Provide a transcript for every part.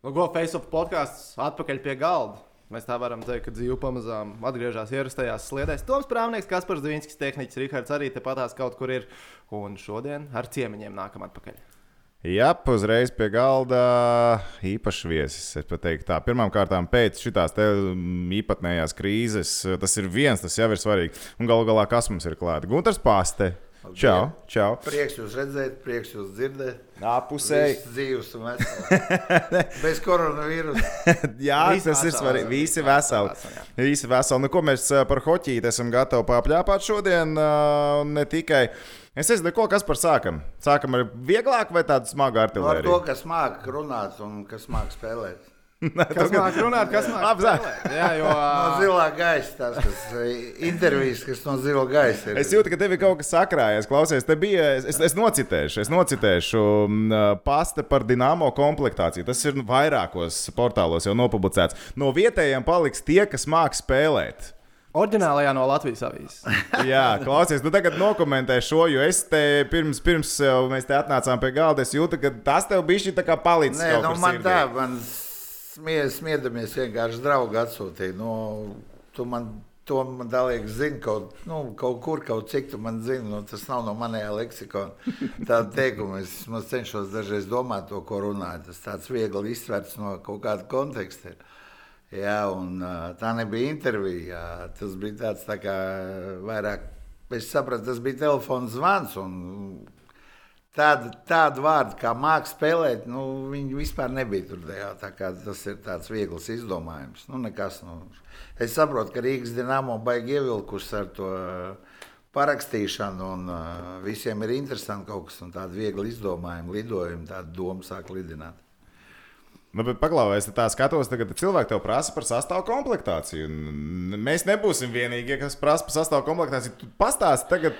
Nu, ko Facebook podkāsts atpakaļ pie galda? Mēs tā varam teikt, ka dzīve pamazām atgriežas ierastajās sliedēs. Toms Prāvnieks, Kaspars Zvinskis, tehniķis Rihards arī tepatās kaut kur ir. Un šodien ar ciemiņiem nākam atpakaļ. Jā, uzreiz pie galda īpašs viesis. Es pat teiktu, tā pirmkārt, pēc šīs īpatnējās krīzes, tas ir viens, tas jau ir svarīgi. Un galu galā, kas mums ir klāts? Gunārs Pāste. Čau, čau. Prieks jūs redzēt, prieks jūs dzirdēt. Apusēji. Dzīves un bez koronavīrusa. Jā, Visi tas ir svarīgi. Visi veseli. Visi veseli. Nu, ko mēs par hoķīti esam gatavi papļāpāt šodien? Ne tikai. Es nezinu, ko kas par sākam. Sākam ar vieglāku vai tādu smagu artilēriju? Ar to, kas māca runāt un kas māca spēlēt. kas māca runāt, kas māca apzināties? Jā, jo no zilā gaisa tas kas, intervijas, kas no zila gaisa ir. Es jūtu, ka tev ir kaut kas sakrājies. Klausies, te bija, es, es nocitēšu, es nocitēšu pasta par dināmo komplektāciju. Tas ir vairākos portālos jau nopublicēts. No vietējiem paliks tie, kas māca spēlēt. Orģinālajā no Latvijas avīzes. Jā, klausies, tu tagad nokomentē šo, jo es te pirms, pirms mēs te atnācām pie galda, es jūtu, ka tas tev bija šī tā kā palicis. Nē, nu man sirdī. tā, man smies, smiedamies vienkārši draugu atsūtīja. Nu, tu man to man dalīgs zini kaut, nu, kaut kur, kaut cik tu man zini. Nu, tas nav no manējā leksikona. Tāda teikuma es, es cenšos dažreiz domāt to, ko runāju. Tas tāds viegli izsverts no kaut kāda konteksta. Jā, un tā nebija intervija. Tas bija tāds tā kā vairāk. Es sapratu, tas bija telefons zvans. Un, Tāda, tāda vārda kā mākslinieks spēlēt, nu, viņi vispār nebija tur. Jā, tas ir tāds viegls izdomājums. Nu, nekas, nu. Es saprotu, ka Rīgas dīnāmo baigi ievilkusi ar to parakstīšanu, un uh, visiem ir interesanti kaut kas tāds viegli izdomājumi, lidojumi, tāda doma sāk lidināt. Nu, bet paklāvēs, tā skatos, tagad cilvēki tev prasa par sastāvu komplektāciju. Mēs nebūsim vienīgie, kas prasa par sastāvu komplektāciju. Tu pastāsti tagad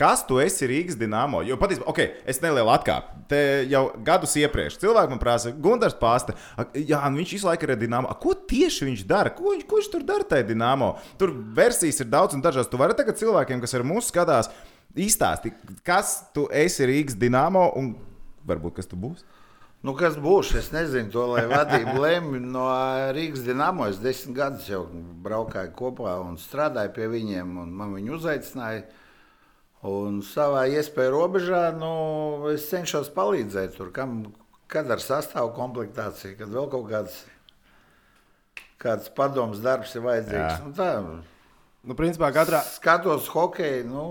Kas tu esi Rīgas dīnāmo? Jo patiesībā, ok, es nelielu atkāpu. Te jau gadus iepriekš cilvēki man prasa, Gunārs Pāste, jā, nu viņš visu laiku ir dīnāmo. Ko tieši viņš dara? Ko viņš, ko viņš tur dara tajā dīnāmo? Tur versijas ir daudz un dažādas. Tu vari tagad cilvēkiem, kas ar mums skatās, izstāstīt, kas tu esi Rīgas dīnāmo un varbūt kas tu būsi. Nu, kas būs? Es nezinu, to lai vadība lemj no Rīgas dīnāmo. Es desmit gadus jau braukāju kopā un strādāju pie viņiem, man viņi uzaicināja. Un savā iespēju robežā nu, es cenšos palīdzēt tur, kam, kad ar sastāvu komplektāciju, kad vēl kaut kāds, kāds padoms darbs ir vajadzīgs. Nu, tā, nu, principā, katrā... Skatos hokeju, nu,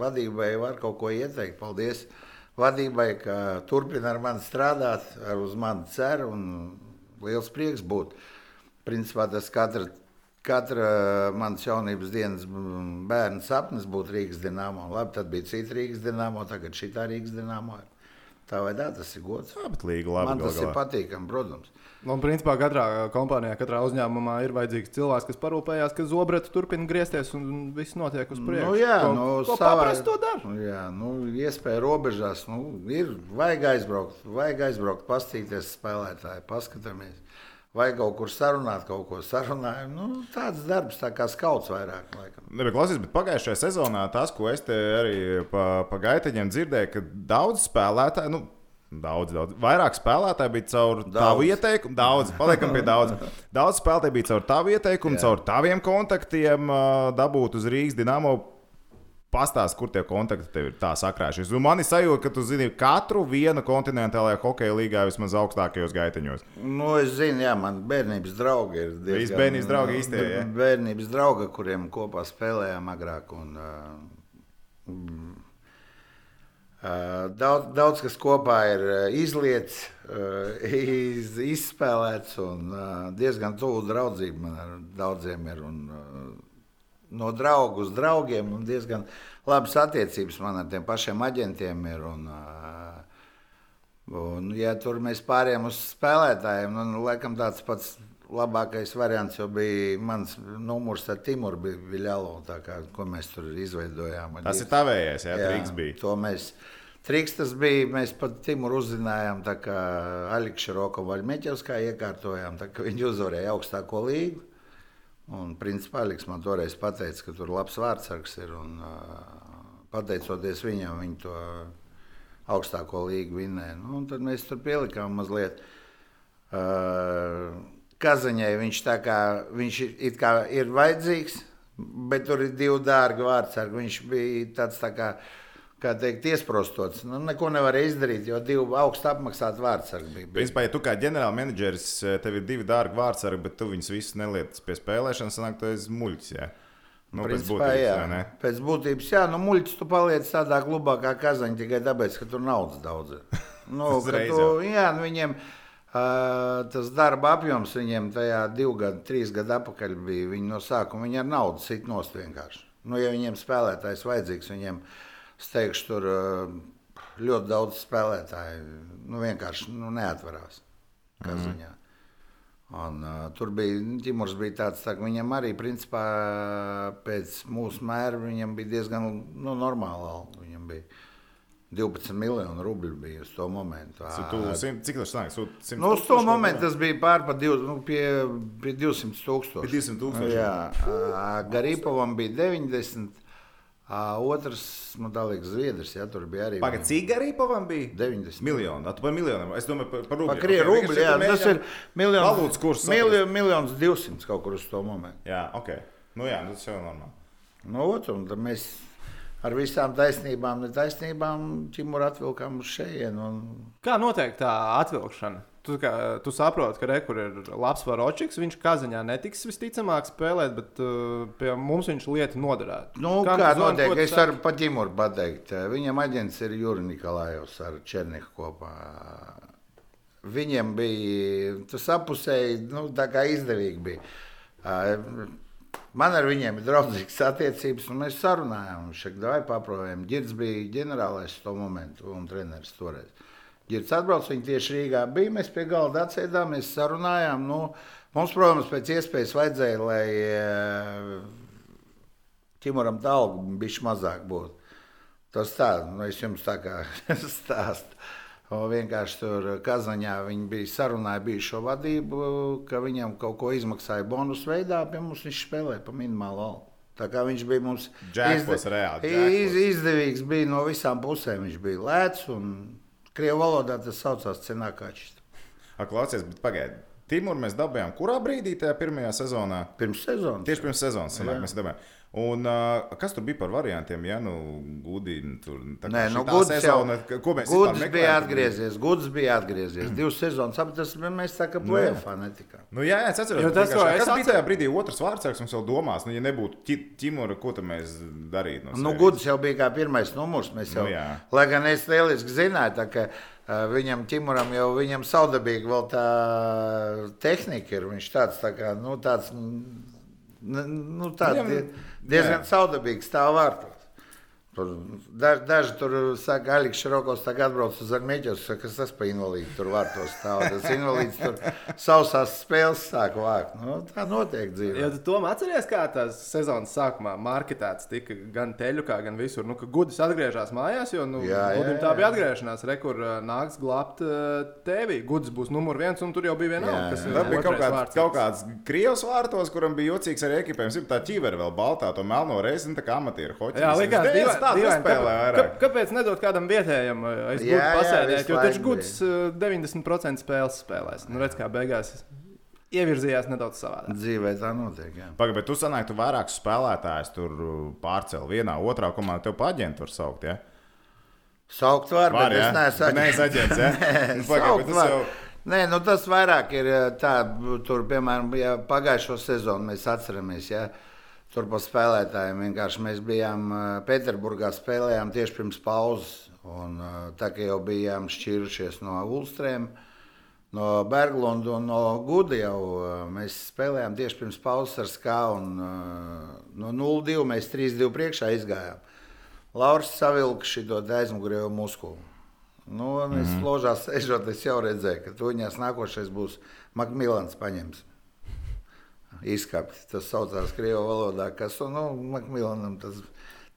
vadībai var kaut ko ieteikt. Paldies vadībai, ka turpina ar mani strādāt, ar uz mani cer un liels prieks būt. Principā tas katra Katra manas jaunības dienas bērna sapnis būtu Rīgas dīnāmo. Labi, tad bija cita Rīgas dīnāmo, tagad šī tā Rīgas dīnāmo. Tā vai tā, tas ir gods. Jā, bet līga labi. Man tas galā. ir patīkami, protams. Un, principā, katrā kompānijā, katrā uzņēmumā ir vajadzīgs cilvēks, kas parūpējās, ka zobrata turpina griezties un viss notiek uz priekšu. Nu, jā, ko, nu, ko savā... to dara. Nu, jā, nu, iespēja robežās. Nu, ir, vajag aizbraukt, vajag aizbraukt, pastīties spēlētāji, paskatāmies vai kaut kur sarunāt, kaut ko sarunājam. Nu, tāds darbs, tā kā skauts vairāk. Ne, bet, klausies, bet pagājušajā sezonā tas, ko es te arī pa, pa gaiteņiem dzirdēju, ka daudz spēlētāju. Nu, Daudz, daudz. Vairāk spēlētāji bija caur daudz. tavu ieteikumu. Daudz, paliekam pie daudz. Daudz spēlētāji bija caur tavu ieteikumu, Jā. caur taviem kontaktiem dabūt uz Rīgas dīnāmo Pastāst, kur tie kontakti tev ir tā sakrājušies. Man ir sajūta, ka tu zini katru vienu kontinentālajā hokeja līgā vismaz augstākajos gaiteņos. Nu, es zinu, jā, man bērnības draugi ir. Visi bērnības draugi īstie. Ja? Bērnības draugi, kuriem kopā spēlējām agrāk. Un, uh, Uh, daudz, daudz kas kopā ir izlietis, uh, iz, izspēlēts un uh, diezgan tuvu draudzība man ar daudziem ir. Un, no draugu uz draugiem. Diezgan labas attiecības man ar tiem pašiem aģentiem ir. Un, un, ja tur mēs pārējām uz spēlētājiem, nu, nu, laikam tāds pats labākais variants jau bija mans numurs ar Timuru Viļalo, ko mēs tur izveidojām. Tas ir tavējais, jā, jā Rīgas bija. Mēs, Triks tas bija, mēs pat Timuru uzzinājām, tā kā Alikša Roko Vaļmeķevskā iekārtojām, tā ka viņi uzvarēja augstāko līgu. Un, principā, Aliks man toreiz teica, ka tur labs vārdsargs. Ir, uh, pateicoties viņam, viņi to augstāko līgu vinnēja. Nu, tad mēs tur pielikām mazliet. Uh, Kazaņai viņš, kā, viņš kā ir vajadzīgs, bet tur ir divi dārgi vārdsargi. Viņš bija tāds tā kā, kā teikt, iesprostots. Nu, neko nevar izdarīt, jo divi augstu apmaksāti vārdsargi bija. Principā, ja tu kā ģenerālmenedžeris, tev ir divi dārgi vārdsargi, bet tu viņus visus nelietas pie spēlēšanas, sanāk, tu esi muļķis. Jā. Nu, pēc Principā, būtības, jā. ne? Pēc būtības, jā, nu, muļķis tu paliec tādā klubā kā Kazaņa tikai tāpēc, ka tur naudas daudz. Nu, Uzreiz tu, jā, nu, viņiem uh, tas darba apjoms viņiem tajā divu gadu, trīs gadu atpakaļ bija. Viņi no sākuma viņi ar naudu sit nost vienkārši. Nu, ja viņiem spēlētājs vajadzīgs, viņiem steigšu tur uh, ļoti daudz spēlētāju. Nu, vienkārši nu, neatverās. Kazaņā. Un, uh, tur bija Timurs, bija tāds, tā, viņam arī principā, pēc mūsu mēra viņam bija diezgan nu, normāla alga. Viņam bija 12 miljonu rubļu bija uz to momentu. Tu, tu, simt- cik tas simt Nu, uz to momentu tas bija pār par div, nu, pie, pie 200 tūkstoši. Pie 200 tūkstoši. Jā, ā, Garīpovam bija 90. Otrs, man liekas, Zviedrs, jā, tur bija arī. Pagaid, cik arī pavam bija? 90. Miljonu. A, tu par miljoniem. Es domāju par, par rubļiem. Pa Krievu Ok, rubļu, vienkārši jā, tu tas ir miljons, Valūtas kurs miljo, miljons 200 kaut kur uz to momentu. Jā, ok. Nu jā, nu tas jau ir normāli. Nu, ot, un tad mēs ar visām taisnībām, netaisnībām ķimuru atvilkām uz šejienu. Un... Kā notiek tā atvilkšana? Tu, kā, tu saproti, ka rekur ir labs varočiks. Viņš kazaņā netiks visticamāk spēlēt, bet uh, pie mums viņš lieta noderētu. Nu, Kā kā tu zoni, notiek? Es varu pat ķimuru pateikt. Viņam aģents ir Juris Nikolājovs ar Černiku kopā. Viņam bija tas apusēji, nu, tā kā izdevīgi bija. Ā, Man ar viņiem ir draudzīgas attiecības, un mēs sarunājām. Viņš saka, vai paprojām. Girds bija ģenerālais to momentu un treneris toreiz. Girds atbrauc, viņi tieši Rīgā bija. Mēs pie galda atsēdām, mēs sarunājām. Nu, mums, protams, pēc iespējas vajadzēja, lai eh, Timoram tā alga bija mazāk būtu. Tas tā, nu, es jums tā kā stāstu. O, vienkārši tur Kazaņā viņi bija sarunājuši bijušo vadību, ka viņam kaut ko izmaksāja bonus veidā, pie mums viņš spēlēja pa minimālu algu. Tā kā viņš bija mums Jackpots, reāli, iz, jackpots. izdevīgs, bija no visām pusēm. Viņš bija lēts un krievu valodā tas saucās cenākāčs. Ak, klausies, bet pagaidi. Timur mēs dabūjām kurā brīdī tajā pirmajā sezonā? Pirms sezonas. Tieši pirms sezonas mēs dabūjām. Un, uh, kas tur bija par variantiem? Ja, nu, Gudīna tur tā kā Nē, nu, šitā Guds jau sezona, ko mēs Guds vispār bija atgriezies. Guds bija atgriezies. Divas sezonas, ap tas mēs tā kā Nu, jā. plēfā netikām. Nu, jā, jā, es atceros, tas, ko vienkārši, es kas bija tajā brīdī otrs vārdsargs, mums jau domās, nu, ja nebūtu Ti- Timura, ko tad mēs darītu? No Nu? Guds jau bija kā pirmais numurs. Mēs Jau, Nu, jā. lai gan es lieliski zināju, ka viņam, Timuram, jau viņam saudabīgi vēl tā tehnika ir. Viņš tāds, tā kā, nu, tāds, n- nu, tāds Viņam- die, diezgan jā. saudabīgs stāv vārtos. Tur, daži, daži tur saka, Aleks Šarokos tagad atbrauc uz Armēķos, saka, kas tas pa invalīdu tur vārtos stāv. Tas invalīds tur sausās spēles sāk vākt. Nu, tā notiek dzīvē. Ja tu to atceries, kā tās sezonas sākumā marketēts tika gan teļukā, gan visur, nu, ka gudrs atgriežas mājās, jo nu, Jā, jā, jā, tā bija atgriešanās, re, kur nāks glābt tevi. Gudrs būs numur viens, un tur jau bija viena ir Tā bija kaut kāds, vārds. kaut kāds krievs vārtos, kuram bija jocīgs arī ekipējums. Ir tā ķīvera vēl baltā, to melno reizi, tā kā amatieru hoķis. Jā, likās, Dīvaini, nespēlē kāpēc- vairāk. kā- Kāpēc nedot kādam vietējam ā, aiz jā, pasēdēt, jo taču gudrs ā, 90% spēles spēlēs. Nu, redz, kā beigās ievirzījās nedaudz savādāk. Dzīvē tā notiek. Jā. Pagaid, bet tu sanāk, tu vairākus spēlētājus tur uh, pārcēl vienā, otrā komandā. Tev pa aģentu var saukt, ja? Saukt var, Var, bet ja? es neesmu neesi aģents, ja? Nu, pagaid, tas jau... Nē, nu tas vairāk ir tā, tur, piemēram, ja pagājušo sezonu mēs atceramies. Ja, tur pa spēlētājiem vienkārši mēs bijām eh, Pēterburgā, spēlējām tieši pirms pauzes. Un, eh, tā kā jau bijām šķīrušies no Ulstrēm, no Berglunda un no Guda, jau eh, mēs spēlējām tieši pirms pauzes ar Skānu. No 0-2 mēs 3-2 priekšā izgājām. Lauris savilka šo aizmugurējo muskuli. Nu, es mm -hmm. ložā sēžot, es jau redzēju, ka tuņās nākošais būs Makmilans paņems. Izkāpt. Tas saucās Krievu valodā, kas nu, Makmilanam tas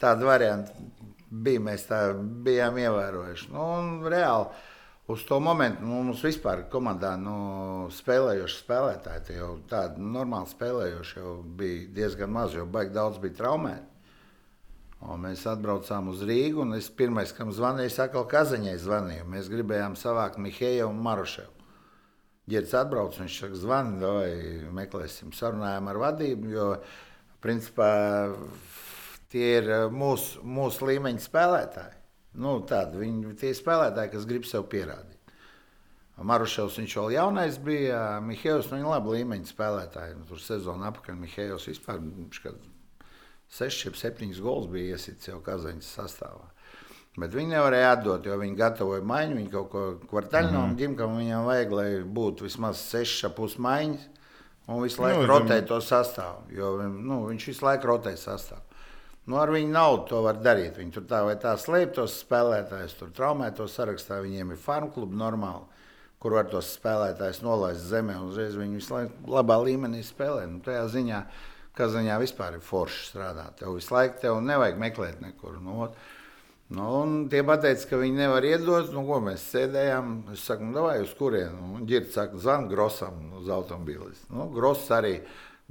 tāda varianta bija. Mēs tā bijām ievērojuši. Nu, reāli uz to momentu nu, mums vispār komandā nu, spēlējoši spēlētāji, jau tādi normāli spēlējoši jau bija diezgan maz, jo baigi daudz bija traumēti. Un mēs atbraucām uz Rīgu, un es pirmais, kam zvanīju, atkal Kazaņai zvanīju. Mēs gribējām savākt Mihēju un Maruševu. Girds atbrauc, viņš saka, zvani, vai meklēsim, sarunājam ar vadību, jo, principā, tie ir eh, mūsu, mūsu līmeņa spēlētāji. Nu, tādi, viņi tie spēlētāji, kas grib sev pierādīt. Maruševs viņš vēl jaunais bija, Mihēls, nu, viņa labi līmeņa spēlētāji. Nu, tur sezonā apakaļ Mihēls vispār viņš kad 6, 7 gols bija iesits jau Kazaņas sastāvā. Bet viņi nevarēja atdot, jo viņi gatavoja maiņu. Viņi kaut ko kvartālino mm -hmm. ģimkam viņam vajag, lai būtu vismaz 6,5 maiņas. Un visu laiku Nu, rotē to sastāvu. Jo nu, viņš visu laiku rotē sastāvu. Nu, ar viņu naudu to var darīt. Viņi tur tā vai tā slēp tos spēlētājus, tur traumē to sarakstā. Viņiem ir fanu klubi normāli, kur var tos spēlētājus nolaist zemē. Uzreiz viņi visu laiku labā līmenī spēlē. Nu, tajā ziņā, kā ziņā vispār ir forši strādāt. Tev visu laiku tev nevajag meklēt nekur. Nu, ot. Nu, tie pateica, ka viņi nevar iedot, nu, ko mēs sēdējām. Es saku, nu, vai uz kurieni? Un Girts saka, zvan Grosam uz automobīlis. Nu, Gross arī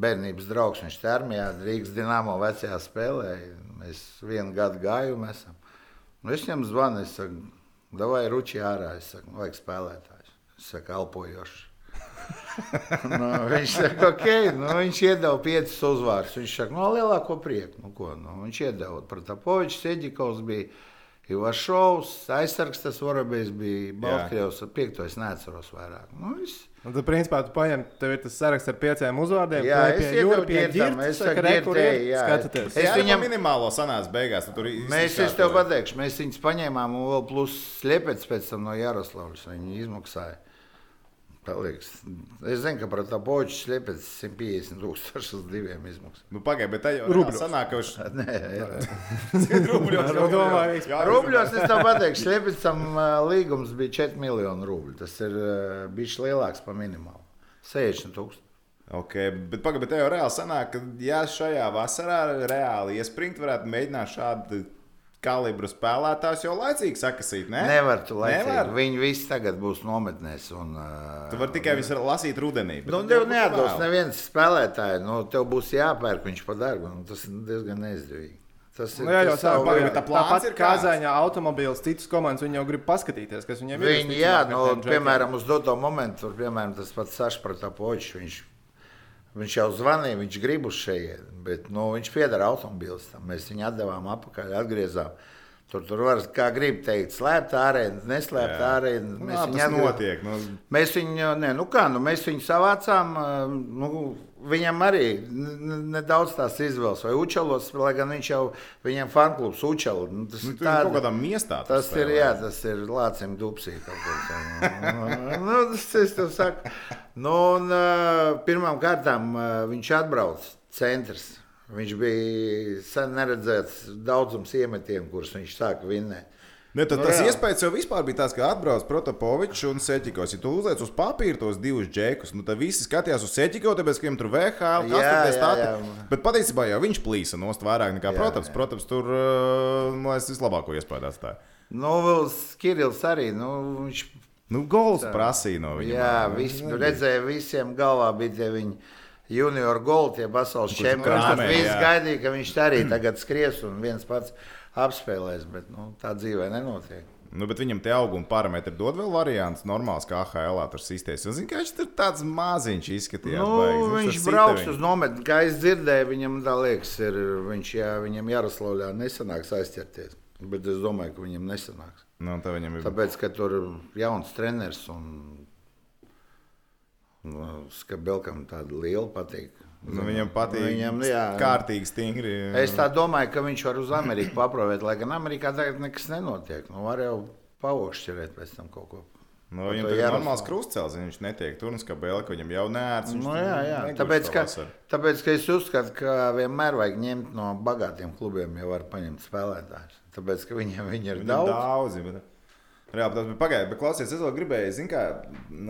bērnības draugs, viņš te armijā Rīgas Dinamo vecajā spēlē. Mēs vienu gadu esam. Nu, es viņam zvanu, es saku, vai ruči ārā, es saku, vajag spēlētājs. Es saku, elpojoši. Nu, viņš saka, ok, nu, viņš iedeva piecus uzvārus. Viņš saka, no lielāko prieku. Nu, ko, nu, viņš iedeva Protapovičs, Eģikovs bija Ivašovs, aizsargs tas Vorabējs bija Baltkrievs, piekto es neatceros vairāk. Nu, viss. Un tad, principā, tu paņem, tev ir tas saraksts ar pieciem uzvārdiem. Jā, es pie Girtam, Girta, es Es viņam minimālo sanāca beigās. Mēs, es tev pateikšu, mēs viņus paņēmām un vēl plus sliepēc pēc tam no Jaroslavas. Viņi izmaksāja. Paliks. Es zinu, ka par tā poģu sliepēc 150 tūkstoši uz diviem izmaksā. Nu, Pagaidiet, bet tā jau Rubļos. sanāk, ka viņš Nē, rubļos Nu, domāju, Jā, Rubļos es tev pateikšu, sliepēcam līgums bija 4 miljoni rubļu. Tas ir bijis lielāks par minimālu. 60 tūkstoši. Okay, bet pagaidi, bet te jau reāli sanāk, ka ja šajā vasarā reāli iespringt, varētu mēģināt šādu kalibru spēlētājus jau laicīgi sakasīt. Ne? Nevar tu laicīgi. Nevar. Viņi visi tagad būs nometnēs. Un, uh, Tu vari tikai visu lasīt rudenī. bet Nu, tev neatdos vēl. neviens spēlētājs. Nu, tev būs jāpērk viņš par darbu. Nu, tas ir diezgan neizdevīgi. Tas ir Nu, jā, jau tas tā savu- pagaidi, bet tā plāns Tāpat ir? Kazāņā automobīls, citas komandas, viņi jau grib paskatīties, kas viņiem ir. Viņi, jā, ar nu, piemēram, uz doto momentu, tur, piemēram, tas pats Sašpratapočs, viņš, viņš jau zvanīja, viņš grib uz šeit, bet nu, viņš piedara automobilistam. Mēs viņu atdevām atpakaļ, atgriezām. Tur, tur var, kā grib teikt, slēpta arēna, neslēpta arēna. Nu, Mēs. Nu, Mēs viņu, ne, nu kā, nu mēs viņu savācām. Nu, viņam arī nedaudz tās izvēles, vai Učalos, lai gan viņš jau viņam fanklubs Učalu. Nu, tas nu, ir tāda- kaut kādā miestā. tu Tas ir, jā, tas ir Lācis Dubsī. nu, tas es tev saku. Nu, un, pirmām kārtām viņš atbrauc centrs. Viņš bija sen neredzēts daudzums iemetiem, kurus viņš sāka vinnēt. Ne, tad, Nu, tas reāli. iespējas jau vispār bija tāds, ka atbrauc Protopovičs un Seķikos. Ja tu uzliec uz papīra tos divus džekus, nu, tad visi skatījās uz Seķiko, tāpēc, ka viņam tur Jā, jā, stāsta. jā. Bet patiesībā jau viņš plīsa nost vairāk nekā Jā, Protams. jā. Protams, tur, man liekas, vislabāko iespēju atstāja. Nu, vēl Kirils arī. Nu, viņš Nu, gols prasīja no viņa. Jā, Nu, visi nebija. redzēja, visiem galvā bija tie viņi. Junior goli, tie pasaules čempioni. Viss jā. gaidīja, ka viņš tā arī tagad skries un viens pats apspēlēs, bet nu, tā dzīvē nenotiek. Nu, bet viņam tie auguma parametri dod vēl variants, normāls, kā AHL tur sistēmas. Zinu, ka viņš tur tāds maziņš izskatījās. Nu, baigs. Nu, viņš sita brauks viņu. uz nometni. Kā es dzirdēju, viņam tā liekas, ir, viņš, jā, viņam Jaroslavļā nesanāks aizķerties. Bet es domāju, ka viņam nesanāks. Nu, tā viņam ir. Tāpēc, ka tur ir jauns treneris un nu, Skabelkam tāda liela patīk. Nu, viņam patīk. Viņam, jā, kārtīgi, stingri. Es tā domāju, ka viņš var uz Ameriku paprovēt, lai gan Amerikā tagad nekas nenotiek. Nu, var jau paokšķirēt pēc tam kaut ko. Nu, viņam ir normāls krustcēls, viņš netiek tur un skabēlē, ka viņam jau nērts. Nu, jā, jā. Tāpēc, ka, tāpēc, ka es uzskatu, ka vienmēr vajag ņemt no bagātiem klubiem, jau var paņemt spēlētājus. Tāpēc, ka viņiem viņi ir Viņam daudz. daudzi. Bet... Reāli, tas bija pagaidiet, bet klausies, es vēl gribēju, zinu, kā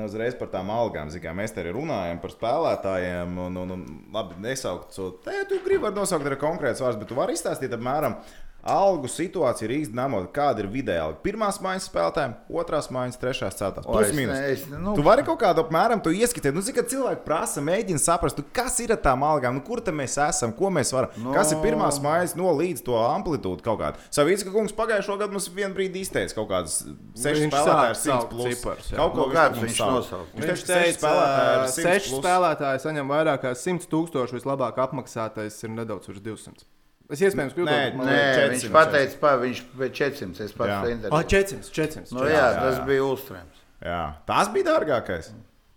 uzreiz par tām algām. Zin, kā, mēs te arī runājam par spēlētājiem, un, un, un labi, nesaukt to. Te tu gribi nosaukt arī konkrēts vārds, bet tu vari izstāstīt apmēram. Algu situācija Rīgas Dāmā, kāda ir vidēja alga? Pirmās mājas spēlētājiem, otrās mājas, trešās, ceturtās. Plus es mīnus. es nu- Tu vari kaut kādu apmēram to ieskatīt. Nu, kad cilvēki prasa, mēģina saprast, nu, kas ir ar tām algām, nu, kur tam mēs esam, ko mēs varam. No. Kas ir pirmās mājas no līdz to amplitūdu kaut kādu. Savīts, ka kungs pagājušo gadu mums vienā brīdī izteica kaut kādas sešas Viņš spēlētājas, sāk 100 saukt plus. ciparus, jā. Kaut ko Nu, kādus mums viņš sauc. nosauca? Viņš Viņš teica, ka ir 100 seši spēlētāji saņem vairāk kā 100 tūkstoši, vislabāk apmaksātais ir nedaudz virs 200. Es iespējams kļūdos. Nē, Nē, liekas, viņš 400, pateica, pa, viņš bija 400. Es pats Jā. to Ah, intervēju. 400, 400. Nu, 400. jā, jā, tas jā. bija Ulstrēms. Jā, tas bija dārgākais.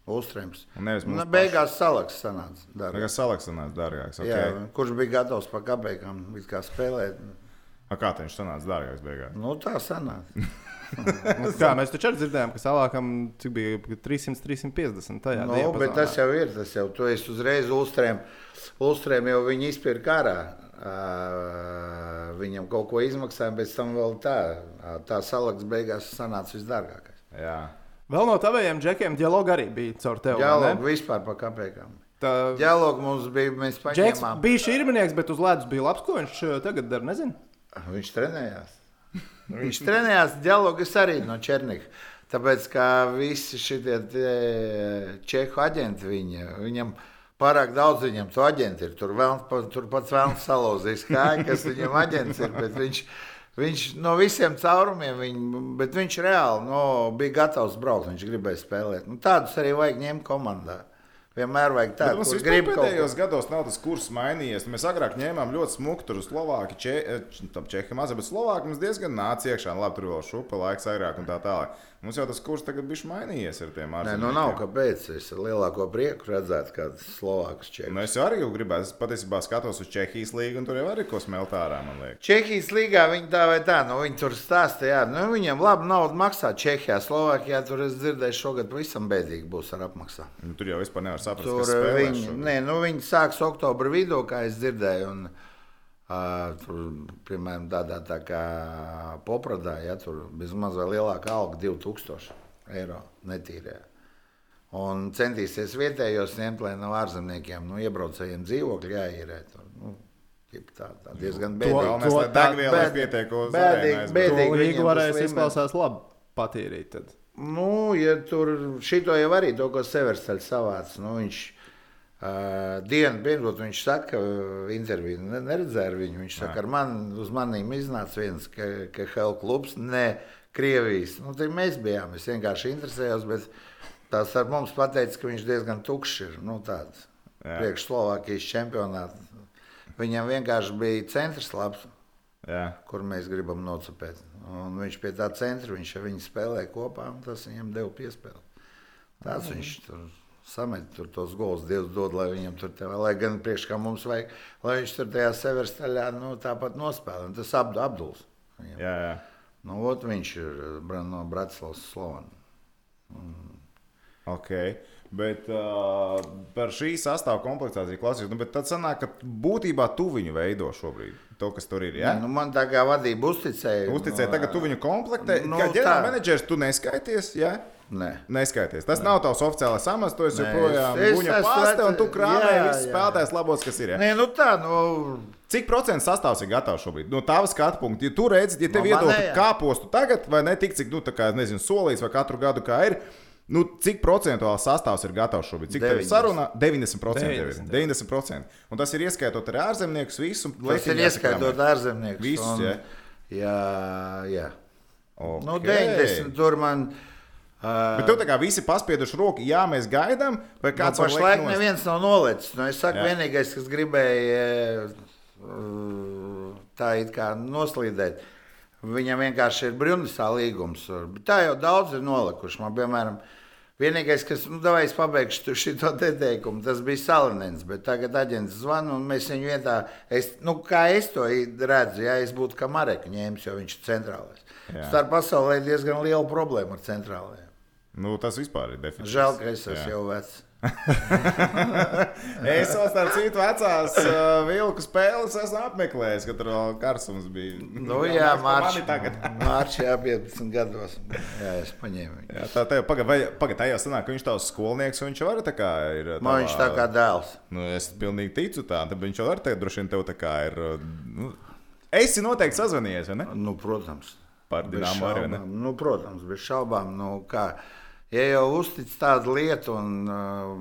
Ulstrēms. Un nevis Nu, beigās salaks sanāca. dārgāk. Tagad salaksanās dārgāks. Jā, Okay. kurš bija gatavs pa it kā spēlēt? A, kā viņš sanāca dārgāks beigās? Nu, tā sanāca. Nu, kā, mēs taču arī dzirdējām, ka salākam bija 300, 350. Tajā Nu, diapazonā. bet tas jau ir. Tas jau tu esi uzreiz Ulstrēm. Ulstrēm jau viņi izpirka ārā. Ā, Viņam kaut ko izmaksāja, bet tam vēl tā, tā salaks beigās sanāca visdārgākais. Jā. Vēl no taviem džekiem dialogu arī bija caur tevi. vai ne? Dialogu vispār pa kāpēkām. Tā Dialogu mums bija, mēs Džeks paņēmām. bija šīrminieks, bet uz ledus bija labs, ko viņš tagad dara. Nezinu. Viņš trenējās. Viņš trenējās dialogus arī no Černika. Tāpēc, kā visi šie čehu aģenti, viņa, viņam pārāk daudz viņam to aģentu ir. Tur, vēl, tur pats vēlams salauzīs kāju, kas viņam aģents ir. bet Viņš, viņš no visiem caurumiem, viņ, bet viņš reāli no, bija gatavs braukt. Viņš gribēja spēlēt. Nu, tādus arī vajag ņemt komandā. Vienmēr vajag tādu, mums kurš vispār grib kaut pēdējos gados nav tas kurs mainījies. Mēs agrāk ņēmām ļoti smuku tur če, eh, tam Čehija mazā, bet Slovākija mums diezgan nāca iekšā. Labi, tur vēl šupa laiks agrāk un tā tālāk. Mums jau tas kurs tagad bija mainījies ar tiem Nē, ārzemniekiem. nu nav kāpēc. Es ar lielāko prieku redzētu, kāds Slovāks čekas. Nu, es arī gribētu, es patiesībā skatos uz Čehijas līniju, un tur jau arī ko smelt ārā, man liekas. Čehijas līgā viņi tā vai tā, nu, viņi tur stāsta, jā, nu, viņiem labi naudu maksā Čehijā, Slovākijā. Tur es dzirdēju, šogad pavisam bēdīgi būs ar apmaksā. Nu, tur jau vispār nevar saprast, Tur kas viņi, nē, nu, viņi sāks oktobra vidū, kā es dzirdēju. Un, Uh, tur, piemēram, tādā tā kā popradā, ja tur bezmaz vai lielāka alga 2000 eiro netīrē. Un centīsies vietējos ņemt, lai no ārzemniekiem, nu, iebraucējiem dzīvokļi jāīrē. Tur, nu, tā, tā diezgan galvenais, lai to- degvielai bēd- pietiek uz bēdīgi, bēdīgi. Tas varēs izklausās labi patīrīt. Tad. Nu, ja tur šito jau arī to, ko Severstaļs savāc, nu, viņš uh, dienu pirms viņš saka, uh, interviju ne, neredzēja ar viņu. Viņš saka, ar mani, uz manīm iznāca viens, Hell klubs, ne Krievijas. Nu, mēs bijām, es vienkārši interesējos, bet tās ar mums pateica, ka viņš diezgan tukšs ir, nu, tāds priekš Slovākijas čempionāts. Viņam vienkārši bija centrs labs Jā. kur mēs gribam nocepēt. Un viņš pie tā centra, viņš ar viņu spēlē kopā, un tas viņam deva piespēli. Tāds viņš tur samet tur tos gols, Dievs dod, lai viņam tur te, lai gan priekš kā mums vajag, lai viņš tur tajā severstaļā, nu, tāpat nospēlē. Un tas abdu apduls. Viņam. Jā, jā. Nu, ot, viņš ir no Bratislavas Slovana. Ok. Bet uh, par šī sastāvā komplektāciju klausījos. Nu, bet tad sanāk, ka būtībā tu viņu veido šobrīd. To, kas tur ir. Ja? Nu, man tā kā vadība uzticēja. Uzticēji, tagad tu viņu komplektē. Nu, Nu, Kā tā. ģenerālmenedžers, tu neskaities. Ja? Nē. Neskaities. Tas nav tavs oficiālais amats. Tu Nē, joprojām esmu pāste un tu krāpē visus spēlētājus labos, kas ir. Ja? Nē, nu tā, nu, Cik procentu sastāvs ir gatavs šobrīd? No tā skatu punkta. Ja tu redzi, ja tev No manējā. kāpostu tagad, vai ne tik, cik, nu, tā kā, nezinu, solīts vai katru gadu kā ir. Nu, cik procentuāli sastāvs ir gatavs šobrīd? Cik tev ir 90. saruna? 90%. tev ir. 90, 90%. Un tas ir ieskaitot arī ārzemniekus, visu. tas ir ieskaitot ārzemniekus. Visus, un- jā. Jā, jā. Okay. Nu, 90 tur man. Uh, Bet tev tā kā visi paspieduši roku, jā, mēs gaidām, vai Kāds kāds var pašlaik nost? neviens nav nolicis. Nu, es saku, Jā. vienīgais, kas gribēja uh, tā it kā noslīdēt, viņam vienkārši ir brīvnisā līgums. Bet tā jau daudz ir nolikuši. Man, piemēram, vienīgais, kas, nu, davai es pabeigšu šo te teikumu, tas bija Salinens, bet tagad aģents zvana un mēs viņu vietā, es, nu, kā es to redzu, ja es būtu kā Mareku ņēmis, jo viņš ir centrālais. Jā. Starp pasaulē ir diezgan liela problēma ar centrālajiem. Nu, tas vispār ir definīts. Žēl, ka es esmu Jā. jau vecs. Es vēl starp citu vecās uh, vilku spēles esmu apmeklējis, kad tur vēl karsums bija. Nu, jā, Mārcis. Mārcis. Tagad. Mārcis, jā, 15 gados. Jā, es paņēmu viņu. Jā, tā tev pagaidi, paga, tā jau sanāk, ka viņš tavs skolnieks, un viņš var tā kā ir. Man viņš tā kā dēls. Nu, es pilnīgi ticu tā, tad viņš var teikt, droši vien tev tā kā ir. uh, Nu, Esi noteikti sazvanījies, vai ne? Nu, protams. Par Dinamo arī, vai ne? Nu, protams, bez šaubām. Nu, kā, ja jau uztic tādu lietu, un uh,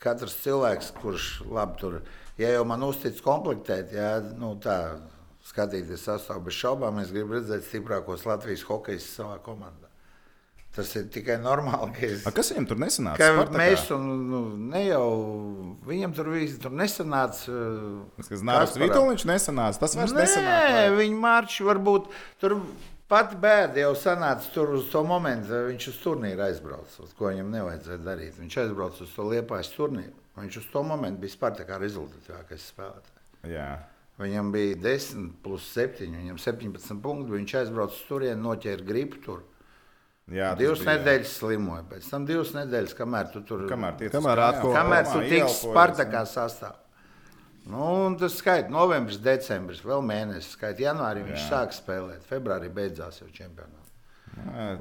katrs cilvēks, kurš labi tur, ja jau man uztic komplektēt, ja, nu, tā skatīties sastāvā, bez šaubām es gribu redzēt stiprākos Latvijas hokejus savā komandā. Tas ir tikai normāli, ka es A, kas viņam tur nesanāca? Ka mēs tur nu, ne jau viņam tur viss tur nesanāca. Tas, kas Nāras Kasparam. Vitoļņš nesanāca, tas vairs Nē, nesanāca. vai? viņa marši varbūt tur pati bēda jau sanāca tur uz to momentu. Viņš uz turnīru aizbrauca, ko viņam nevajadzēja darīt. Viņš aizbrauca uz to liepais turnīru. Viņš uz to momentu bija Spartakā rezultatīvākais spēlētājs. Jā. Viņam bija 10 plus 7, viņam 17 punkti. Viņš aizbrauca uz turieni, noķēra gripu tur. Jā, tas Divas bija- nedēļas slimoja. Pēc tam divas nedēļas, kamēr tu tur Kamēr, Kamēr atko- Kamēr tu tiksi Spartakā sastāvā. Nu, un tas skaits novembris, decembris, vēl mēnesis. Skaits janvārī viņš Jā. sāk spēlēt. Februārī beidzās jau čempionāts.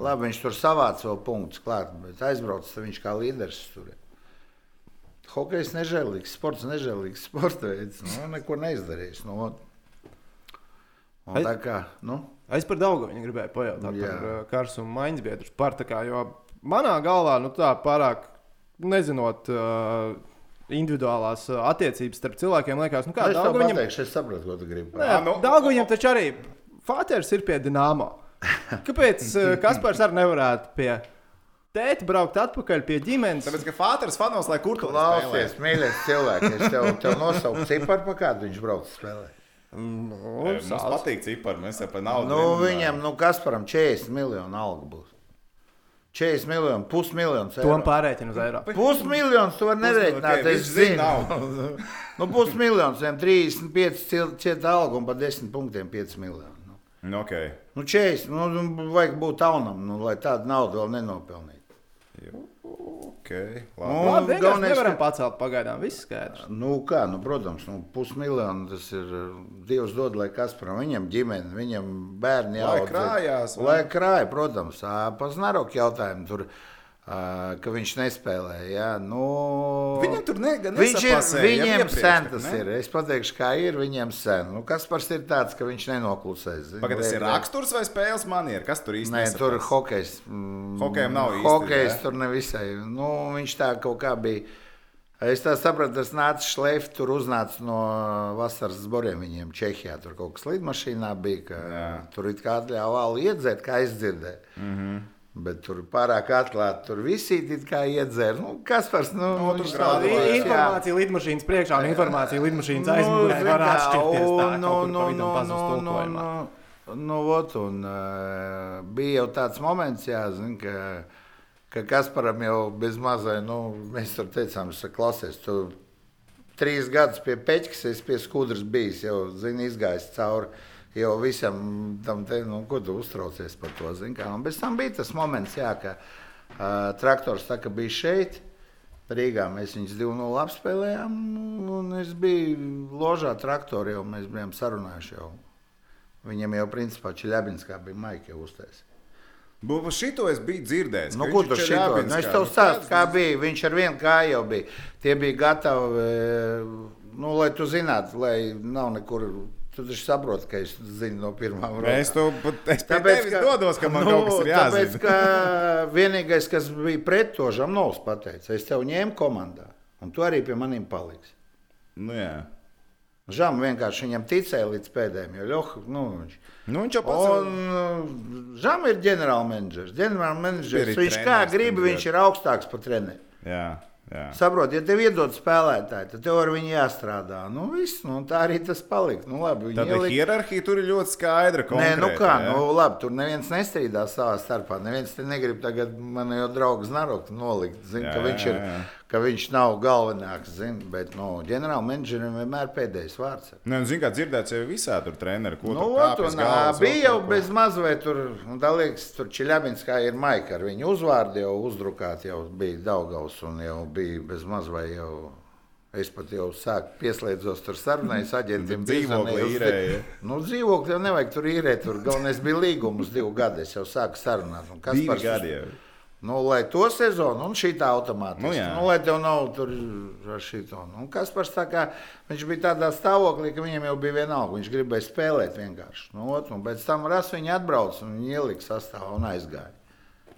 Labi, viņš tur savāca vēl punktus klāt, bet aizbraucis viņš kā līderis tur. Hokejs nežēlīgs, sports nežēlīgs sporta veids. Nu, neko neizdarījis. Nu, un Ai- tā kā, nu, Es par daudz viņu gribēju pajautāt Jā. par uh, Karsu un Mainz biedru Spartakā, jo manā galvā, nu tā pārāk nezinot uh, individuālās uh, attiecības starp cilvēkiem, liekas, nu kā es daudz viņam. pateikšu, es saprotu, ko tu gribi. Nē, Ā, nu- daudz viņam taču arī Fāters ir pie Dienāmo. Kāpēc uh, Kaspars arī nevarētu pie tēta braukt atpakaļ pie ģimenes? Tāpēc, ka Fāters fanos, lai kur tur Klausies, mīļais cilvēks, es tev, tev nosaucu ciparu, pa kādu viņš brauc spēlēt. Nu, Mums sāc. patīk cipari, mēs jau par naudu. Nu, viņam, nu, kas param 40 miljonu alga būs? 40 miljonu, pusmiljons To eiro. pārēķinu uz eiro. Pusmiljons to var nerēķināt. ok, Es zinu, nu, pusmiljons, viņam 35 cil- cieta alga un pa 10 punktiem 5 miljoni. Nu, Nu, okay. nu 40, nu, nu, vajag būt taunam, nu, lai tādu naudu vēl nenopelnītu. Okay. Nu, Labi. Labi, vienkārši galvenais, nevaram ka- pacelt pagaidām. Viss skaidrs. Nu, kā, nu, protams, nu, pusmiljonu tas ir Dievs dod, lai kas par viņam ģimeni, viņam bērni Lai jāaudzē. krājās, vai? Lai krāja, protams, paznarok jautājumu tur, ka viņš nespēlē. Jā, nu, Viņam tur ne- gan viņš ir, viņiem sen tas ne? ir. Es pateikšu, kā ir viņiem sen. Nu, kas par ir tāds, ka viņš nenoklusēs. Pagaid, tas ir raksturs vai spēles maniera? Kas tur Nē, nesaprast? tur hokejs. Mm, Hokejam nav īsti, Hokejs tur nevisai. Nu, viņš tā kaut kā bija. Es tā sapratu, tas nāca šleifs, tur uznāca no vasaras zboriem viņiem Čehijā. Tur kaut kas lidmašīnā bija, ka Jā. tur it kā atļāva vālu iedzert, kā aizdzirdēju. Mm -hmm. Bet tur pārāk atklāti, tur visi it kā iedzēra. Nu, kas par nu, Nu, tur viņš grādu tā- vai- jā. Informācija lidmašīnas priekšā un informācija lidmašīnas aizmugurē zini var atšķirties. Tā, nu, nu, vidam nu, pazust nu, tulkojumā. nu, nu, vot, un, uh, bija jau tāds moments, jā, zin, ka, ka Kasparam jau bez mazai, nu, mēs tur teicām, es saku, klausies, tu trīs gadus pie peķis, es pie skudras bijis, jau, zini, izgājis cauri. Jau visam tam te, nu, ko tu uztraucies par to, zini, kā. Un bez tam bija tas moments, jā, ka uh, traktors tā kā bija šeit, Rīgā mēs viņus 2-0 apspēlējām. Un es biju ložā traktorā, jau mēs bijām sarunājuši. Jau. Viņam jau principā Čeļabinskā bija maika jau uztaisīta. Bu- Šito es biju dzirdējis. Nu, ka ir šito? Čeļabinskā. Nu, es tev stāstu, kā bija. Viņš ar vienu kāju jau bija. Tie bija gatavi, nu, lai tu zinātu, lai nav nekur. Tu taču saproti, ka es zinu no Es to pat es pie Tāpēc, tevis dodos, ka man kaut kas ir Tāpēc, jāzina. ka vienīgais, kas bija pret to Žamnovs, pateica, es tev ņēmu komandā, un tu arī pie maniem paliksi. Nu, jā. Žam vienkārši viņam ticēja līdz pēdējiem, jo Ļoha, nu, viņš. Nu, viņš jau pats Un uh, Žam ir ģenerālmenedžers. Ģenerālmenedžers, Ir viņš kā grib, viņš ir augstāks par treneri. Jā, jā. Saprot, ja tev iedod spēlētāji, tad tev ar viņu jāstrādā. Nu, viss, nu, tā arī tas palika. Nu, labi, Tāda ielika- hierarhija tur ir ļoti skaidra. Nē, nu konkrēta, kā, jā. nu labi, tur neviens nestrīdās savā starpā. Neviens te negrib tagad man jau draugs Naroku nolikt. Zin, Jā, ka, viņš jā, ir, jā. Ka viņš nav galvenāks, zin, bet nu, ģenerāla menedžerim vienmēr pēdējais vārds. Nē, nu, zini, kā dzirdēts, jau visā tur treneri, ko Nu, tur un, galvas, bija jau bez mazliet tur, un tā liekas, tur Čeļabinskā ir maika ar viņu uzvārdu jau uzdrukāt, jau bija Daugaus un jau bija bez mazliet jau. Es pat jau sāku pieslēdzos tur sarunai, aģentiem Dzīvokli īrēja. Nu, dzīvokli jau nevajag tur īrēt, tur galvenais bija līgums divu gadu, es jau sāku sarunāt. un Divi uz- gadi jau. Nu, lai to sezonu, un šī tā automātiski. Nu, jā. nu, lai tev nav tur ar šito. Nu, kas par tā kā viņš bija tādā stāvoklī, ka viņam jau bija vienalga. Viņš gribēja spēlēt vienkārši. Nu, ot, un pēc tam ras viņa atbrauca un viņa ielika sastāvā un aizgāja.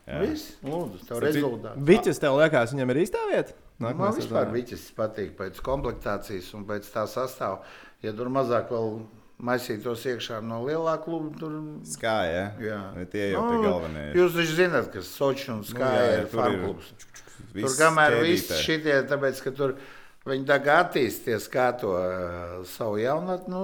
Viss, lūdzu, tev rezultāts. Viķis tev liekas, viņam ir īstā vieta? Man Nākamā vispār sezonā? viķis patīk pēc komplektācijas un pēc tā sastāvā. Ja tur mazāk vēl maisītos iekšā no lielā kluba, tur Skāja. Jā. Ja? Tie jau ir galvenie. Nu, Jūs taču zināt, ka Sochi un Skāja jā, jā, ir tur ir farklubs. Tur kamēr viss šitie, tāpēc, ka tur viņi tā kā attīstīties, kā to uh, savu jaunatni, nu,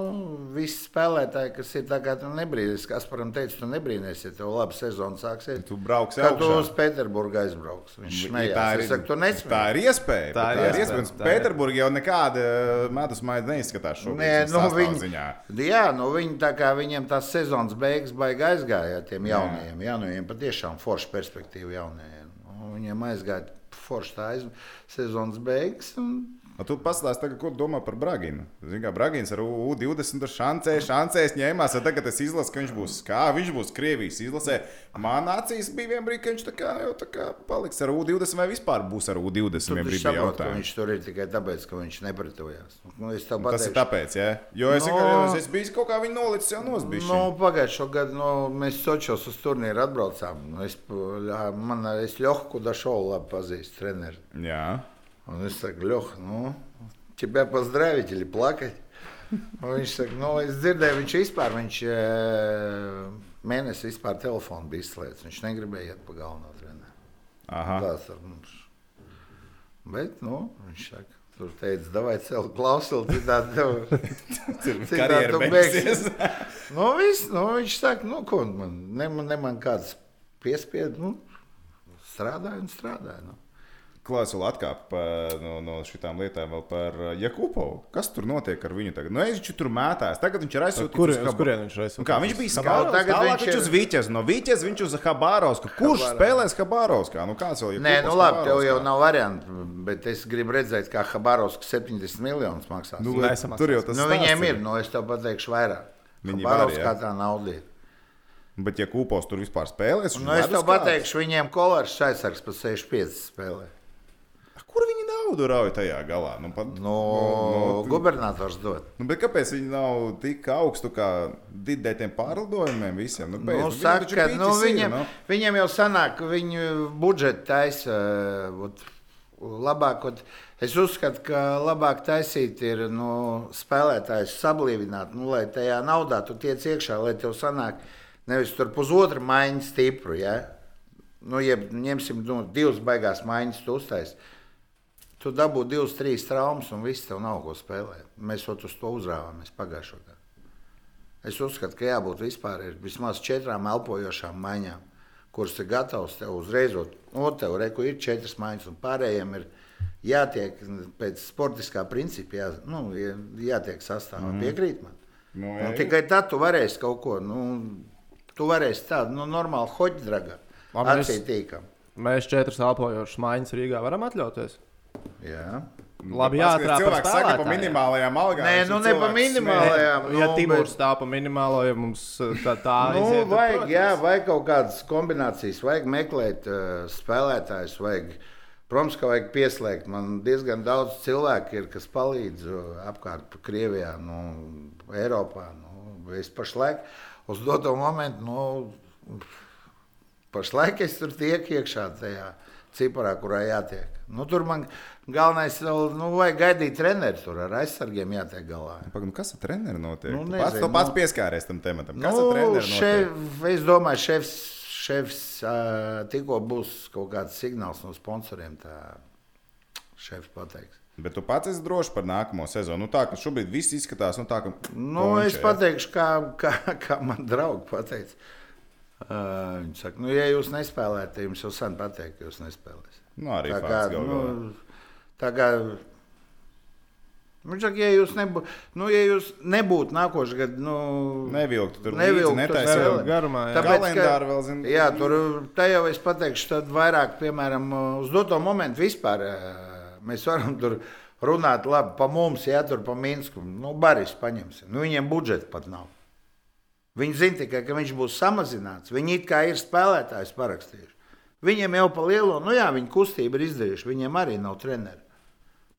visi spēlētāji, kas ir tā kā tu nebrīnīsies, kas param teica, tu nebrīnīsies, ja tev labi sezona sāksies. Tu brauksi Kad tu augšā. uz Pēterburgu aizbrauks, viņš Ja smējās. Tā ir, saku, tā ir iespēja. Tā ir iespēja, iespēja. Pēterburgā jau nekāda medus maida neizskatās šobrīd. Nē, nu, viņi... viņi, jā, nu, viņi tā kā viņiem tās sezonas beigas baigi aizgāja tiem jaunajiem. Jā, nu, viņiem patiešām forša perspektīva jaunajiem. Nu, viņiem aizgāja forša tā aiz... sezonas beigas. Un... Nu, tu pastāsti, tagad, ko tu domā par Braginu. Zini, kā Bragins ar U20 tur šancē, šancēs ņēmās. un Tagad es izlasu, ka viņš būs kā, viņš būs Krievijas izlasē. Man acīs bija vienā brīdī, ka viņš tā kā, jau tā kā paliks ar U20 vai vispār būs ar U20. Tu ka jautājums. viņš tur ir tikai tāpēc, ka viņš nepretojās. Nu, tev Tas ir tāpēc, ja? jo es, No. no... es biju kaut kā viņa nolicis jau nosbīšu. Nu, Pagājušā gada nu, mēs Sočos uz turnīru atbraucām. Nu, Es, man es Ļohu Kudašovu labi pazīstu, treneri. Jā. Un es saku, Ļoh, nu, тебя поздравить или плакать? Un viņš saka, nu, es dzirdēju, viņš vispār, viņš e, mēnesi vispār telefonu bija izslēdzis. Viņš negribēja iet pa galveno treneru. Aha. Tas ar mums. Bet, nu, viņš saka, tur teica, davai celt klausuli, citādi tev. Citādi Karjera tu beigsies. Nu, viss, nu, viņš saka, nu, ko man, ne, man, ne man kāds piespied, nu, strādāju un strādāju. Nu. Klausula atkāpa no, no šīm lietām vēl par uh, Jakubovu. Kas tur notiek ar viņu tagad? Nu, es viņš tur mētājās. Tagad viņš ir aizsūtīts Kur, uz uz Hab- kurien viņš ir aizsūtīts? Un Kā viņš bija skauts, tagad viņš ir viņš uz Vīķes, no Vīķes viņš uz Habarovsku. Kurš Habarovsku. spēlēs Habarovskā? Nu, kāds vēl ir? Nē, nu labi, tev jau nav variantu, bet es gribu redzēt, kā Habarovskis 70 miljonus maksās. Nu, Nu, nesamaksās. tur jau tas nu, viņiem ir, nu, es tev pateikšu vairāk. Viņi jā. tā nauda ir. Bet, ja Kūpos tur vispār spēlēs, Nu, es tev pateikšu, viņiem kolārs aizsargs pa 65 spēlē. Kur viņi naudu rauj tajā galā? Nu, pat, No, no gubernators dod. Nu, kāpēc viņi nav tik augstu kā didē tiem pārlidojumiem visiem? Nu, Nu, beidz, saka, piķis nu, viņiem, nu. viņiem jau sanāk, ka viņu budžeti taisa. Labāk, vot, es uzskatu, ka labāk taisīt ir nu, spēlētājs sablīvināt, nu, lai tajā naudā tu tiec iekšā, lai tev sanāk nevis tur pusotra maiņa stipru. Ja? Nu, ja ņemsim nu, divas baigās maiņas, tu uztaisīsi. Tu dabū divas, trīs traumas, un viss tev nav ko spēlēt. Mēs jau uz to uzrāvāmies pagājušajā gadā. Es uzskatu, ka jābūt vispār vismaz četrām elpojošām maiņām, kuras ir gatavas tev uzreiz. No tev reku ir četras maiņas, un pārējiem ir jātiek pēc sportiskā principa, jā, nu, jā- jātiek sastāvā. Mm. Piekrīt man. Nu, Nu, tikai tad tu varēsi kaut ko, nu, tu varēsi tādu nu, normālu hoģdragu acītīkam. Mēs četras elpojošas maiņas Rīgā varam atļauties. Jā. Labi, Paskatās, jāatrāpa par Cilvēks saka par spēlētājiem. minimālajām algām. Nē, nu ir ne pa minimālajām. Ja nu, Timurs bet- stāv pa minimālo, ja mums uh, tā, tā Nu, aiziet, tad, vajag, protams. jā, vajag kaut kādas kombinācijas, vajag meklēt uh, spēlētājus. Vajag, protams, ka vajag pieslēgt. Man diezgan daudz cilvēku ir, kas palīdz uh, apkārt pa Krievijā, nu, Eiropā. Nu, es pašlaik uz doto momentu, nu, pašlaik es tur tiek iekšā tajā ciparā, kurā jātiek. Nu, tur man galvenais vēl, nu, vajag gaidīt treneru tur ar aizsargiem jātiek galā. Pagaid, nu kas ar treneru notiek? Nu, Nu, pats, nezinu, pats nu- pieskāries tam tematam. Kas Nu, ar notiek? šef, es domāju, šefs, šefs tikko būs kaut kāds signāls no sponsoriem. Tā šefs pateiks. Bet tu pats esi drošs par nākamo sezonu. Nu, tā, ka šobrīd viss izskatās, nu, tā, ka. Nu, es končē, ja? pateikšu, kā, kā, kā man draugi pateica. Uh, viņi saka, nu, ja jūs nespēlējat, tad jums jau sen pateikt, ka jūs nespēlēsiet. Nu, arī tā kā, nu, tā kā Viņš saka, ja jūs, nebū, nu, ja jūs nebūtu nākošais gads, nu, Nevilktu tur Nevilktu spēlēt. garumā, jā. Tāpēc, Kalendāru vēl zinu. Jā, tur tā jau es pateikšu, tad vairāk, piemēram, uz doto momentu vispār mēs varam tur runāt, labi, pa mums, jā, tur pa Minsku. Nu, Baris paņemsim. Nu, viņiem budžeta pat nav. Viņi zina tikai, ka viņš būs samazināts. Viņi it kā ir spēlētājs parakstījuši. Viņiem jau pa lielo, nu jā, viņi kustību ir izdarījuši, viņiem arī nav treneri.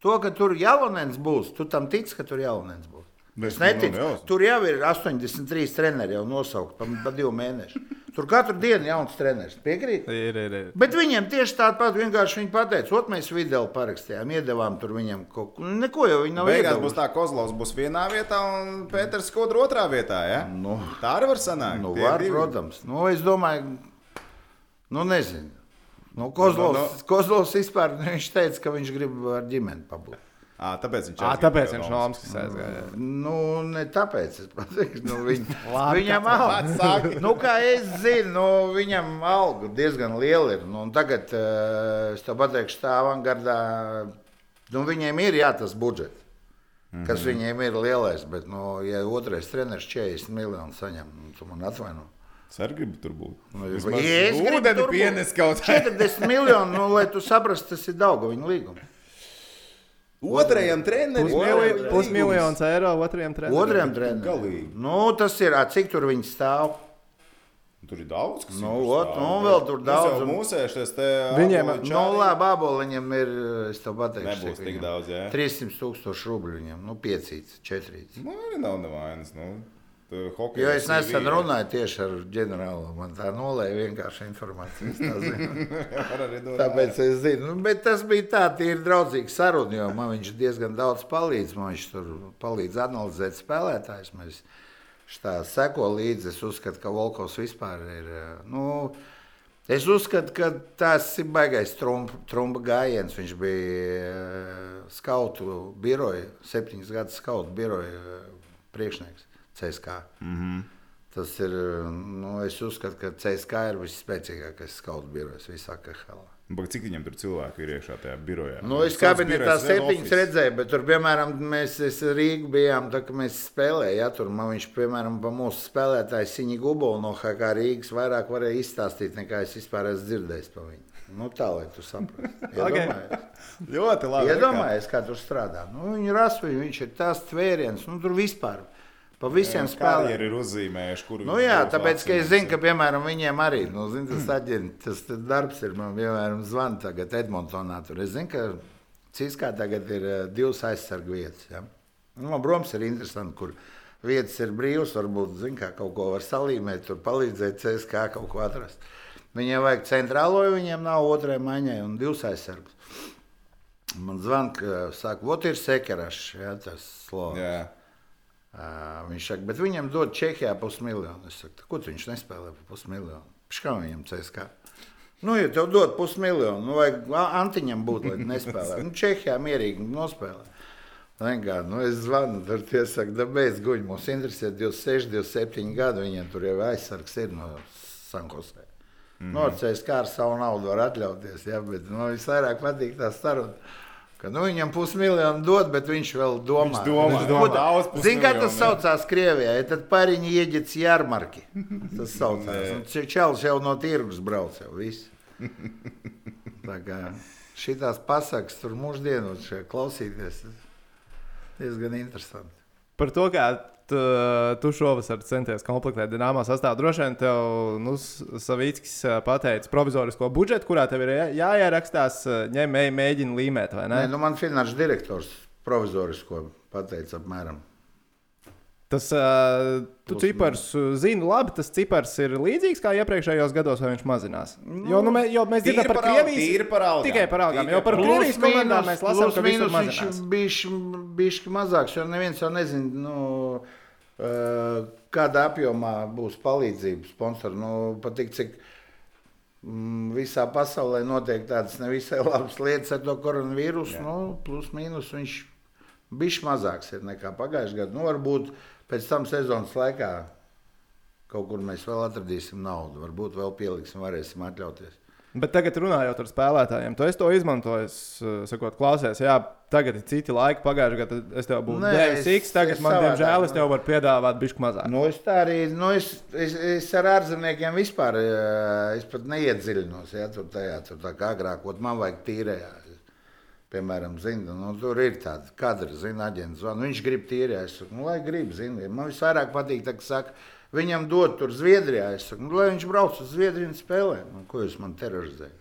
To, ka tur Jālonens būs, tu tam tici, ka tur Jālonens būs. Bet, Es neticu. nu. Tur jau ir 83 treneri jau nosaukt pa, pa divu mēnešu. Tur katru dienu jauns treneris. Piekrīt? Ir, ir, ir. Bet viņiem tieši tāpat vienkārši viņi pateica, ot, mēs video parakstījām, iedavām tur viņam kaut ko. Neko jau viņi nav Beigās iedavuši. būs tā, ka Kozlovs būs vienā vietā un Pēters Skudra otrā vietā. Ja? Nu. Tā arī var sanākt. Nu, var, divi. protams. Nu, es domāju, nu, nezinu. Nu, Kozlovs, Nu, nu, nu. Kozlovs vispār viņš teica, ka viņš grib ar ģimeni pabūt. À, tāpēc viņš aizgāja tāpēc pie viņš Romas. Nomskis aizgāja. Nu, ne tāpēc, es pateikšu, nu, viņ, Labi, viņam alga. saka. Nu, kā es zinu, nu, viņam alga diezgan liela ir. Nu, tagad eh, es tev pateikšu, tā avangardā, nu, viņiem ir jā, tas budžets. Mhm. Kas viņiem ir lielais, bet, nu, ja otrais treneris 40 miljonu saņem, nu, tu man atvaino. Gribu tur būt. Nu, ja es gribu būt, pienes kaut kā. 40 miljoni, nu, lai tu saprastu, tas ir daudz viņa līguma. Otrajam trenerim Pusmilj- Pusmiljons eiro otrajam trenerim. Otrajam trenerim. galīgi. Nu, tas ir, cik tur viņi stāv. Tur ir daudz, kas Nu, ir ot, nu, vēl tur daudz, un- Mūsēšies te. Viņiem- ābolu Nu, čāri. labi, aboliņam ir, es tev pateikšu, Nebūs tik viņam. daudz, jā. 300 tūkstoši rubļu viņam, nu, 5, 4. Nu, arī nav nevainas. Nu. Tu hokeja Jo es nesen runāju tieši ar ģenerāli. Man tā nolēja vienkārši informāciju. es tā Tāpēc es zinu, nu, bet tas bija tā, ir draudzīgi saruna, jo man viņš diezgan daudz palīdz. Man viņš tur palīdz analizēt spēlētājus. Mēs tā seko līdzi. Es uzskatu, ka Volkovs vispār ir. eh, Nu, es uzskatu, ka tas ir baigais trumpa, gājiens. Viņš bija eh, skautu biroja, septiņas gadus skautu biroja eh, priekšnieks CSK. Mm -hmm. Tas ir, nu, es uzskatu, ka CSK ir visspēcīgākais skautu birojs visā KHL. Bet cik viņam tur cilvēku ir iekšā tajā birojā? Nu, es kabinetā septiņas redzēju, bet tur, piemēram, mēs Rīgā bijām, tā, ka mēs spēlējām. Ja, tur man viņš, piemēram, pa mūsu spēlētāju Siņu Gubolu no HK Rīgas vairāk varēja izstāstīt, nekā es vispār esmu dzirdējis par viņu. Nu, tā, lai tu saprastu. Iedomājies, Ļoti labi. Iedomājies kā tur strādā. Nu, viņu rasu, viņš ir tas tvēriens, nu, tur vispār. Pa visiem spēlēm. Karjeru ir uzzīmējuši, kur Nu, jā, tāpēc, ka es zinu, ka, piemēram, viņiem arī nu, zin, tas, aģent, tas, darbs ir. Man, piemēram, zvana tagad Edmontonā. Tur. Es zinu, ka Ciskā tagad ir uh, divas aizsargu vietas. Ja? Nu, broms ir interesanti, kur vietas ir brīvas. Varbūt, zin, kaut ko var salīmēt, tur palīdzēt CSK kaut ko atrast. Viņiem vajag centrālo, jo viņiem nav otrai maiņai un divas aizsargus. Man zvana, ka saka, ir sekerašs, ja, tas slovs. Jā. Uh, viņš saka, bet viņam dod Čehijā pusmiljonu. Es saku, ko viņš nespēlē par pusmiljonu? Kā viņam CSK? Nu, ja tev dod pusmiljonu, nu, vajag Antiņam būt, lai nespēlē. Nu, Čehijā mierīgi nospēlē. Vienkārši, nu, es zvanu, tur tie saka, da beidz guļ, mums interesē 26, 27 gadi, viņiem tur jau aizsargs ir no Sankosē. Mm -hmm. No CSK ar savu naudu var atļauties, ja, bet nu, visvairāk patīk tā saruna. Ka, nu, viņam pusmiljonu dod, bet viņš vēl domā. Viņš domā, Viņš domā daudz Zini, kā tas saucās Krievijā? Ja tad pāriņi ieģits jārmarki. Tas saucās. Čels jau no tirgus brauc jau viss. Tā kā šitās pasakas tur mūždienos klausīties. Diezgan interesanti. Par to, kā tu, tu šovasar centies komplektēt dināmā sastāvā. Droši vien tev nu, Savīckis ā, pateica provizorisko budžetu, kurā tev ir jā- jāierakstās, ā, ņem, ej, mēģini līmēt, vai ne? Nē, nu man finanšu direktors provizorisko pateica apmēram. Tas, uh, tu cipars zini, labi, tas cipars ir līdzīgs kā iepriekšējos gados, vai viņš mazinās. Jo, nu, mē, jo mēs dzirdam par Krievijas. tīri par algām. Tikai par algām. Jo par Krievijas komandām mēs lasām, ka viņš bišķi, bišķi mazāks, jo neviens jau nezina, nu, eh, kādā apjomā būs palīdzība sponsori. Nu, patīk, cik mm, visā pasaulē notiek tādas nevisai labas lietas ar to koronavīrusu. Nu, plus mīnus viņš bišķi mazāks nekā pagājušajā gadā. Nu, varbūt pēc tam sezonas laikā kaut kur mēs vēl atradīsim naudu. Varbūt vēl pieliksim, varēsim atļauties. Bet tagad runājot ar spēlētājiem, tu to izmantojis, uh, sakot, klausies, jā, tagad ir citi laiki, pagājušajā gadā es tev būtu Nē, devis es- X, tagad es man, diemžēl, es nu. tev varu piedāvāt bišķi mazāk. Nu, es tā arī nu, es, es, es ar ārzemniekiem vispār eh, es pat neiedziļinos. Ja, tur tajā, tur tā kā agrāk, ot, man vajag tīrējā. Piemēram, zina, nu, tur ir tāda kadra, zina, aģents. zvana, Viņš grib tīrēt. Es saku, nu, lai grib, zina. Man visvairāk patīk, tā, ka saka, Viņam dod tur Zviedrijā. Es saku, nu, lai viņš brauc uz Zviedriju un spēlē. Nu, ko jūs man terorizējat?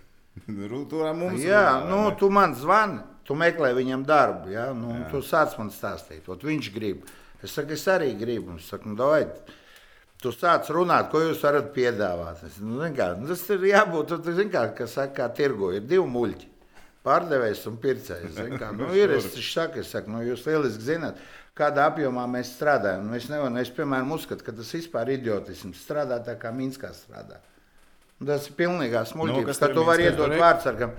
Tur mums Jā, nu, tu man zvani, tu meklē viņam darbu. Ja? Nu, tu sāc man stāstīt, ot, viņš grib. Es saku, es arī gribu. Es saku, nu, davai, tu sāc runāt, ko jūs varat piedāvāt. Es, nu, kā, nu, tas ir jābūt, tu zini kā, kas saka, kā tirgo, ir divi muļķi. Pārdevējs un pircējs. Kā, nu, ir, es, es saku, es saku, nu, jūs lieliski zināt, kādā apjomā mēs strādājam. Nu, es, nevaru, es, piemēram, uzskatu, ka tas vispār ir idiotisms. Strādā tā, kā Minskā strādā. Tas ir pilnīgās muļķības. kas Nu, tur tu vari iedot vārdsargam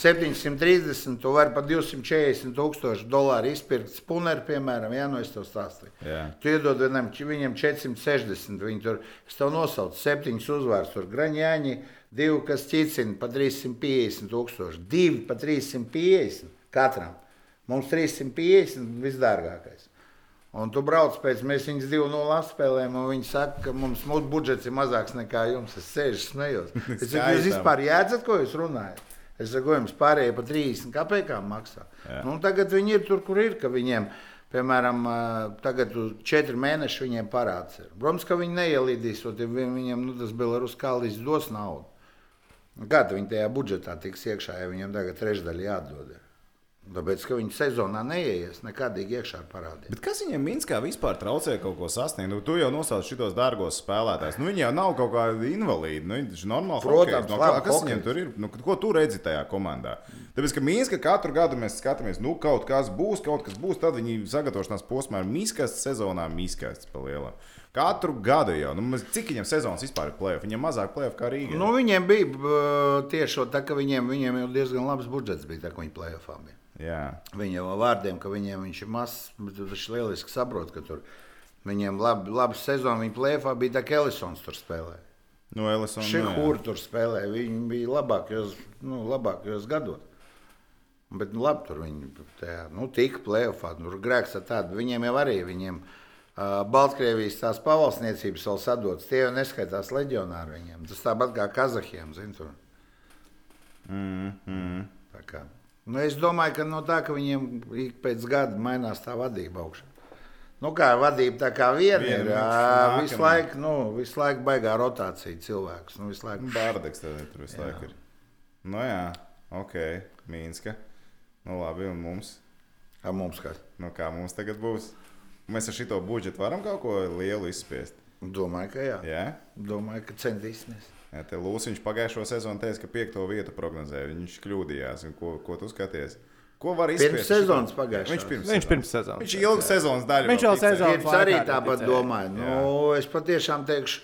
730, tu vari par 240 tūkstošu dolāru izpirkt spuneri, piemēram, ja nu es tev stāstīju. Tu iedod vienam, viņam 460, viņi tur, es tev nosaucu septiņus uzvārdus, tur graņāņi, divi, kas ķicina pa 350 tūkstoši, divi pa 350 katram. Mums 350 visdārgākais. Un tu brauc pēc, mēs viņus divu no apspēlēm, un viņi saka, ka mums mūsu budžets ir mazāks nekā jums. Es sēžu smējos. Es saku, jūs vispār jēdzat, ko jūs runājat? Es saku, jums pārējie pa 30 kapekām maksā. Jā. Nu, tagad viņi ir tur, kur ir, ka viņiem, piemēram, tagad uz četri mēneši viņiem parāds ir. Protams, ka viņi neielīdīs, vi- viņiem nu, tas Belarus kālīs dos naudu. Kā tad viņi tajā budžetā tiks iekšā, ja viņiem tagad trešdaļa jādod? ir? Tāpēc, ka viņi sezonā neieies nekādīgi iekšā ar parādiem. Bet kas viņam Minskā vispār traucē kaut ko sasniegt? Nu, tu jau nosauc šitos dārgos spēlētājus. Nu, viņi jau nav kaut kādi invalīdi. Nu, viņš ir normāls. Protams, hokejs. no, kā, kas hokejs. viņam tur ir? Nu, ko tu redzi tajā komandā? Tāpēc, ka Minska katru gadu mēs skatāmies, nu, kaut kas būs, kaut kas būs. Tad viņi sagatavošanās posmā ir Miskas sezonā, Miskas pa lielam. Katru gadu jau. Nu, cik viņam sezonas vispār ir plēsoņa? Viņam mazāk plēsoņa kā Rīgā. Nu, viņiem bija tieši tā, ka viņiem, viņiem jau diezgan labs budžets bija, tā, ka viņi plēsoņā bija. Jā. Viņam jau vārdiem, ka viņiem viņš ir mazs, bet viņš lieliski saprot, ka tur viņiem labi, labi sezona, viņa plēfā bija tā, ka Ellisons tur spēlēja. Nu, Elisons. Šī hūra tur spēlēja, viņi bija labākajos, nu, labākajos gados. Bet nu, labi, tur viņi tajā, nu, tika plēfā, tur grēks ar tādu, viņiem jau arī, viņiem uh, Baltkrievijas tās pavalsniecības vēl sadotas, tie jau neskaitās leģionāri viņiem. Tas tāpat kā Kazahiem, zin tur. Mm, mm. Tā kā. Nu, es domāju, ka no tā, ka viņiem ik pēc gada mainās tā vadība augšā. Nu, kā vadība tā kā viena Viena ir. viņš ā, Visu nākamā. laiku, nu, visu laiku baigā rotācija cilvēkus. Nu, visu laiku. Bārdeks tad tur visu laiku ir. Nu jā, ok, Mīnska. Nu labi, un mums? Kā mums kas? Nu kā mums tagad būs? Mēs ar šito budžetu varam kaut ko lielu izspiest. Domāju, ka jā. Jā, Domāju, ka centīsimies. Jā te Lūsis pagājušo sezonu teica, ka piekto vietu prognozēja. Viņš kļūdījās. Ko, ko tu skaties? Ko var izspiest? Pirms sezonas pagājušās. Viņš pirms, Viņš sezonas. pirms sezonas. Viņš ir ilga sezonas daļa. Viņš jau sezonas- arī tāpat domāju. Nu, es patiešām teikšu,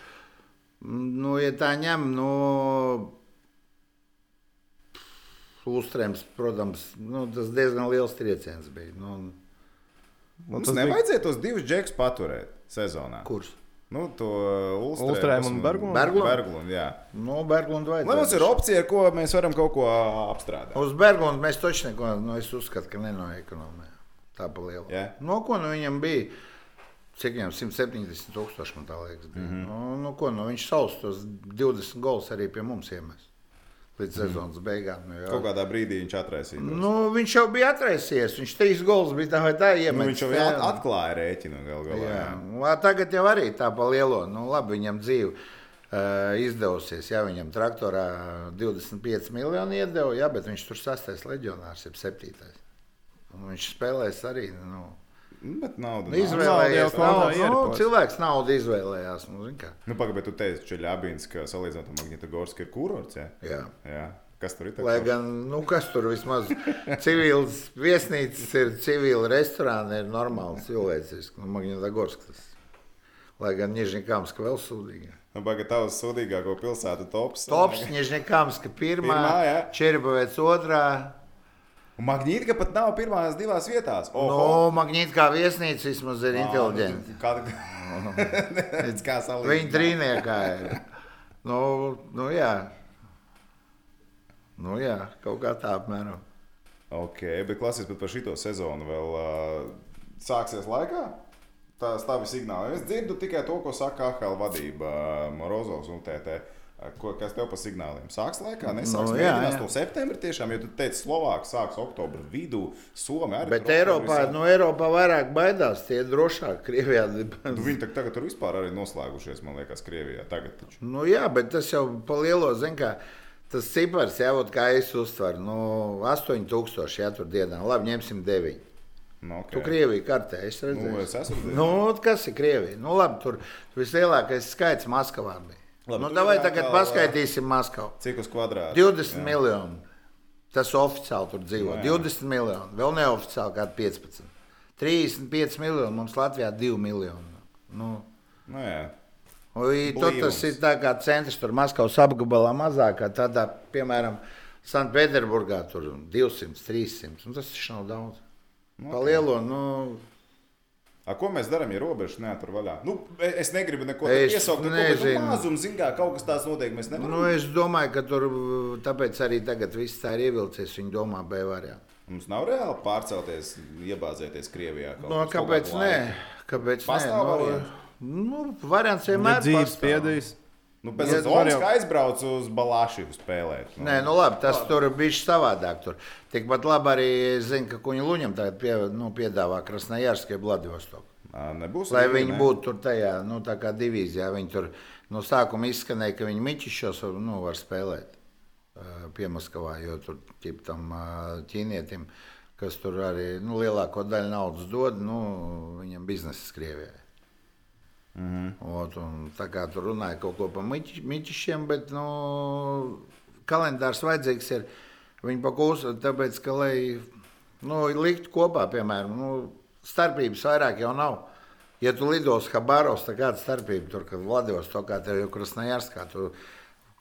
nu, ja tā ņem, nu, Lūstrēms, protams, nu, tas diezgan liels trieciens bija. Nu, Mums tas bija- nevajadzēja tos divus džekus paturēt sezonā. kurs? Nu, to Ulstrēmu un Berglundu? Berglundu? Jā. Nu, Berglundu vajadzēja. Lai mums ir opcija, ar ko mēs varam kaut ko apstrādāt. Uz Berglundu mēs taču neko, nu, es uzskatu, ka nenoekonomē. Tā pa lielu. Jā. No ko nu viņam bija? Cik viņam 170 tūkstoši, man tā liekas, bija. Mm. -hmm. nu, nu, ko, nu, viņš savus tos 20 gols arī pie mums iemes. Līdz sezonas beigām. Nu. Mhm. Kaut kādā brīdī viņš atraisīja. Nu, viņš jau bija atraisies. Viņš trīs gols bija tā vai tā Nu, iemetis. viņš jau Jā. at atklāja rēķinu gal galā. Jā, jā. nu, tagad jau arī tā pa lielo. Nu, labi, viņam dzīve uh, izdevusies. Jā, viņam traktorā 25 miljoni iedeva, jā, bet viņš tur sastais leģionārs, jeb septītais. Un viņš spēlēs arī. Nu, Nu, Bet nauda. nu, nav. izvēlējies Nauda jau Nu, cilvēks naudu izvēlējās. Nu. Nu, pagaidi, bet tu teici, ka Čeļabīns, ka salīdzinot ar Magnitogorski ir kurorts. Jā? jā. jā. Kas tur ir? tā Lai gan, nu, kas tur vismaz civils viesnīcas ir, civili restorāni ir normāls cilvēcisks. Nu, Magnitogorskas. Lai gan Nižņikāmska vēl sūdīga. Nu, pagaidi, tavs sūdīgāko pilsētu tops. Tops, Nižņikāmska pirmā, Pirmā, jā. Čerpavēc otrā. Un Magnītika pat nav pirmās divās vietās. No, Magnīta kā viesnīca vismaz ir inteliģenta. Kā, Redz, kā salīdzināt? Viņa trīniekā ir. Nu, nu jā. Nu jā, kaut kā tā apmēram. Ok, bet klasiski par šito sezonu vēl uh, sāksies laikā. Tā stāvi signāli. Es dzirdu tikai to, ko saka AHL vadība, Morozovs un TT. Ko, kas tev pa signāliem? Sāks laikā, Nu, nesāks jā, mēģinās jā. to septembrī tiešām, jo tu teici, Slovākija sāks oktobra vidū, Somija arī. Bet Eiropā, sāk. nu, Eiropā vairāk baidās, tie ir drošāk. Krievijā. Nu, Viņi tak- tagad tur vispār arī noslēgušies, man liekas, Krievijā. Tagad taču. Nu, jā, bet tas jau pa lielo, zin kā, tas cipars, jā, ot kā es uztveru, nu, 8000, jā, tur dienā, labi, ņemsim 9. Nu, Tu okay. Krieviju kartē, es redzēju. Nu, es esmu. Nu, kas ir Krievija? Nu, labi, tur vislielākais skaits Maskavā bija. Labi, nu, davai tagad paskaitīsim Maskavu. Cik uz kvadrātu? 20 miljoni. Tas oficiāli tur dzīvo. Nu, jā. 20 miljoni. Vēl neoficiāli kādi 15. 35 miljoni. Mums Latvijā 2 miljoni. Nu, Nu, jā. Tur tas ir tā kā centrs, tur Maskavas apgabalā mazākā. Tādā, piemēram, Sanktpēterburgā tur 200, 300. Un tas taču nav daudz. Nu, Pa lielo, nu, A, ko mēs darām, ja robežas neatur vaļā? Nu, es negribu neko Es iesaukt, nu, bet nu, mazums, zin kā, kaut kas tāds notiek. Nu, es domāju, ka tur tāpēc arī tagad viss tā ir ievilcies. Viņi domā, B variantā. Mums nav reāli pārcelties, iebāzēties Krievijā. kaut No, kaut kāpēc nē? Kāpēc Pastāv nē? varianti? Nu, nu, variants Ja vienmēr dzīves pastāv. Nu, pēc Ja Zonas jau- aizbrauc uz Balāšiju spēlēt. Nē, nu labi, tas labi. tur bija savādāk. Tur. Tikpat labi arī zinu, ka Kuņa Luņam tagad pie, nu, piedāvā Krasnojārskai Vladivostok. Ā, Nebūs Lai viņi ne? būtu tur tajā, nu, tā kā divīzijā. Viņi tur no sākuma izskanēja, ka viņi mičišos var, nu, var spēlēt uh, pie Maskavā, jo tur ķip tam ķīnietim, kas tur arī nu, lielāko daļu naudas dod, nu, viņam biznesa Krievijai. Mhm. Ot, un tā kā tur runāja kaut ko par miķi- miķišiem, bet nu, kalendārs vajadzīgs ir viņa pakūst, tāpēc, ka, lai nu, likt kopā, piemēram, nu, starpības vairāk jau nav. Ja tu lidos Habarovs, tad kāda starpība tur, kad Vladivos to kā tev jau Krasnojārskā, tu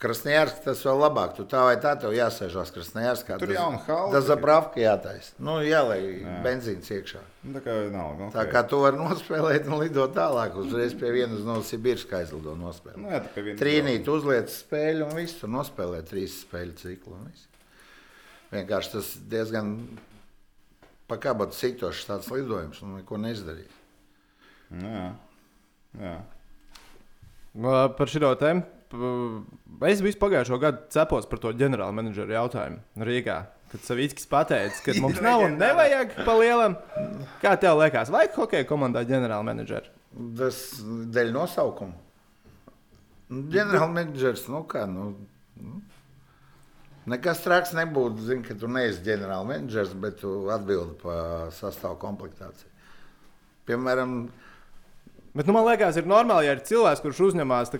Krasnojārskā tas vēl labāk, tu tā vai tā tev jāsēžās Krasnojārskā. Tur jauna hala Tas tikai. zapravka jātais. Nu, jā, lai benzīns iekšā. Nu, Tā kā nav. Tā kā tu vari nospēlēt un lidot tālāk, uzreiz pie vienas no Sibīrska aizlido nospēlēt. Nu, jā, Trīnīt, uzliek spēli un viss tur nospēlē trīs spēļu ciklu. Vienkārši tas diezgan pakāpot sitošs tāds lidojums un neko neizdarīt. Nu, jā. jā. Par šo tēmu. Es visu pagājušo gadu cepos par to ģenerāla menedžera jautājumu Rīgā. Kad Savickis pateica, ka mums nav un nevajag pa lielam. Kā tev liekas, vajag hokeja komandā ģenerāla menedžera? Tas dēļ nosaukuma. Ģenerālmenedžers, nu kā, nu, nu. Nekas traks nebūtu, zin, ka tu neesi ģenerālmenedžers, bet tu atbildi par sastāvu komplektāciju. Piemēram, Bet, nu, man liekas, ir normāli, ja ir cilvēks, kurš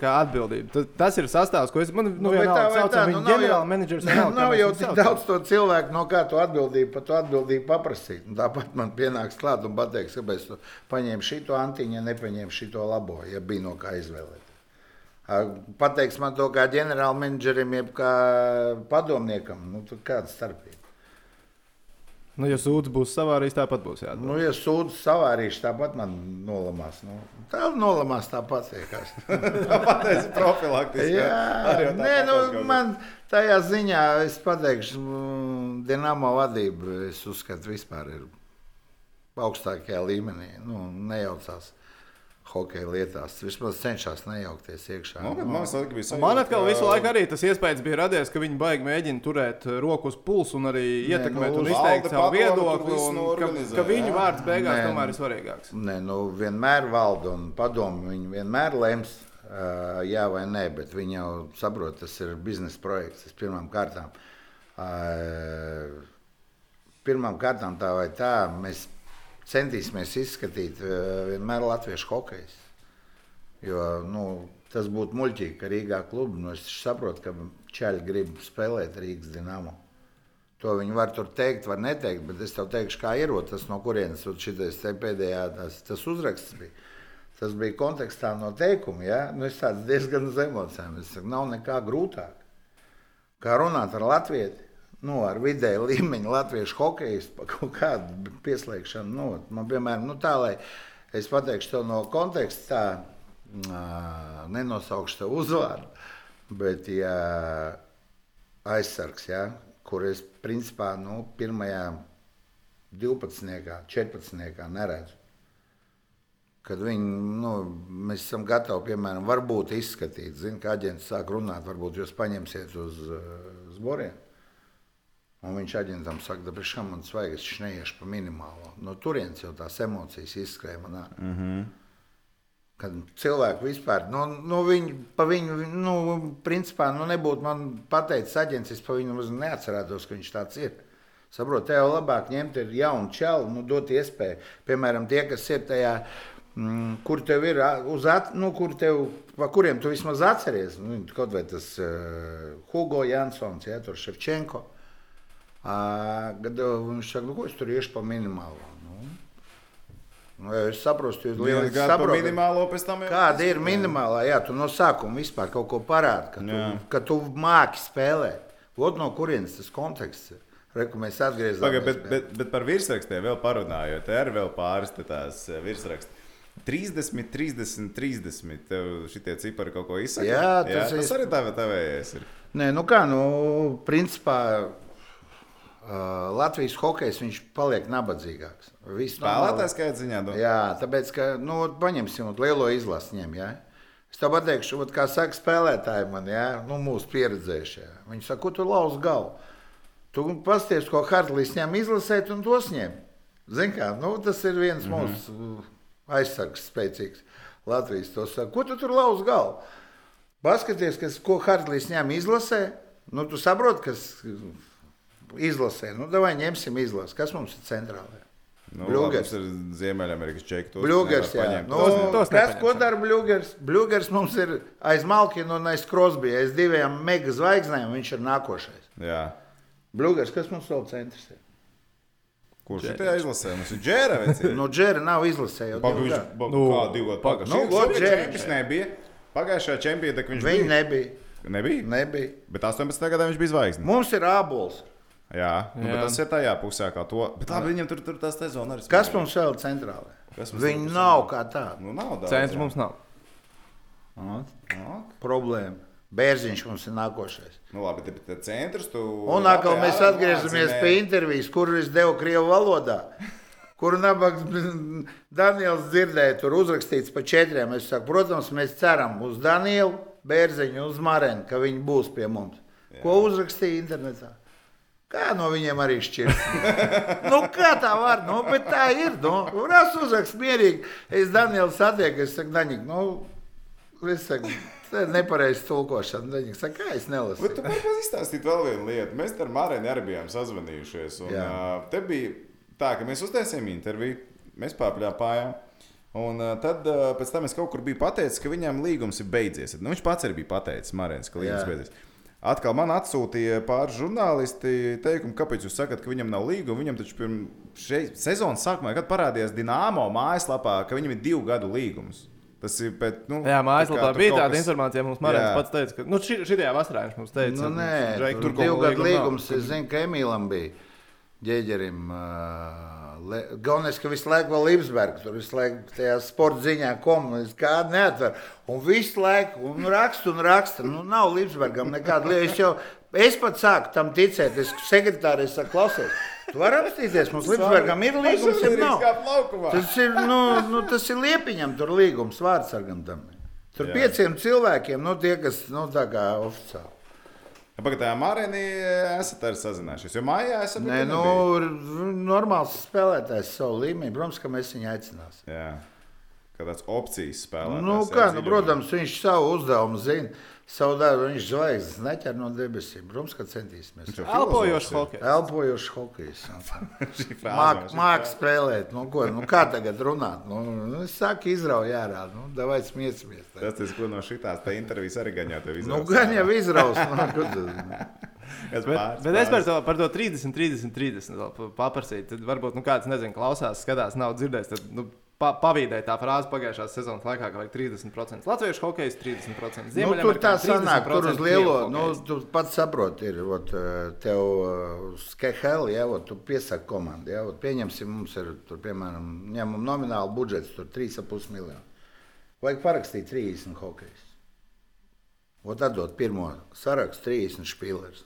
kā atbildību. Tas, tas ir sastāvs, ko es man nu, Nu, vienalga tā saucam tā, nu, nav ģenerāla menedžers. Nav mēs jau tik daudz to cilvēku, no kā tu atbildību par to atbildību paprasīt. Un Tāpat man pienāks klāt un pateiks, kāpēc tu paņēmi šito antiņu, ja nepaņēmi šito labo, ja bija no kā izvēlēt. Pateiks man to kā ģenerālmenedžerim, jeb kā padomniekam, nu, tur kāda starpība. Nu, ja sūds būs savārījis, tāpat būs jādara. Nu, ja sūdzes savārīšu, tāpat man nolamās. Nu, tā nolamās tāpat. vienkārši. Pateicis profilaktiski. Jā, tā nē, nu, man tajā ziņā es pateikšu, mm, Dienāmo vadība, es uzskatu, vispār ir augstākajā līmenī. Nu, nejaucās hokeja lietās. Vismaz cenšas nejaukties iekšā. Man bija Man sajūta, atkal ka- visu laiku arī tas iespējas bija radies, ka viņi baigi mēģina turēt uh, roku uz pulsu un arī Nē, ietekmēt nu, un izteikt savu viedokli. un Ka, ka viņu jā? vārds beigās Nē. tomēr ir svarīgāks. Nē, nu, vienmēr valda un padomu. Viņi vienmēr lems, uh, jā vai nē, bet viņi jau saprot, tas ir biznesa projekts. Tas pirmām kārtām, uh, pirmām kārtām tā vai tā, mēs centīsimies izskatīt uh, vienmēr latviešu hokeju. Jo nu, tas būtu muļķīgi, ka Rīgā klubā nu, es saprotu, ka čaļi grib spēlēt Rīgas dīnāmo. To viņi var tur teikt, var neteikt, bet es tev teikšu, kā ir tas, no kurienes šis pēdējā tas, tas uzraksts bija. Tas bija kontekstā no teikuma. Ja? Nu, es tāds diezgan uz emocijām. Es saku, nav nekā grūtāk. Kā runāt ar Latviju, nu, ar vidēju līmeņa latviešu hokeju par kaut kādu pieslēgšanu. Nu, man, piemēram, nu, tā, lai es pateikšu to no konteksta, tā, nenosaukšu tev uzvārdu, bet ja aizsargs, ja, kur es principā nu, pirmajā 12. 14. neredzu. kad viņi, nu, mēs esam gatavi, piemēram, varbūt izskatīt, zin, ka aģents sāk runāt, varbūt jūs paņemsiet uz uh, zboriem. Un viņš aģentam saka, ka priekšā man svaigas viņš neiešu pa minimālo. No turienes jau tās emocijas izskrēja man ārā. Mm -hmm. Kad cilvēki vispār, nu, nu viņi, pa viņu, nu, principā, nu, nebūtu man pateicis aģents, es pa viņu nemaz neatcerētos, ka viņš tāds ir. Saprotu, tev labāk ņemt ir jaunu čelu, nu, dot iespēju. Piemēram, tie, kas ir tajā, mm, kur tev ir, uz at, nu, kur tev, pa kuriem tu vismaz atceries, nu, kaut vai tas uh, Hugo Jansons, ja, tur Ševčenko. Uh, kad viņš saka, nu, ko es tur iešu pa minimālo. Nu, nu, es saprotu, jūs lieliski saprotat. minimālo, pēc tam jau Kāda ir minimālā? Jā, tu no sākuma vispār kaut ko parādi, ka, tu, ka tu māki spēlēt. Ot no kurienes tas konteksts ir. Reku mēs atgriezāmies. Paga, bet, bet, bet par virsrakstiem vēl parunājot, ir vēl pāris tās virsraksti. 30, 30, 30. Tev šitie cipari kaut ko izsaka? Jā, tas Jā, tas arī tā tavējais ir. Nē, nu kā, nu, principā uh, Latvijas hokejs viņš paliek nabadzīgāks. Spēlētājs skaits ziņā. Nu, Jā, tāpēc, ka, nu, paņemsim lielo izlasi ņem, jā. Es tev pateikšu, ot, kā saka spēlētāji man, jā, nu, mūsu pieredzējušie. Viņi saka, ko tu lauz galvu? Tu pasties, ko Hartlīs ņem izlasēt un tos ņem. Zin kā, nu, tas ir viens mm -hmm. mūsu aizsargs spēcīgs. Latvijas to saka, ko tu tur lauz galvu? Paskaties, kas, ko Hartlīs ņem izlasē. Nu, tu saproti, kas izlasē. Nu, vai ņemsim izlasi. Kas mums ir centrālajā? nu, tas ir Ziemeļamerikas čeki. tos Bluegers, jā. paņemt. Nu, Tos- tos kas, ko dara Bluegers? Bluegers mums ir aiz Malkina un aiz Krosbija, aiz diviem mega zvaigznēm. Viņš ir nākošais. Jā. Bluegers, kas mums vēl centrs ir? Kurš ir tajā izlasē? Mums ir Džēra. Nu, Džera nav izlasē gadu. nu, kā divi gadi pagājušajā nu, Viņš Džeriņš. nebija. Pagājušajā čempionā viņš Viņi bija. nebija. Nebija. nebija. Bet 18. gadā viņš bija zvaigznes. Mums ir ābols. Jā, nu, bet Jā. tas ir tajā pusē, kā to. Bet labi, viņam tur, tur tā sezona arī. Kas mums vēl ir mums Viņi nav kā tādi. Nu, nav daudz. Centrs jā. mums nav. Problēma. Bērziņš mums ir nākošais. Nu, labi, bet bet centrs tu. Un atkal mēs atgriežamies pie intervijas, kuru es devu Krievijas valodā. Kur nabaks Daniels dzirdēja, tur uzrakstīts pa četriem. Es saku, protams, mēs ceram uz Danielu, Bērziņu, uz Marenu, ka viņi būs pie mums. Ko uzrakstīja internetā? Kā no viņiem arī šķirs? nu, kā tā var? Nu, bet tā ir. Nu, Ras uzrakst mierīgi. Es Danielu satieku, es saku, Daņik, nu, es saku, tas ir nepareizs tulkošana. Daņik saka, kā es nelasu. Bet tu vari izstāstīt vēl vienu lietu. Mēs ar Marēnu arī bijām sazvanījušies. Un, Jā. te bija tā, ka mēs uztaisījām interviju, mēs pārpļāpājām. Un tad pēc tam es kaut kur biju pateicis, ka viņam līgums ir beidzies. Nu, viņš pats arī bija pateicis, Marēns, ka līgums ir beidzies. Atkal man atsūtīja pāris žurnālisti teikumu, kāpēc jūs sakat, ka viņam nav līguma. Viņam taču pirms sezonas sākumā, kad parādījās Dienāmo mājaslapā, ka viņam ir divu gadu līgums. Tas ir pēc tam, nu, Jā, mājaslapā bija tāda kas- informācija. Mums Marijas pats teica, ka nu, ši, šajā vasarā viņš mums teica, Nu, nē, Žēk, tur kaut divu gadu līgums. Es zinu, ka Emīlam bija ģēģerim. Uh, Galvenais, ka visu laiku vēl Lībsbergs, tur visu laiku tajā sporta ziņā komunis, kādu neatver. Un visu laiku, un raksta, un raksta. Nu, nav Lībsbergam nekāda lieta. Es jau, es pat sāku tam ticēt, es sekretāris saku, klausies. Tu vari apstīties, mums Lībsbergam ir līgums, ja nav. Tas ir, nu, nu, tas ir liepiņam, tur līgums vārdsargam tam. Tur Jā. pieciem cilvēkiem, nu, tie, kas, nu, tā kā oficiāli. Pagaidām, Mārēnī esat arī sazinājušies. Jo mājā esat Nē, nu, normāls spēlētājs savu līmeni. Protams, ka mēs viņu aicināsim. Jā, kā tāds opcijas spēlētājs. Nu, kā, nu, protams, viņš savu uzdevumu zina. Savu darbu viņš zvaigznes neķer no debesīm. Protams, ka centīsimies. Elpojošs hokejs. Elpojošs hokejs. frāze Māk, spēlēt. Nu, ko, nu, kā tagad runāt? Nu, nu, es saku, izrauj ārā. Nu, davai smiesimies. Tas, tas, ko no šitās te intervijas arī gan jau tev Nu, izraus. gan jau izraus. Nu? Es Bet, pāris- bet es par to, par to 30, 30, 30 vēl pa- paprasīju. Tad varbūt nu, kāds nezina, klausās, skatās, nav dzirdējis. Tad, nu, pa, pavīdēja tā frāze pagājušās sezonas laikā, ka vajag 30%. Latviešu hokejs 30%. Nu, tur tā sanāk, tur uz lielo, nu, tu pats saproti, ir, ot, eh, tev uh, skeheli, ja, ot, tu piesaki komandu, ja, ot, pieņemsim, mums ir, tur, piemēram, ņemam nomināli budžets, tur 3,5 miljonu. Vajag parakstīt 30 hokejs. Ot, atdot pirmo sarakstu 30 špīlers.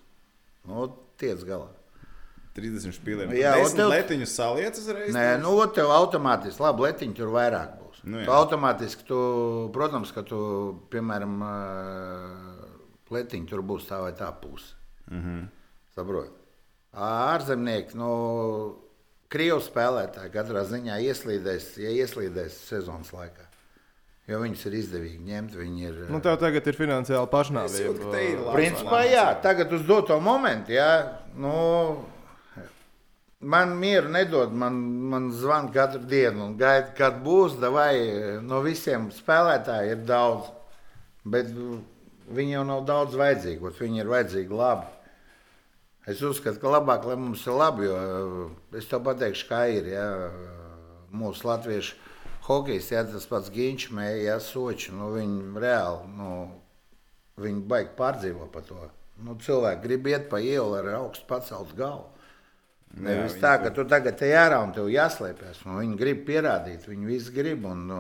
Nu, tiec galā. 30 spēlēm. Jā, tas tev- letiņus saliec uzreiz. Nē, nu, tev automātiski, labi, letiņi tur vairāk būs. Nu, jā. tu automātiski, tu, protams, ka tu, piemēram, pletiņš tur būs tā vai tā puse. Mm -hmm. Saprot? Ārzemnieki, nu, krievu spēlētāji katrā ziņā ieslīdēs, ja ieslīdēs sezonas laikā. Jo viņus ir izdevīgi ņemt. Viņi ir, Nu, tev tagad ir finansiāli Es jūtu, ka pašnāvība. Principā, jā, tagad uz doto momentu, jā, nu, man mieru nedod, man, man zvan katru dienu un gaida, kad būs, vai no visiem spēlētājiem ir daudz, bet viņi jau nav daudz vajadzīgi, viņi ir vajadzīgi labi. Es uzskatu, ka labāk, lai mums ir labi, jo es tev pateikšu, kā ir, ja mūsu latviešu hokejs, ja tas pats mēja, ja soči, nu viņi reāli, nu, Viņi baigi pārdzīvo par to. Nu, cilvēki grib iet pa ielu ar augstu pacelt galvu. Nevis viņi tā, ka tu tagad te ārā un tev jāslēpjas. Nu, viņi grib pierādīt, viņi visi grib. Un, nu,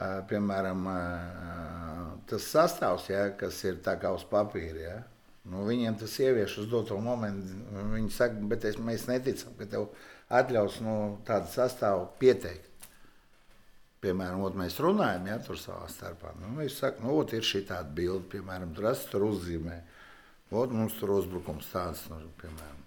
ā, piemēram, tas sastāvs, ja, kas ir tā kā uz papīra. Ja, nu, viņiem tas ievieš uz doto momentu. Viņi saka, bet es, mēs neticam, ka tev atļaus nu, tādu sastāvu pieteikt. Piemēram, ot, mēs runājam, ja tur savā starpā. Nu, viņš saka, nu, ot, ir šī tāda bilde, piemēram, tur es tur uzzīmēju. Ot, mums tur uzbrukums tāds, nu, piemēram.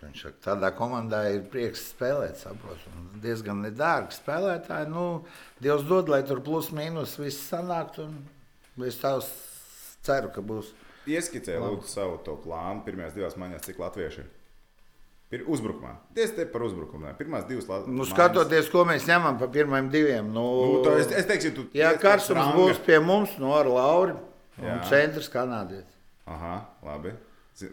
Viņš saka, tādā komandā ir prieks spēlēt, saprot. Un diezgan nedārgi spēlētāji. Nu, Dievs dod, lai tur plus mīnus viss sanāktu. un Es tā ceru, ka būs. Ieskicē, lūdzu, savu to plānu. Pirmās divas maiņas, cik latvieši ir. Ir uzbrukumā. Tiesa te par uzbrukumu. Pirmās divas la- Nu, skatoties, ko mēs ņemam pa pirmiem diviem. Nu, Nu, to es, es teikšu, tu pēc karsums būs pie mums, no ar Lauru un Jā. centrs kanādietis. Aha, labi.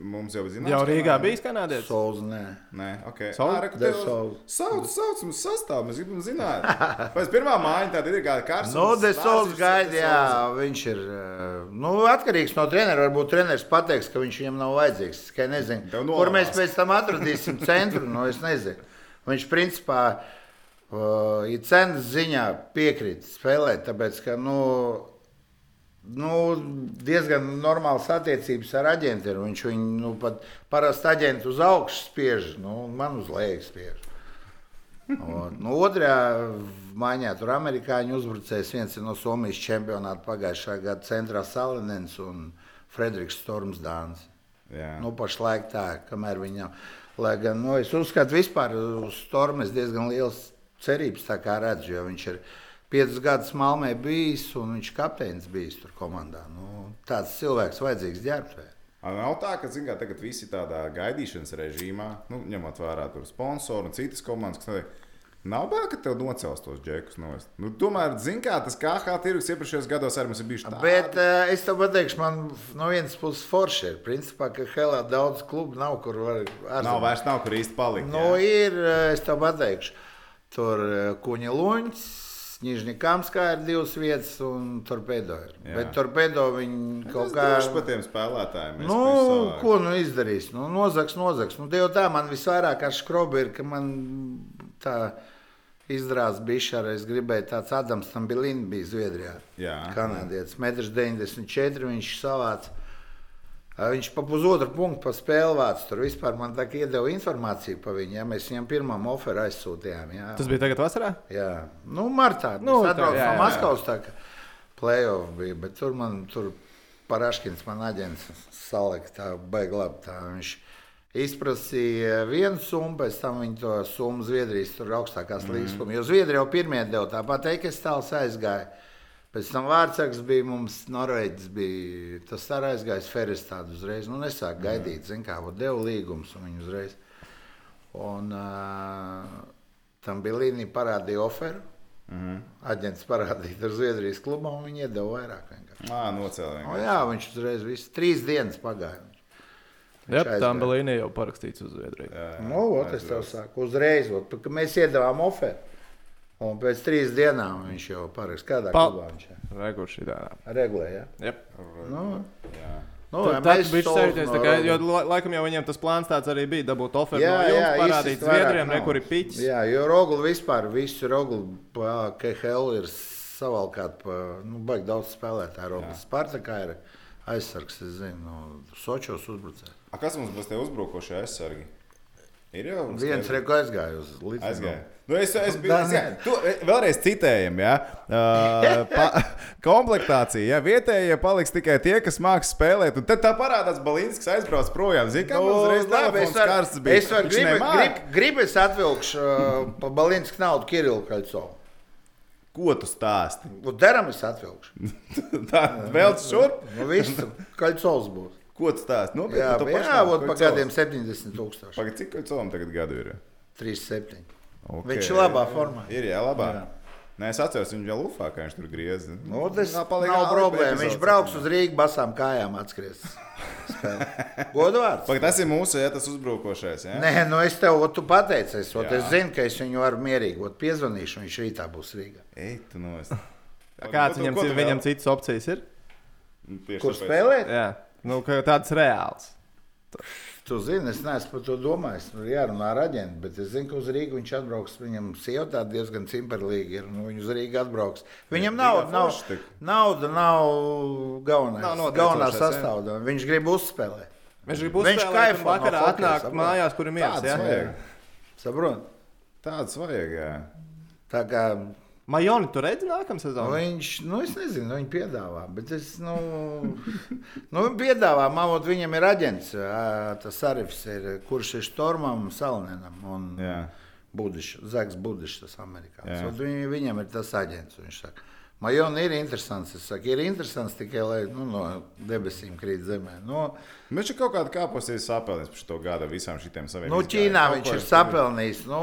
Mums jau zināms. Jau Rīgā nē? bijis kanādietis. Sols, nē. Nē, ok. Saul? Ā, reku, De tev Saul. Sauc, sauc mums sastāv, mēs gribam zināt. Pēc pirmā māja tāda ir kāda karsuma. Nu, Desols gaida, jā, viņš ir nu, atkarīgs no treneru. Varbūt treneris pateiks, ka viņš viņam nav vajadzīgs. Tikai nezinu, kur mēs pēc tam atradīsim centru. Nu, es nezinu. Viņš principā uh, ir cenas ziņā piekrīt spēlēt, tāpēc ka nu, nu, diezgan normāls attiecības ar aģentiem. Viņš viņu nu, pat parasti aģentu uz augšu spiež, nu, man uz leju spiež. Un, nu, otrajā maiņā tur amerikāņu uzbrucējs viens no Somijas čempionāta pagājušā gada centrā Salinens un Frederiks Stormsdāns. Jā. Nu, pašlaik tā, kamēr viņam. Lai gan nu, es uzskatu, vispār uz Stormu es diezgan liels cerības tā kā redzu, jo viņš ir piecus gadus Malmē bijis un viņš kapteinis bijis tur komandā. Nu, tāds cilvēks vajadzīgs ģērbtuvē. Nav tā, ka kā, tagad visi tādā gaidīšanas režīmā, nu, ņemot vērā sponsoru un citas komandas, kas. Nav bail, ka tev nocels tos džekus. No nu, tomēr, zin, kā tas KH tirgus iepriekšējos gados arī mums ir bijuši tādi. Bet uh, es tev pateikšu, man no vienas puses forši ir. Principā, ka Helā daudz klubu nav, kur var Nav ārzemēs. vairs nav, kur īsti palikt. Nu, jā. ir, eh, es tev pateikšu, tur eh, Kuņa Luņs, Nižņikāmskā ir divas vietas un Torpedo ir. Jā. Bet Torpedo viņi Tas kaut kā... droši par tiem spēlētājiem. Nu, savākam. ko nu izdarīs? Nu, nozags, nozags. Nu, Dievu tā man visvairāk ar skrobi ir, ka man tā izdrās bišķi, es gribēju tāds Adams Tambilīns bija Zviedrijā. Jā. Kanādietis, 1,94 m viņš savāca. Viņš pa pusotru punktu pa spēli vāc. Tur vispār man tā kā iedeva informāciju par viņu. Ja? Mēs viņam pirmām oferu aizsūtījām. Jā. Tas bija tagad vasarā? Jā, nu, martā. Nu, tā, tā, jā, no jā. Maskavas tā kā playoff bija, bet tur man tur Paraškins, man aģents, salika tā baigi labi. Tā. Viņš izprasīja vienu summu, pēc tam viņa to summu Zviedrijas tur augstākās mm. līgas summu. Jo Zviedrija jau pirmie deva tāpat, Eikes tāls aizgāja. Pēc tam Vārtsaks bija mums, Norvēģis bija. Tas arī aizgājis Ferris tādu uzreiz. Nu, nesāk gaidīt, zin kā, vot deva līgums un viņi uzreiz. Un uh, tam bija līnija parādīja oferu. Mm -hmm. Aģents parādīja ar Zviedrijas klubu, un viņi iedeva vairāk. vienkārši. Ā, nocēlē. O, jā, viņš uzreiz visu trīs dienas pagāja. Jā, tā Belīnija jau parakstīts uz Zviedriju. Nu, ot, es tev saku, uzreiz, ot, ka mēs iedavām oferu. Un pēc trīs dienām viņš jau parakstīja. Kādā Pa- klubā viņš ir? Rekurš šī tā. Regulē, jā. Yep. Nu, Jā. nu, Tad tad viņš sajūties, no tā kā, jo laikam jau viņiem tas plāns tāds arī bija, dabūt oferu Jā, no jums, parādīt Zviedriem, ne naudas. kur ir piķis. Jā, jo Rogli vispār, visu Rogli, pa KHL ir savalkāt pa, nu, baigi daudz spēlētāju. Rogli Spartakā ir aizsargs, es zinu, no Sočos uzbrucēja. A, kas mums būs tie uzbrukošie aizsargi? Ir jau Viens reku aizgāja uz līdzi. Aizgāja. Nu, es, es biju nē. tu, vēlreiz citējam, ja? uh, pa, komplektācija. Ja? Vietējie paliks tikai tie, kas māks spēlēt. Un tad tā parādās Balinskis aizbrauc projām. Zini, kā mums reiz Nu, es telefons varu- karsts bija. Es varu nemāk. grib, gribu es atvilkšu uh, pa Balinsku naudu Kirillu Kaļcovu. Ko tu stāsti? Un deram es atvilkšu. Tā vēl šurp. Nu, viss Kaļcovs būs. Ko tu stāsti? Nu, Jā, bet, jā, ot, pa kādiem 70 tūkstošiem. Pagaid, cik Koļcovam tagad gadu ir? 37. Okay. Viņš ir labā formā. Ir, jā, labā. Jā. Nē, es atceros, viņu vēl ufā, kā viņš tur griez. Nu, tas Nā, nav ālpi problēma. Viņš brauks uz Rīgas basām kājām atskries. Godvārds. Pagaid, tas ir mūsu, ja tas uzbrukošais. Ja? Nē, nu es tev, tu pateici, es, ot, es zinu, ka es viņu varu mierīgi, ot, piezvanīšu, viņš rītā būs Rīgā. Ej, tu nost. Kāds Ko tu- viņam, ko tu viņam citas opcijas ir? Tieši Kur tāpēc. spēlēt? Jā, nu, ka tāds reāls. Tu zini, es neesmu par to domājis. Nu, jārunā ar aģentu, bet es zinu, ka uz Rīgas viņš atbrauks. Viņam sieva tāda diezgan cimperlīga ir. Nu, viņš uz Rīgas atbrauks. Viņam nav, tik. nauda nav galvenais. Nav noteicošais, galvenā sastāvdaļa. Viņš grib uzspēlēt. Viņš grib Viņš uzspēlēt, un no vakarā atnāk saproti? mājās, kur ir vajag. Saprot? Tāds vajag, jā. Tā kā Majoni, tu redzi nākamā sezonā? viņš, nu, es nezinu, nu, viņš piedāvā. Bet es, nu, nu viņš piedāvā, man ot, viņam ir aģents. Tas Arifs ir, kurš ir Stormam, Salinenam. Un. Budišs, Zaks Budišs, tas amerikānis. Viņam ir tas aģents. Viņš saka, Majona ir interesants. Es saku, ir interesants tikai, lai nu, no debesīm krīt zemē. Nu, Viņš ir kaut kādā kāposties sapelnījis par šo gadu visām šīm saviem. nu, Ķīnā viņš ir sapelnījis. Nu,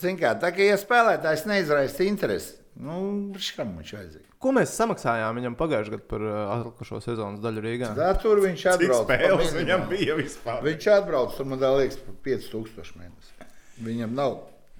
zin kā, tā kā ja spēlētājs neizraisa interesi, nu, kam viņš vajadzīgs? Ko mēs samaksājām viņam pagājušajā gadā par uh, atlikušo sezonas daļu Rīgā? Tā tur viņš Cik atbrauc. pa spēles minimālu. viņam bija vispār? Viņš atbrauc, tur man liekas, par 5000 mēnesi. Viņam nav,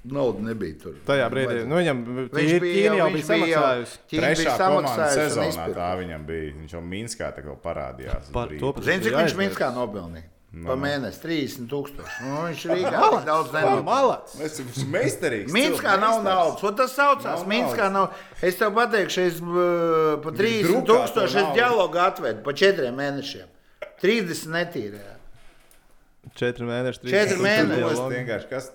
nauda nebija tur. Tajā brīdī nu, viņam Ķīna bija jau, bija samaksājusi. Trešā bija samaksājusi un sezonā tā viņam bija. Viņš jau Minskā tā kā parādījās. Par to Zini, cik viņš. Minskā nopelnīja? Pa mēnesi 30 tūkstoši. Nu, viņš Rīgā Malac! tik daudz Vai nenopelnīja. Malacis! Es esmu meistarīgs. Minskā nav naudas. Ko tas saucās? Nav Minskā nav. Es tev pateikšu, es uh, pa 30 drukā to tūkstoši es dialogu atvedu pa 4 mēnešiem. 30 netīrēja. Četri mēneši. trīs Četri tūkstoši mēneši.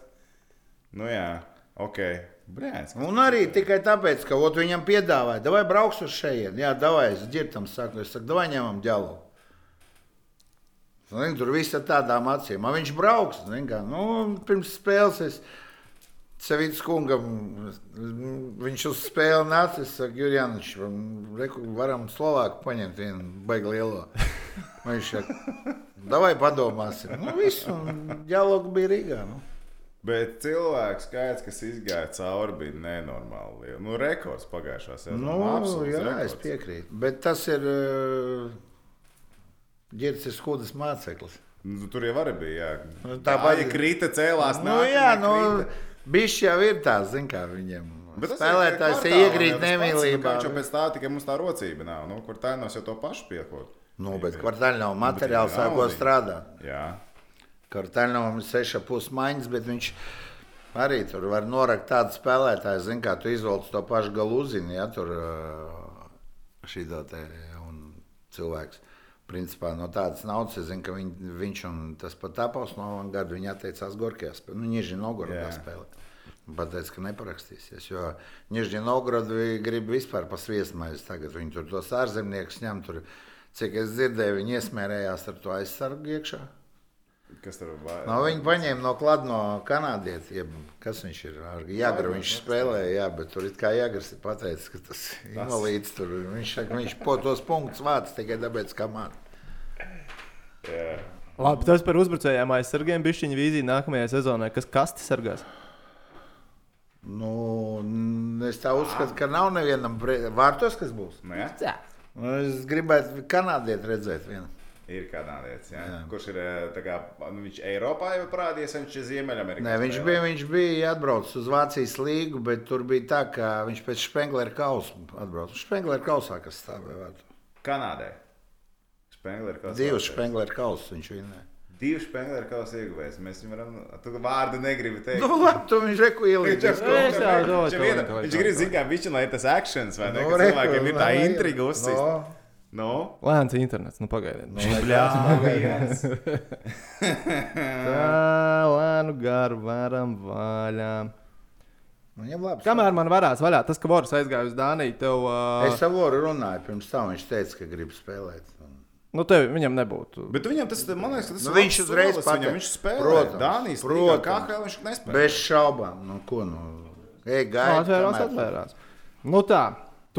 Nu, jā, ok. Brēns. Un arī tikai tāpēc, ka ot, viņam piedāvāja, vai brauks uz šejienes. Jā, davai, es dzirdam, saku, es saku, vai ņemam. Zin, tur viss ar tādām acīm. Man viņš brauks. Kā, nu, pirms spēles es Sevīdas kungam, viņš uz spēli nāca. Es saku, Jurjāniņš, reku, varam Slovāku paņemt vienu baigi lielo. Viņš saka, davai padomāsim. Nu, viss, un dialogu bija Rīgā. Nu. Bet cilvēku skaits, kas izgāja cauri, bija nenormāli liels. Nu, rekords pagājušā sezonā. Nu, jā, rekords. es piekrītu. Bet tas ir uh, ģērbs, kudas māceklis. Nu, tur jau arī bija. Jā. Nu, Tā tāpat- bija krita, cēlās. Nu, jā, nu, bišķi jau ir tā, zin kā viņiem. Bet Spēlētājs ir ir iekrīt nemīlībā. Viņš jau pēc tā tikai mums tā rocība nav. Nu, kur tā nav jau to pašu piekot. Nu, bet kvartāli nav materiāls, Bet ir ar ko naudiņa. strādāt. Jā. Kvartāli nav 6,5 maiņas, bet viņš arī tur var norakt tādu spēlētāju, zin kā tu izvelc to pašu galuzini, ja tur šī te un cilvēks. Principā no tādas naudas es zinu, ka viņ, viņš un tas pat tāpos no gada viņa atteicās Gorkijā. Nu, Nižņi Novgorodā spēlēt. Pateicis, ka neparakstīsies, jo Nižņi Novgorodā grib vispār pa sviestmaizi tagad. Viņi tur tos ārzemniekus ņem, tur, cik es dzirdēju, viņi iesmērējās ar to aizsargu iekšā. Kas tur bija? No, viņi paņēma no klāta no kanādietes. Jeb, kas viņš ir? Ar Jāgara viņš spēlēja, jā, bet tur it kā Jāgars ir pateicis, ka tas ir invalīds. Tur. Viņš saka, viņš po tos punktus vāc tikai tāpēc, ka man. Labi, tas par uzbrucējiem aizsargiem. Bišķiņa vīzija nākamajai sezonai. Kas kasti sargās? Nu, es tā uzskatu, ka nav nevienam vārtos, kas būs. Nu, jā. Jā. Nu, es gribētu kanādieti redzēt vienu. Ir kanādietis, jā. Jā. kurš ir eh, kā, nu, viņš Eiropā jau parādījies, viņš ir Ziemeļamerikā. Nē, viņš bija, viņš bija atbraucis uz Vācijas līgu, bet tur bija tā, ka viņš pēc Sprenglera kausa atbrauca. Sprenglera kausā, kas stāvēja. Kanādē. Spengler, kas Divas Sprenglera kausa viņš vinnēja. Divi Spengler, kas ieguvējis. Mēs viņam varam, tu vārdu negribi teikt. Nu, labi, tu viņš reku ielīdz. Viņš jau Es jau to viņš to grib to. zināt, kā viņš ir tas akcents, vai ne? Nu, ka reku, Cilvēkiem ir tā nu, intriga uzsist. nu. Nu, Lēns internets, nu pagaidiet. Nu, bļāviens. Tā lēnu garu varam vaļā. Viņam labi. Kamēr man varēs vaļā, tas, ka Boris aizgāja uz Dāniju, tev. Uh, Es ar Voru runāju, pirms tam viņš teica, ka grib spēlēt. Nu, tev viņam nebūtu. Bet viņam tas, man liekas, tas Nu, viņš uzreiz. Viņam viņš spēlē. Protams, Dānijas protams. Kā kā viņš nespēlē? Bez šaubām. Nu, ko nu? Ej, Nu, gaidi. atvērās, kamēr- atvērās. Nu tā.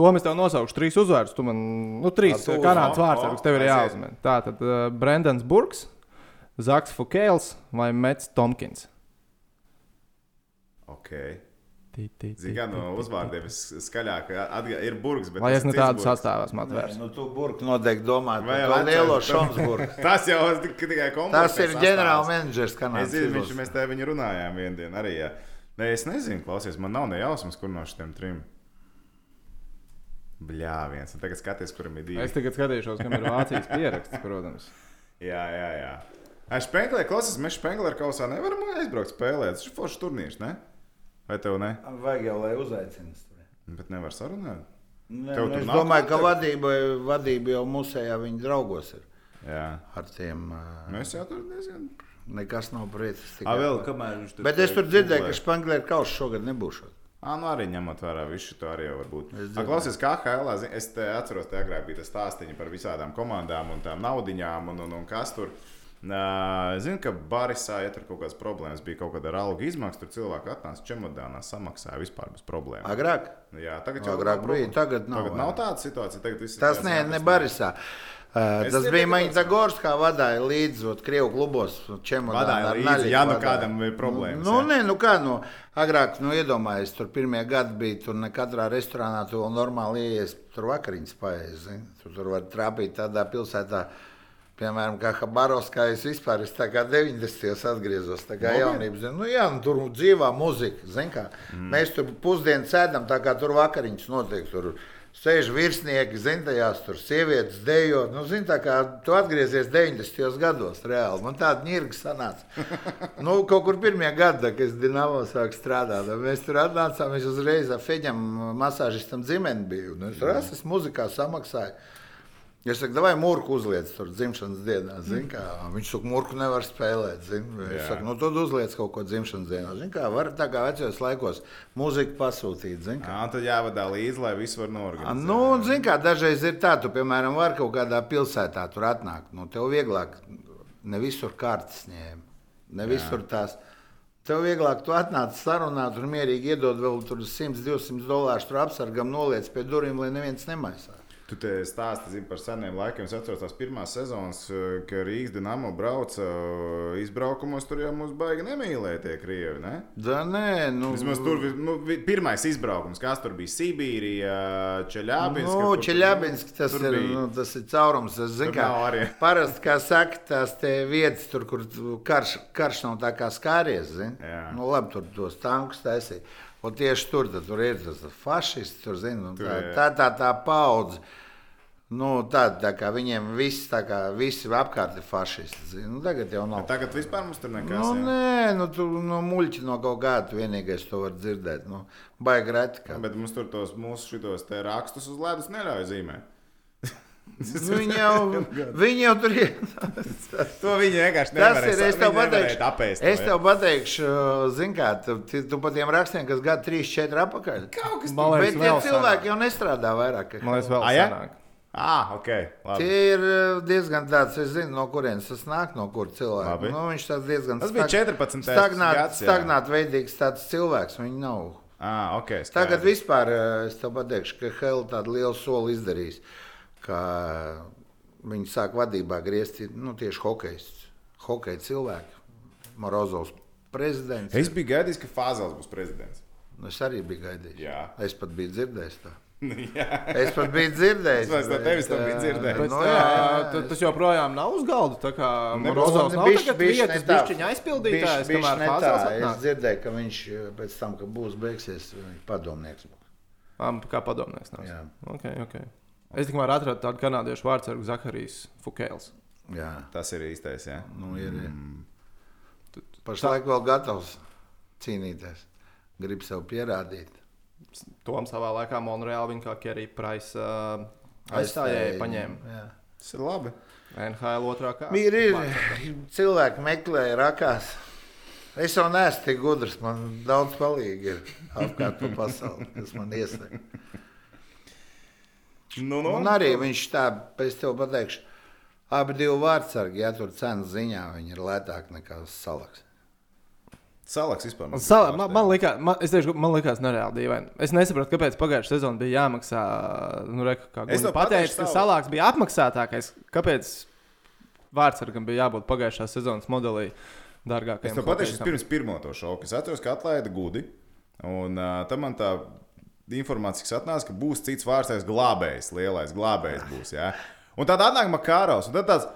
To mēs tev nosaukšu trīs uzvārdus. Tu man, nu, trīs kanādas vārds, kas tev ir jāuzmina. Tā tad uh, Brendans Burks, Zaks Fukēls vai Mets Tomkins. Tī, Zini, kā no uzvārdiem skaļāk ir tī. Lai es ne tādu sastāvās matvērs. Nu, tu burbuļs noteikti domā Vai par lielo Šonsburgu. Tas jau tikai komandas. Tas ir ģenerālmenedžers Es kanādas. zinu, viņš, mēs te viņu runājām vienā dienā arī. Jā. Nē, es nezinu, klausies, man nav ne jausmas, kur no šiem trim. Bļā, viens. Un tagad skaties, kuram ir divi. Es tagad skatīšos, kam ir Vācijas pieraksts, protams. Jā, jā, jā. Ai, Špenglē, klausies, mēs Špenglē kausā nevaram aizbraukt spēlēt. Tas ir foršs turnīrs, ne? Vai tev ne? Vajag jau, lai uzaicinātu. Bet nevar sarunāt. Nē, Tev nu, es domāju, ka vadība, vadība jau musējā viņa draugos ir. Jā. Ar tiem Mēs jau tur diezgan. nekas nav. Ā, vēl kamēr viņš tur. Bet es tur dzirdēju, ka Španglēra kausa šogad nebūs. Ah, nu arī ņemot vērā visu to arī var būt. Klausies, kā HL, zin- es te atceros, te agrāk bija tas stāstīņi par visādām komandām un tām naudiņām un, un, un kas tur. Zinu, ka Barisā, ja tur kaut kādas problēmas bija kaut kāda ar algu izmaksu, tur cilvēki atnāca čemodānā, samaksāja vispār bez problēmām. Agrāk? Jā, tagad jau Agrāk nav bija, problēma. tagad nav, Tagad nav tāda situācija. Tagad Tas tāds ne, ne jāpasniedz. Uh, tas bija Maņķa tas- Gorskā vadīja līdzi Krievu klubos. Vadāja līdzi, ja nu kādam ir problēmas, Nu, jā. nu, nē, nu kā, nu, agrāk, nu, iedomājies, tur pirmie gadi bija, tur ne katrā restorānā tu vēl normāli ieies, tur vakariņas paēst, zini. Tu tur var trāpīt tādā pilsētā, piemēram, kā Habarovskā, es vispār, es tā kā 90. atgriezos, tā kā jaunības, zini. Nu, jā, nu, tur dzīvā muzika, kā. Mm. Mēs tur pusdienu sēdam, tā kā tur vakariņas notiek, tur sēž virsnieki, zini, tajās tur sievietes dejot. Nu, zini, tā kā tu atgriezies 90. gados, reāli. Man tāda ņirga sanāca. nu, kaut kur pirmie gadi, kad es Dienāmo sāku strādāt, mēs tur atnācām, es uzreiz ar Feģam masāžistam dzimeni biju. Un es tur esmu es muzikā samaksāju. Es saku, vai mūrku uzliec tur dzimšanas dienā. Zin, kā, viņš saka, mūrku nevar spēlēt. Zin. Es saku, nu tad uzliec kaut ko dzimšanas dienā. Zin, kā, var tā kā vecajos laikos mūziku pasūtīt. Zin, kā. Jā, tad jāvadā līdzi, lai viss var norganizēt. Nu, zin, kā, dažreiz ir tā, tu, piemēram, vari kaut kādā pilsētā tur atnākt. Nu, tev vieglāk, ne visur kārtas ņēma, ne visur tās. Tev vieglāk, tu atnāc sarunāt, un mierīgi iedod vēl tur 100, 200 dolārus tur apsargam, noliec pie durvīm, lai neviens nemaisā. Tu te stāsti zini, par seniem laikiem. Es atceros tās pirmās sezonas, eh, kad Rīgas dīnāmo brauca eh, izbraukumos. Tur jau mums baigi nemīlēja tie krievi. Ne? Da, nē, nu, Vismaz tur nu, pirmais izbraukums, kas tur bija Sibīrija, Čeļābinska. Nu, Čeļabinsk, tas, ir, bija. nu, tas ir caurums. Tas, zin, Tur kā, parasti, kā saka, tās vietas, tur, kur karš, karš nav tā kā skāries. Nu, labi, tur tos tankus taisīja. Un tieši tur, tad, tur ir tas fašists, tur, zin, nu, Tur, tā, tā, tā, tā paudze. Nu, tā, tā kā viņiem viss, tā kā visi apkārt ir fašisti. Nu, tagad jau nav. Tagad vispār mums tur nekas. Nu, jā. nē, nu, tu no muļķa no kaut kāda vienīgais to var dzirdēt. Nu, baigi reti. Kā. Bet mums tur tos mūsu šitos rakstus uz ledus neļauj zīmēt. Nu, Viņi jau, viņi jau tur ir. To viņi vienkārši Tas nevarēja ir. Es tev pateikšu, apēst. es to, tev pateikšu, zini, kā tu, tu- tu pa tiem rakstiem, kas gada 3, 4 apakaļ. Kaut kas Man Bet tie cilvēki jau nestrādā vairāk. Man liekas, vēl Ah, senāk. Ah, ok. Labi. Tie ir uh, diezgan tāds, es zinu, no kurienes tas nāk, no kur cilvēks. Nu, viņš tāds diezgan Tas bija stag- 14. stagnāt, gads, stagnāt veidīgs tāds cilvēks. Viņi nav. Ah, ok. skaidrs. Tagad vispār uh, es tev pateikšu, ka Helga tādu lielu soli izdarīs. Ka viņi sāk vadībā griezt nu, tieši hokejs. Hokeja cilvēki. Morozovs prezidents. Es biju gaidījis, ka Fāzels būs prezidents. Es arī biju gaidījis. Jā. Es pat biju dzirdējis to. Jā. Es pat biju dzirdējis. Es no tevis to biju dzirdējis. Bet, nu, tā, jā, jā, ta- tas joprojām nav uz galda. Tā kā Nebūs. Rozovs nav Bišķi- bišķi vietas tā. bišķiņa aizpildītājs, Bišķi- bišķi tā. Es dzirdēju, ka viņš eh, pēc tam, kad būs beigsies, viņš padomnieks būs. Ām, Kā padomnieks. nāc. Jā. Okay, okay. Es tikmēr atradu tādu kanādiešu vārdsargu Zaharijas Fukēls. Jā, Tas ir īstais. Jā. nu ir. Mm. Pašlaik vēl gatavs cīnīties. Grib sev pierādīt. Tom savā laikā Monreālā viņa kā Kerija Price uh, Aizstājēji paņēma. Jā. Tas ir labi. NHL otrā kārta. Ir, ir cilvēki meklēja rakās. Es jau neesmu tik gudrs, man daudz palīgi ir apkārt pa pasauli, kas man iesaka. Nu, nu. Un arī viņš tā, es tev pateikšu, abi divi vārdsargi, ja tur cenas ziņā viņi ir lētāki nekā salaks. Salaks vispār. Sala, pārsteidz. man, man, likā, man, es teikšu, man likās nereāli dīvaini. Es nesaprotu, kāpēc pagājušā sezonā bija jāmaksā. Nu, re, kā pateica, pateikšu ka salāks bija apmaksātākais. Kāpēc vārdsargam bija jābūt pagājušā sezonas modelī dārgākajam? Es pateikšu, hokeistam? pirms pirmo to šoku. Es atceros, ka atlaida gudi. Un uh, tam man tā informācija, kas atnāca, ka būs cits vārdsargs glābējs, lielais glābējs būs. Ja? Un tad atnāk Makāros. Un tad tāds.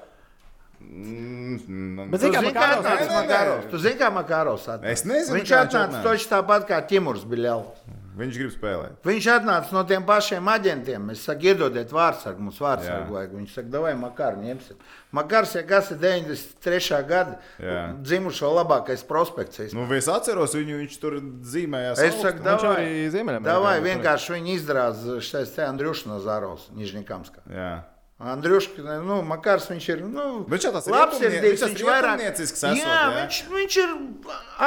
Mm, Bet zini, kā Makarovs atnāca? Tu zini, kā Makarovs atnāca? Es nezinu, Viņš atnāca toši tāpat kā Timurs Biļāls. Viņš grib spēlēt. Viņš atnāca no tiem pašiem aģentiem. Es saku, iedodiet vārdsargu, mums vārdsargu vajag. Viņš saka, vai Makaru ņemsim. Makars, ja kas ir 93. gada Jā. dzimušo labākais prospekts. Nu, es atceros viņu, viņš tur zīmējās. Es saku, davai, davai vienkārši viņu izdarās šeit Andriušs no Zāros, Nižņikamskā. Andriušs, nu, Makars, viņš ir, nu, Viņš labs sirdīgs, viņš rietumniecisks esot, jā, jā? viņš, viņš ir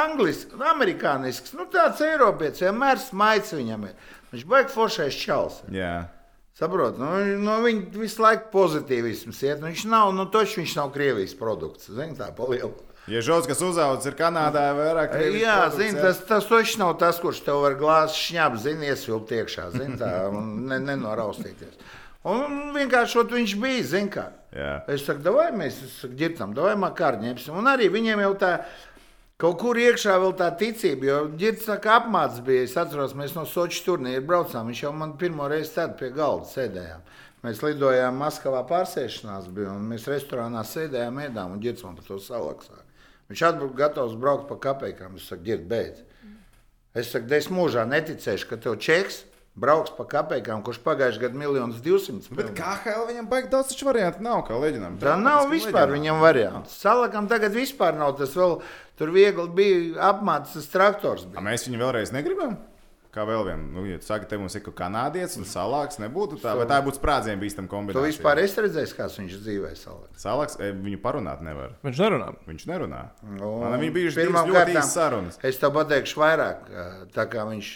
anglisks, amerikānisks, nu, tāds eiropietis, vienmēr smaids viņam ir. Viņš baigi foršais čals. Jā. Saprot, nu, no viņa visu laiku pozitīvisms iet. Nu, Viņš nav, nu, toši viņš nav Krievijas produkts. Zini, tā paliela. Ja žods, kas uzaugs, ir Kanādā, vairāk Krievijas Jā, produkts, zini, jā. tas, tas toši nav tas, kurš tev var glāzi šņāpt, zini, iesvilpt iekšā, zini, tā, un ne, nenoraustīties. Un vienkārši viņš bija, zini, kā. Jā. Es saku, vai mēs ģirtam, vai makārņemsim. Un arī viņiem jau tā kaut kur iekšā vēl tā ticība, jo kā apmāts bija. Es atceros, mēs no Soča turnīra braucām. Viņš jau man pirmo reizi tad pie galda sēdējām. Mēs lidojām Maskavā pārsēšanās, bija, un mēs restorānā sēdējām, ēdām, un ģirts man par to salaksā. Viņš atbrauc gatavs braukt pa kapekām. Es saku, ģirt, beidz. Es saku, es mūžā neticēšu, ka tev čeks brauks pa kapekām, kurš pagājušajā gadā miljonus divsimt. Bet kā HL viņam baigi daudz taču variantu nav, kā leģendām. Tā nav vispār viņam variants. Salakam tagad vispār nav tas vēl. Tur viegli bija apmācīts traktors. A, Bija. mēs viņu vēlreiz negribam. Kā vēl vienu, nu, ja tu saki, te mums ir kaut kā kanādietis un salāks, nebūtu tā, vai tā būtu sprādzienu bīstama Tu kombinācija. vispār esi redzējis, kāds viņš dzīvē salakā. Salāks, e, viņu parunāt nevar. Viņš nerunā. Viņš nerunā. Nu, Man viņa divas ļoti īsas sarunas. Es tev pateikšu vairāk, tā kā viņš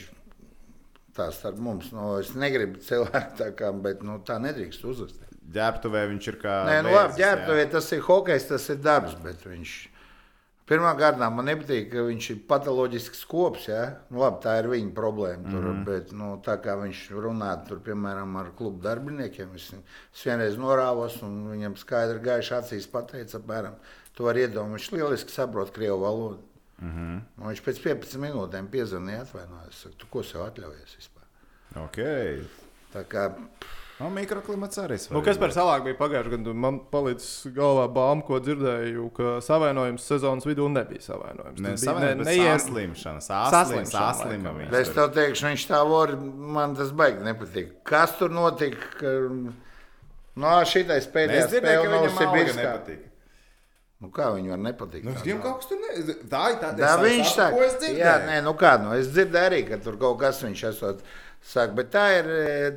tā starp mums. Nu, es negribu cilvēku tā kā, bet nu, tā nedrīkst uzvesties. Ģērbtuvē viņš ir kā. Nē, nu labi, ģērbtuvē tas ir hokejs, tas ir darbs, bet viņš. Pirmā kārtā man nepatīk, ka viņš ir patoloģisks kops. Ja? Nu, labi, tā ir viņa problēma. Tur, mm -hmm. Bet nu, tā kā viņš runā tur, piemēram, ar klubu darbiniekiem, es, es vienreiz norāvos un viņam skaidri gaiši acīs pateica, apmēram, tu vari iedomāties, viņš lieliski saprot krievu valodu. Mm -hmm. un viņš pēc 15 minūtēm piezvanīja, atvainojās. Saku, tu ko sev atļaujies vispār? Ok. Tā kā No, mikroklimats arī svarīgs. Nu, kas par salāku bija pagājušajā gadā? Man palīdz galvā bauma, ko dzirdēju, ka savainojums sezonas vidū nebija savainojums. Ne, Tas bija ne, ne, neier- saslimšana, es tev teikšu, viņš tā var, man tas baigi nepatīk. Kas tur notika? Ka... No šitais Es pēdējais alga Sibirskā. nepatīk. Nu, kā viņam var nepatikt? Nu, viņam kaut kas tur ne... Tā ir tā, Tā viņš saka, ko es dzirdēju. jā, nē, nu kā, nu, es dzirdēju arī, ka tur kaut kas viņš esot, saka, bet tā ir,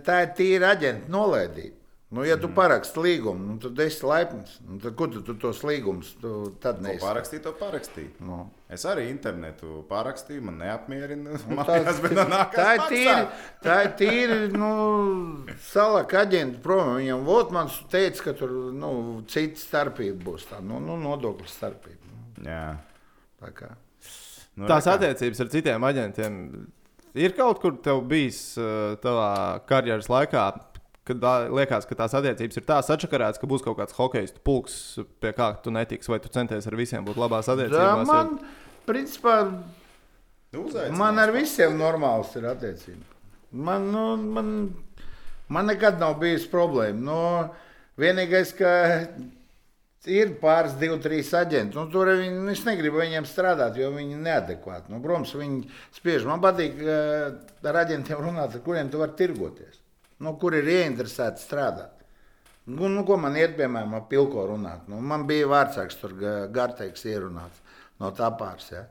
tā ir tīra aģenta nolaidība. Nu, ja tu paraksti līgumu, nu, tad esi laipns. Nu, tad, kur tu, tu tos līgumus tu tad To pārakstīju. Nu. Es arī internetu pārakstīju, man neapmierina. Nu, Man tā, nākas tā ir tīri, tā ir tīri nu, salaka aģenta prom. Viņam Votmans teica, ka tur nu, cita starpība būs. Tā, nu, nu, nodokļu starpība. Nu, Jā. tā kā. Nu, Tās re kā. attiecības ar citiem aģentiem ir kaut kur tev bijis uh, tavā karjeras laikā. Kad ā, liekas, ka tās attiecības ir tā sačakarētas, ka būs kaut kāds hockeistu pulks, pie kā tu netiksi, vai tu centies ar visiem būt labās Tā attiecībās. man, principā, Nu, uzaicinās. Man ar visiem normāls ir attiecības. Man, nu, man, man nekad nav bijis problēma. Nu, vienīgais, ka ir pāris, divi, trīs aģenti. Nu, tur viņi, es negribu viņiem strādāt, jo viņi ir neadekvāti. Nu, protams, viņi spiež. Man patīk eh, ar aģentiem runāt, ar kuriem tu vari tirgoties. Nu, kur ir ieinteresēti strādāt. Nu, nu, ko man iet, piemēram, ar pilko runāt? Nu, man bija vārdsargs, tur ga- Garteiks ierunāts no tā pāris. Ja?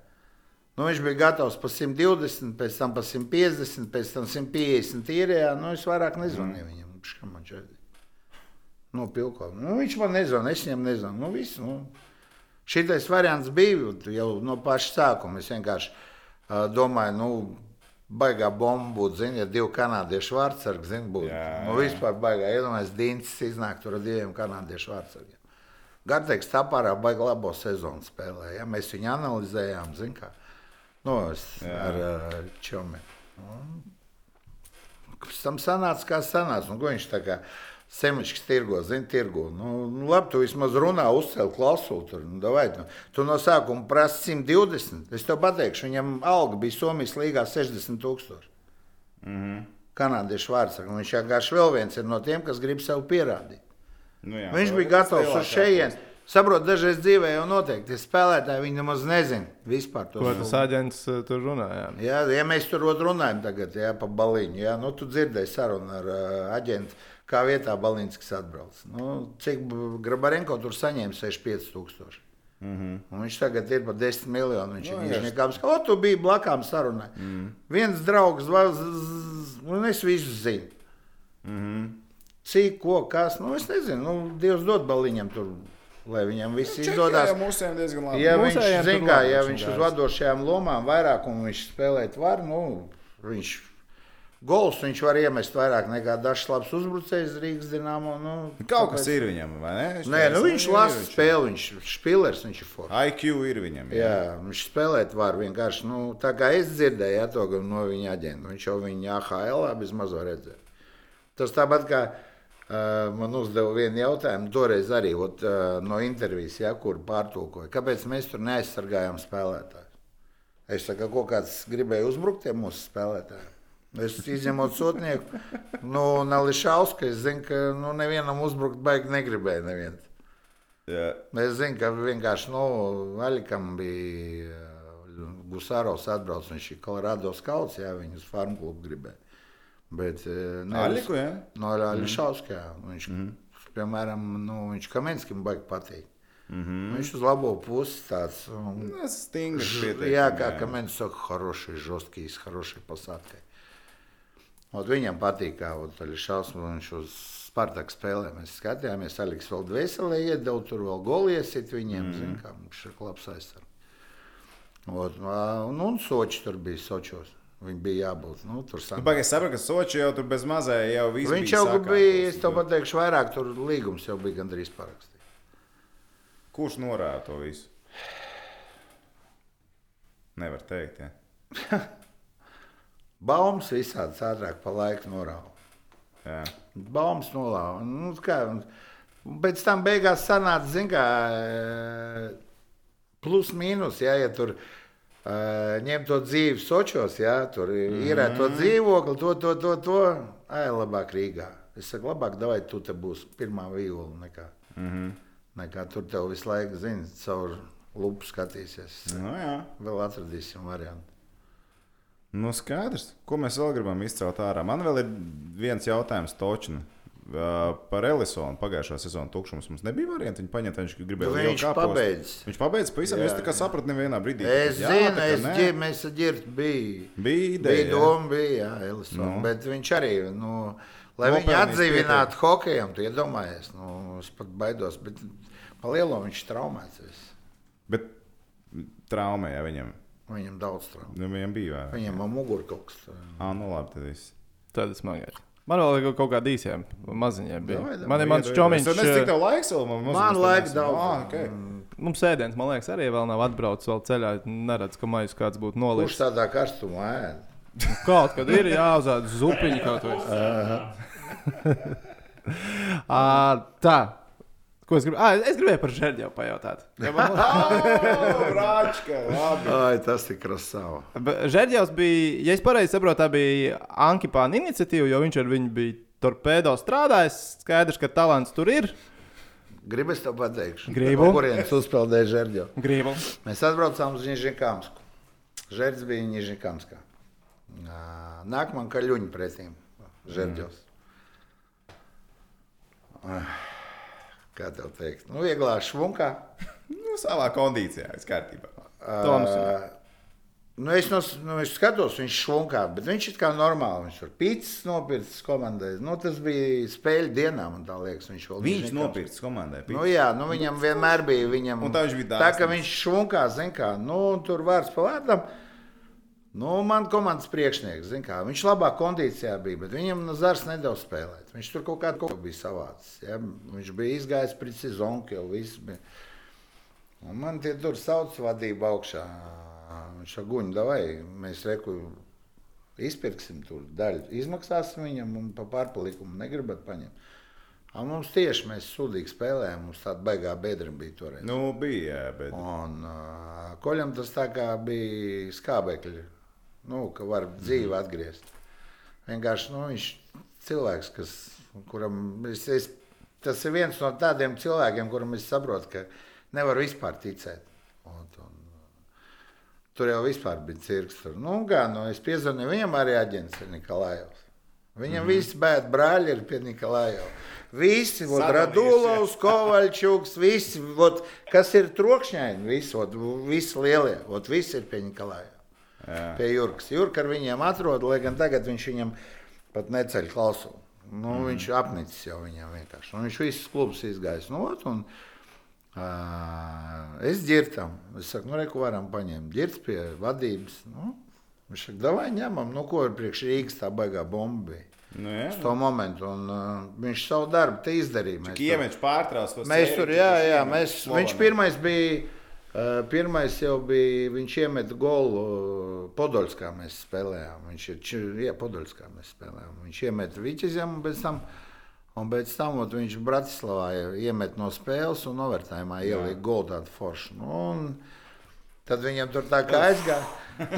Nu, viņš bija gatavs par 120, pēc tam par 150, pēc tam 150 īrijā. Nu, es vairāk nezvanīju viņam. Pš, kā man šeit? Nu, pilko. Nu, viņš man nezvanīja, es viņam nezvanīju. Nu, viss, nu. Šitais variants bija jau no paša sākuma. Es vienkārši uh, domāju, nu, baigā bomba būtu, zini, ja divi kanādiešu vārdsargi, zini, būtu. Jā, Nu, vispār baigā, iedomājieties, Dīns iznāk tur ar diviem kanādiešu vārdsargiem. Gardēks tāpārā baigā labo sezonu spēlē, ja? mēs viņu analizējām, zini, kā. Nu, es Jā. ar uh, čomi. Pēc tam sanāca, kā sanāca. Nu, ko viņš tā kā semičs tirgo, zina, tirgo. Nu, nu, labi, tu vismaz runā, uzcēl klausuli tur. Nu, davai, nu, tu no sākuma prasi 120. Es tev pateikšu, viņam alga bija Somijas līgā 60 tūkstoši. Mm -hmm. Kanādiešu vārds. Viņš vienkārši vēl viens ir no tiem, kas grib sev pierādīt. Nu, jā, Viņš bija gatavs uz šejienes. Saprotu, dažreiz dzīvē jau noteikti tie spēlētāji, viņi nemaz nezina vispār to. Ko tas aģents uh, tur runāja? Jā, ja mēs tur runājam tagad jā, pa baliņu, jā, nu, tu dzirdēji sarunu ar uh, aģentu, kā vietā Balīnskis atbrauc. Nu, cik Grabarenko tur saņēma 65 tūkstoši. Mm -hmm. Viņš tagad ir par 10 miljonu. Viņš Nu, ir nekāds, o, tu biji blakām sarunai. Mm. Viens draugs, un es visu zinu. Mm -hmm. Cik, ko, kas, nu, es nezinu, nu, Dievs dod baliņam tur, lai viņam viss izdodas. Jā, mūsējiem diezgan labi. Ja viņš, zin, kā, ja viņš uz vadošajām lomām vairāk un viņš spēlēt var, nu, viņš gols viņš var iemest vairāk nekā dažs labs uzbrucējs Rīgas dīnāmo. Nu, Kaut kas tāpēc- ir viņam, vai ne? Nē, nu, viņš lasa spēli, viņš ir spēlēs, viņš ir foršs. IQ ir viņam. Jā. Jā, viņš spēlēt var vienkārši, nu, tā kā es dzirdēju, ja, to no viņa aģenta. Viņš jau viņa AHL mazo redzēja. Tas tāpat kā uh, man uzdeva vienu jautājumu, toreiz arī ot, uh, no intervijas, ja, kur pārtulkoja. Kāpēc mēs tur neaizsargājām spēlētājus? Es saku, ko kāds gribēja uzbrukt tiem mūsu spēlētājiem. Es izņemot sotnieku, nu, Nališausku, es zinu, ka nu, nevienam uzbrukt baigi negribēja neviens. Jā. Es zinu, ka vienkārši nu, Aļikam bija Gusāros atbraucis. Viņš ir Kolorādo skauts, jā, viņu uz farmu klubu gribēja. Bet, eh, nevis- Aļiku, jā? No Aļišauska, jā. Viņš, mm -hmm. piemēram, nu, viņš Kamenskim baigi patīk. Mm -hmm. Viņš uz labo pusi tāds. Un, Tas stingrs. Ж- pieteikumi, Jā, kā Kamens saka, хороший, жесткий, хороший посадкой. Ot, viņam patīk, kā arī šausmas viņš uz Spartaku spēlē. Mēs skatījāmies, Aleks vēl dvēselē iedeva, tur vēl goli iesit viņiem, mm. zin, kā viņš ir labs aizsargs. Ot, ā, Un, un Soči tur bija Sočos. Viņi bija jābūt. Nu, tur Nu. Pagaidzi, saprotu, ka Soči jau tur bez mazā jau viss Viņš bija jau sakārtots. bija, es tev pateikšu, vairāk tur līgums jau bija gandrīz parakstīts. Kurš norāda to visu? Nevar teikt. Ja. Baumas visādi ātrāk pa laiku norāda. Baumas nolauza. Nu, kā, un- pēc tam beigās sanāca, zin, kā eh, plus mīnus, ja, ja tur uh, ņem to dzīvi Sočos, ja, tur ir mm. to dzīvokli, to, to, to, to, ai, labāk Rīgā. Es saku, labāk, davai tu te būs pirmā vīla nekā, mm -hmm. nekā tur tev visu laiku, zini, caur lupu skatīsies. Nu, jā. Vēl atradīsim variantu. Nu, skaidrs. Ko mēs vēl gribam izcelt ārā? Man vēl ir viens jautājums Točina. Uh, par Ellisonu pagājušā sezonā tukšums mums nebija varianti. Viņa paņēma, viņš gribēja lielu viņš kāpostu. pabeidz. Viņš pabeidz pavisam. Es tā kā sapratu, nevienā brīdī. Es jā, zinu, es ģir, mēs ģirtu bija. Bija ideja. Bija doma, bija, jā, Elisons. Nu. Bet viņš arī, nu, lai Nopelnījis viņu atdzīvinātu hokejam, tu iedomājies, nu, es pat baidos, bet pa lielo viņš traumēts. Bet traumē jā, viņam. Viņam daudz traumu. Nu, viņam bija vairāk. Viņam ir mugurā kaut kas. Ah, nu labi, tad viss. Tad es smagāju. Man vēl ir kaut kāda. Davai, davai. Man ir mans Es čomiņš. nezinu, cik tev laiks vēl man Man laika daudz. Ah, okay. Mums sēdiens, man liekas, arī vēl nav atbraucis vēl ceļā. Neredz, ka maijs kāds būtu Kurš nolicis. tādā karstumā ēd? Kaut kad ir jāuzāda zupiņi kaut vai. Ā, Tā. Ko es gribēju? Es gribēju par žēļu pajautāt. Ja man- Brāčka, labi. Ai, tas ir krasava. Žēļģis bija, ja es pareizi saprotu, tā bija Ankipāna iniciatīva, jo viņš ar viņu bija torpēdo strādājis. Skaidrs, ka talants tur ir. Gribu es tev pateikšu. Gribu. Kurienes uzpeldēja Žerģo? Gribu. Mēs atbraucām uz Nižņikamsku. Žērģis bija Nižņikamskā. Nākamā kaļuņa pretīm Žērģos. Ah, Kā tev teikt? Nu, vieglā švunkā. Nu, savā kondīcijā, viss kārtībā. Toms. Ā, Nu, es, no, nu, es skatos, viņš šlunkā, bet viņš ir kā normāli. Viņš tur pīcis nopircis komandai. Nu, tas bija spēļu dienā, man tā liekas. Viņš, vēl Viņš nekā- nopirks komandai. Nu, jā, nu, viņam vienmēr bija. Viņam, Un tā viņš bija tā, ka dāsns. viņš šlunkā, zin kā, nu, tur vārds pa vārdam. Nu, man komandas priekšnieks, kā, viņš labā kondīcijā bija, bet viņam no zars nedaudz spēlēt. Viņš tur kaut kādu kaut bija savāds. Ja? Viņš bija izgājis pret sezonu, jau viss bija. Un man tie tur sauc vadību augšā. Viņš jau guņa, vai mēs reku izpirksim tur daļu, izmaksāsim viņam un pa pārpalikumu negribat paņemt. A, mums tieši mēs sūdīgi spēlējām, mums tāda baigā bedra bija toreiz. Nu, bija, jā, bet. Un uh, koļam tas tā kā bija skābekļi, nu, ka var dzīvi atgriezt. Vienkārši nu, viņš ir cilvēks, kas, kuram es, es, tas ir viens no tādiem cilvēkiem, kuram es saprotu, ka nevar vispār ticēt. Un, un, tur jau vispār bija cirks. Tur. Nu, kā, nu, es piezvanīju viņam arī aģents Nikolājovs. Viņam mm -hmm. visi bērni brāļi ir pie Nikolājova. Visi, vot, Radulovs, Kovaļčuks, visi, vot, kas ir trokšņaini, visi, vot, visi lielie, vot, visi ir pie Nikolājova. Jā. Pie Jurkas. Jurka ar viņiem atrod, lai gan tagad viņš viņam pat neceļ klausu. Nu, mm. Viņš apnicis jau viņam vienkārši. Un viņš visus klubus izgājis. Nu, ot, un, uh, es dzirtam. Es saku, nu, re, ko varam paņemt. Dzirds pie vadības. Nu, viņš saka, davai ņemam. Nu, ko ir priekš Rīgas tā baigā bomba. Nu, jā. Uz to momentu. Un, uh, viņš savu darbu te izdarīja. Mēs tur- Kiemečs pārtrauc to Mēs tur, jā, jā, mēs, viņš pirmais bija. Uh, pirmais jau bija, viņš iemet golu uh, Podolskā. Mēs spēlējām. Viņš ir jā, Podolskā. Mēs spēlējām. Viņš iemet Viķizem un pēc tam, un pēc tam ot, viņš Bratislavā iemet no spēles un novērtējumā ielika golu tādu foršu. Nu, un tad viņam tur tā kā aizgāja.